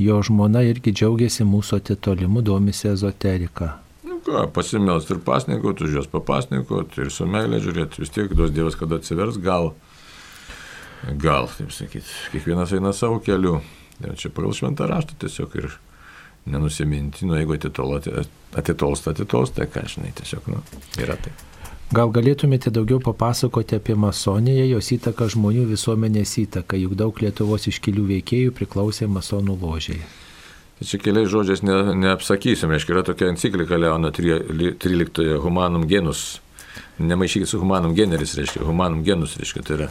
Jo žmona irgi džiaugiasi mūsų atitolimu, domisi ezoterika. Nu ką, pasimelst ir pasninkot, už jos papasninkot ir su meilė žiūrėti, vis tiek duos Dievas, kada atsivers, gal, gal, taip sakyti, kiekvienas eina savo keliu. Ir čia pagal šventą raštą tiesiog ir nenusiminti, nu jeigu atitolsta, atitolsta, atitolsta, ką žinai, tiesiog, nu, yra tai. Gal galėtumėte daugiau papasakoti apie masoniją, jos įtaką žmonių visuomenės įtaką, juk daug Lietuvos iškilių veikėjų priklausė masonų ložiai. Tai čia keliais žodžiais ne, neapsakysim, reiškia, yra tokia enciklika Leono 13 Humanum genus, nemaišykit su Humanum generis, reiškia, Humanum genus, reiškia, tai yra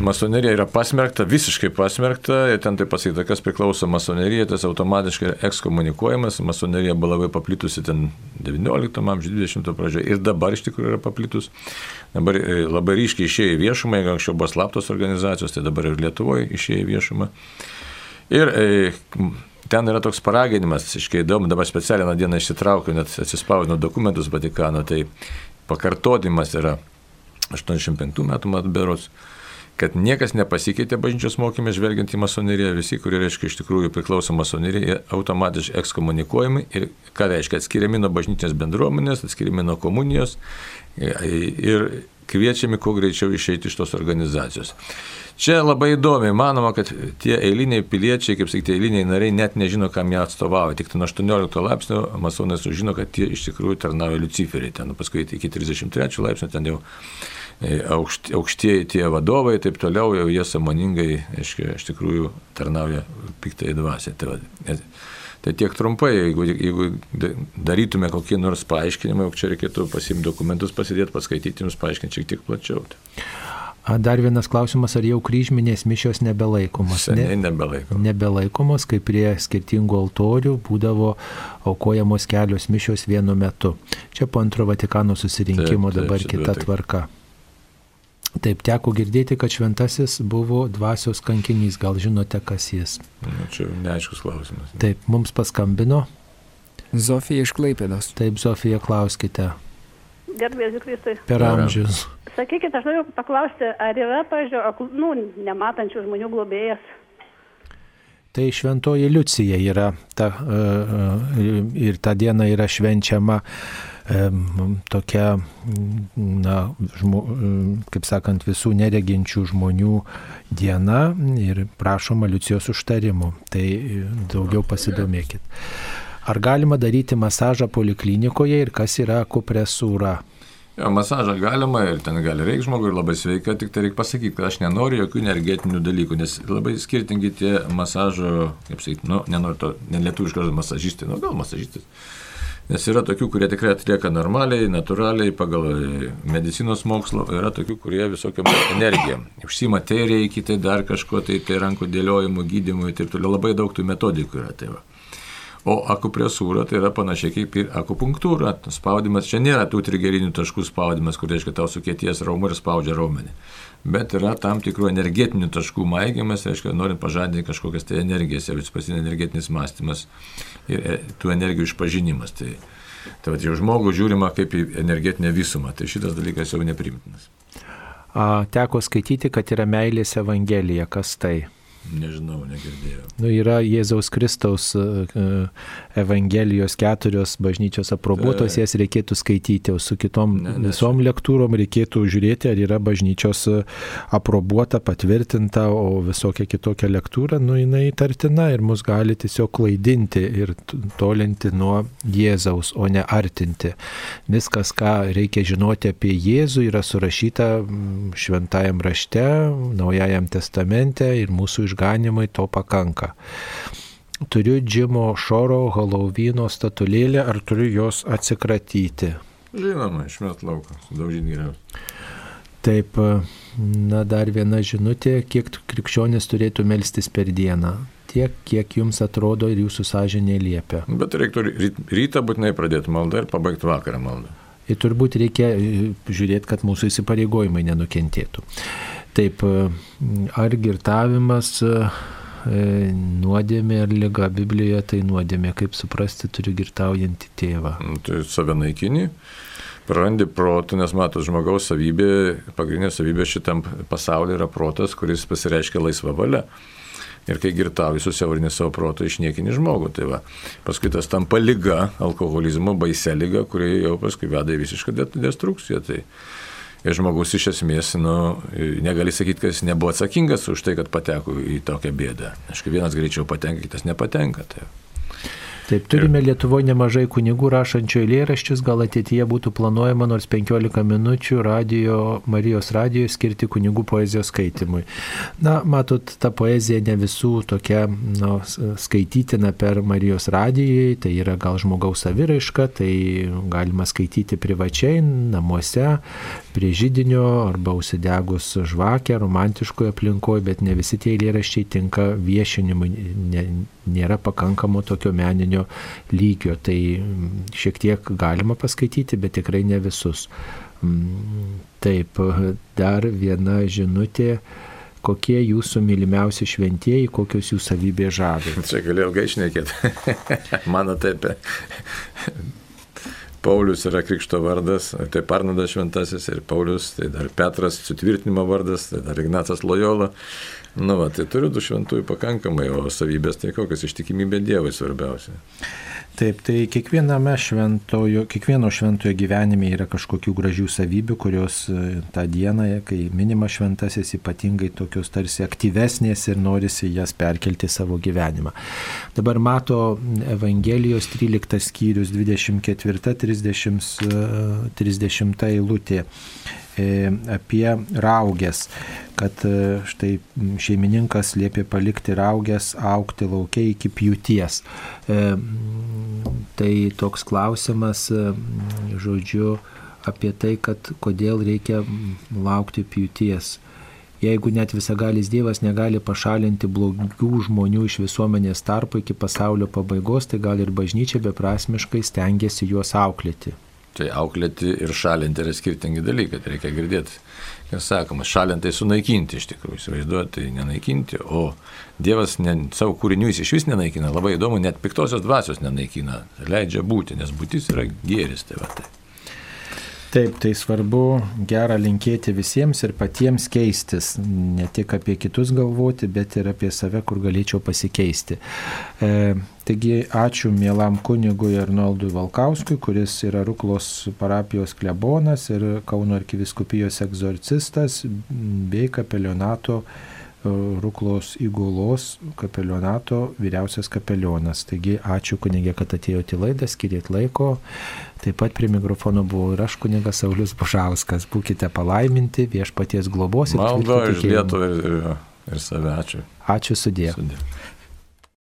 masonerija yra pasmerkta, visiškai pasmerkta, ir ten taip pasakyta, kas priklauso masonerija, tas automatiškai ekskomunikuojamas, masonerija buvo labai paplitusi ten 19 amžiuje, 20 pradžioje ir dabar iš tikrųjų yra paplitus. Dabar e, labai ryškiai išėjo į viešumą, jeigu anksčiau buvo slaptos organizacijos, tai dabar ir Lietuvoje išėjo į viešumą. Ir e, ten yra toks paraginimas, iškai įdomu, dabar specialią dieną išsitraukiu, net atsispausdinu dokumentus Vatikano, tai pakartodimas yra 85 metų mat berots kad niekas nepasikeitė bažnyčios mokymė, žvelgiant į masoneriją, visi, kurie reiškia iš tikrųjų priklauso masonerijai, automatiškai ekskomunikuojami ir ką reiškia atskiriami nuo bažnytinės bendruomenės, atskiriami nuo komunijos ir kviečiami kuo greičiau išeiti iš tos organizacijos. Čia labai įdomi, manoma, kad tie eiliniai piliečiai, kaip sakyti, eiliniai nariai net nežino, kam jie atstovauja. Tik nuo 18 laipsnio masonai sužino, kad jie iš tikrųjų tarnauja Luciferiai. Ten paskui iki 33 laipsnio ten jau e, aukšt, aukštieji tie vadovai ir taip toliau, jau jie samoningai, aiškiai, iš tikrųjų tarnauja piktai dvasiai. Tai, va, tai tiek trumpai, jeigu, jeigu darytume kokį nors paaiškinimą, jog čia reikėtų pasimti dokumentus, pasidėti, paskaityti, jums paaiškinti šiek tiek plačiau. Tai. Dar vienas klausimas, ar jau kryžminės mišios nebelaikomos? Seniai ne, nebelaikomos. Nebelaikomos, kai prie skirtingų altorių būdavo aukojamos kelios mišios vienu metu. Čia po antro Vatikano susirinkimo taip, taip, dabar kita taip. tvarka. Taip, teko girdėti, kad šventasis buvo dvasios kankinys, gal žinote, kas jis? Nu, čia neaiškus klausimas. Taip, mums paskambino. Zofija iš Klaipėdos. Taip, Zofija, klauskite. Gerbėsiu Kristui. Per amžius. Sakykit, aš noriu paklausti, ar yra, pažiūrėjau, nu, nematančių žmonių globėjas? Tai šventoji Liucija yra ta, e, e, ir ta diena yra švenčiama e, tokia, na, žmo, kaip sakant, visų nereginčių žmonių diena ir prašoma Liucijos užtarimų. Tai daugiau pasidomėkit. Ar galima daryti masažą poliklinikoje ir kas yra akupresūra? Jo, masažą galima ir ten gali reikti žmogui labai sveika, tik tai reikia pasakyti, kad aš nenoriu jokių energetinių dalykų, nes labai skirtingi tie masažo, kaip sakyti, nu, nenoriu to, nelietuviškas masažistai, nu gal masažistas. Nes yra tokių, kurie tikrai atlieka normaliai, natūraliai, pagal medicinos mokslo, yra tokių, kurie visokią energiją. Užsima tai reikia, tai dar kažko, tai, tai rankų dėliojimo, gydymui ir taip toliau. Labai daug tų metodikų yra. Tai va. O akupresūra tai yra panašiai kaip ir akupunktūra. Spaudimas čia nėra tų trigerinių taškų spaudimas, kur reiškia tau sukėties raumų ir spaudžia raumenį. Bet yra tam tikrų energetinių taškų maigiamas, reiškia, norint pažadinti kažkokias tai energijas, jau pasinė energetinis mąstymas ir e, tų energijų išpažinimas. Tai, tai jau žmogų žiūrima kaip į energetinę visumą, tai šitas dalykas jau neprimtinas. Teko skaityti, kad yra meilės evangelija, kas tai? Nežinau, negirdėjau. Nu, yra Jėzaus Kristaus e, e, Evangelijos keturios bažnyčios aprobuotos, jas reikėtų skaityti, o su kitom ne, ne, visom lektūrom reikėtų žiūrėti, ar yra bažnyčios aprobuota, patvirtinta, o visokia kitokia lektūra, nu jinai tartina ir mus gali tiesiog klaidinti ir tolinti nuo Jėzaus, o ne artinti. Viskas, ką reikia žinoti apie Jėzų, yra surašyta šventajam rašte, naujajam testamente ir mūsų iš išganimui to pakanka. Turiu Džimo Šoro Halloween'o statulėlę, ar turiu jos atsikratyti? Žinoma, išmet lauką, sudaužyti geriausiai. Taip, na dar viena žinutė, kiek krikščionis turėtų melstis per dieną. Tiek, kiek jums atrodo ir jūsų sąžinė liepia. Bet reiktų rytą būtinai pradėti maldą ir pabaigti vakarą maldą. Ir turbūt reikia e, žiūrėti, kad mūsų įsipareigojimai nenukentėtų. Taip, e, ar girtavimas e, e, nuodėmė ar lyga Biblijoje tai nuodėmė, kaip suprasti turiu girtaujantį tėvą. Nu, tai savinaikinį, prarandi protų, nes matot, žmogaus savybė, pagrindinė savybė šitam pasaulyje yra protas, kuris pasireiškia laisvą valią. Ir kai girtauji susiaurinį savo protą, išniekini žmogų. Tai va. Paskui tas tampa lyga, alkoholizmo, baise lyga, kuri jau paskui veda į visišką destrukciją. Tai ir žmogus iš esmės, nu, negali sakyti, kad jis nebuvo atsakingas už tai, kad pateko į tokią bėdą. Aišku, vienas greičiau patenka, kitas nepatenka. Tai. Taip, turime Lietuvoje nemažai kunigų rašančių eilėraščius, gal ateityje būtų planuojama nors 15 minučių radio, Marijos radijoje skirti kunigų poezijos skaitimui. Na, matot, ta poezija ne visų tokia nu, skaitytina per Marijos radijai, tai yra gal žmogaus saviraiška, tai galima skaityti privačiai, namuose, prie žydinio arba užsidegus žvakę romantiškoje aplinkoje, bet ne visi tie eilėraščiai tinka viešinimui, ne, nėra pakankamo tokio meninio lygio. Tai mm, šiek tiek galima paskaityti, bet tikrai ne visus. Mm, taip, dar viena žinutė kokie jūsų mylimiausi šventieji, kokios jų savybės žavi. Čia galėjau ilgai išnekėti. Mano taip. Paulius yra krikšto vardas, tai Parnadas šventasis ir Paulius, tai dar Petras sutvirtinimo vardas, tai dar Ignacas Lojola. Nu, va, tai turiu du šventųjų pakankamai, o savybės tai kokios ištikimybė Dievui svarbiausia. Taip, tai kiekviename šventojo, kiekvieno šventojo gyvenime yra kažkokių gražių savybių, kurios e, tą dieną, kai minima šventasis, ypatingai tokios tarsi aktyvesnės ir norisi jas perkelti savo gyvenimą. Dabar mato Evangelijos 13 skyrius 24-30 30 eilutė e, apie raugės, kad e, štai šeimininkas liepė palikti raugės aukti laukia iki pjūties. Tai toks klausimas, žodžiu, apie tai, kad kodėl reikia laukti pjūties. Jeigu net visagalis Dievas negali pašalinti blogų žmonių iš visuomenės tarpo iki pasaulio pabaigos, tai gal ir bažnyčia beprasmiškai stengiasi juos auklėti. Tai auklėti ir šalinti yra skirtingi dalykai, tai reikia girdėti. Kas sakoma, šalinti tai sunaikinti iš tikrųjų, įsivaizduoti, tai nenaikinti, o Dievas ne, savo kūrinių jis iš vis nenaikina, labai įdomu, net piktosios dvasios nenaikina, leidžia būti, nes būtis yra gėris. Tai va, tai. Taip, tai svarbu gerą linkėti visiems ir patiems keistis, ne tik apie kitus galvoti, bet ir apie save, kur galėčiau pasikeisti. E, taigi ačiū mielam kunigui Arnoldui Valkauskui, kuris yra Ruklos parapijos klebonas ir Kauno arkiviskupijos egzorcistas bei kapelionato Ruklos įgulos kapelionato vyriausias kapelionas. Taigi ačiū kunigė, kad atėjote į laidą, skirėt laiko. Taip pat prie mikrofono buvo ir aš kunigas Saulis Bužauskas. Būkite palaiminti, viešpaties globos ir Maldo iš Lietuvą ir, ir, ir save. Ačiū. Ačiū sudė. sudė.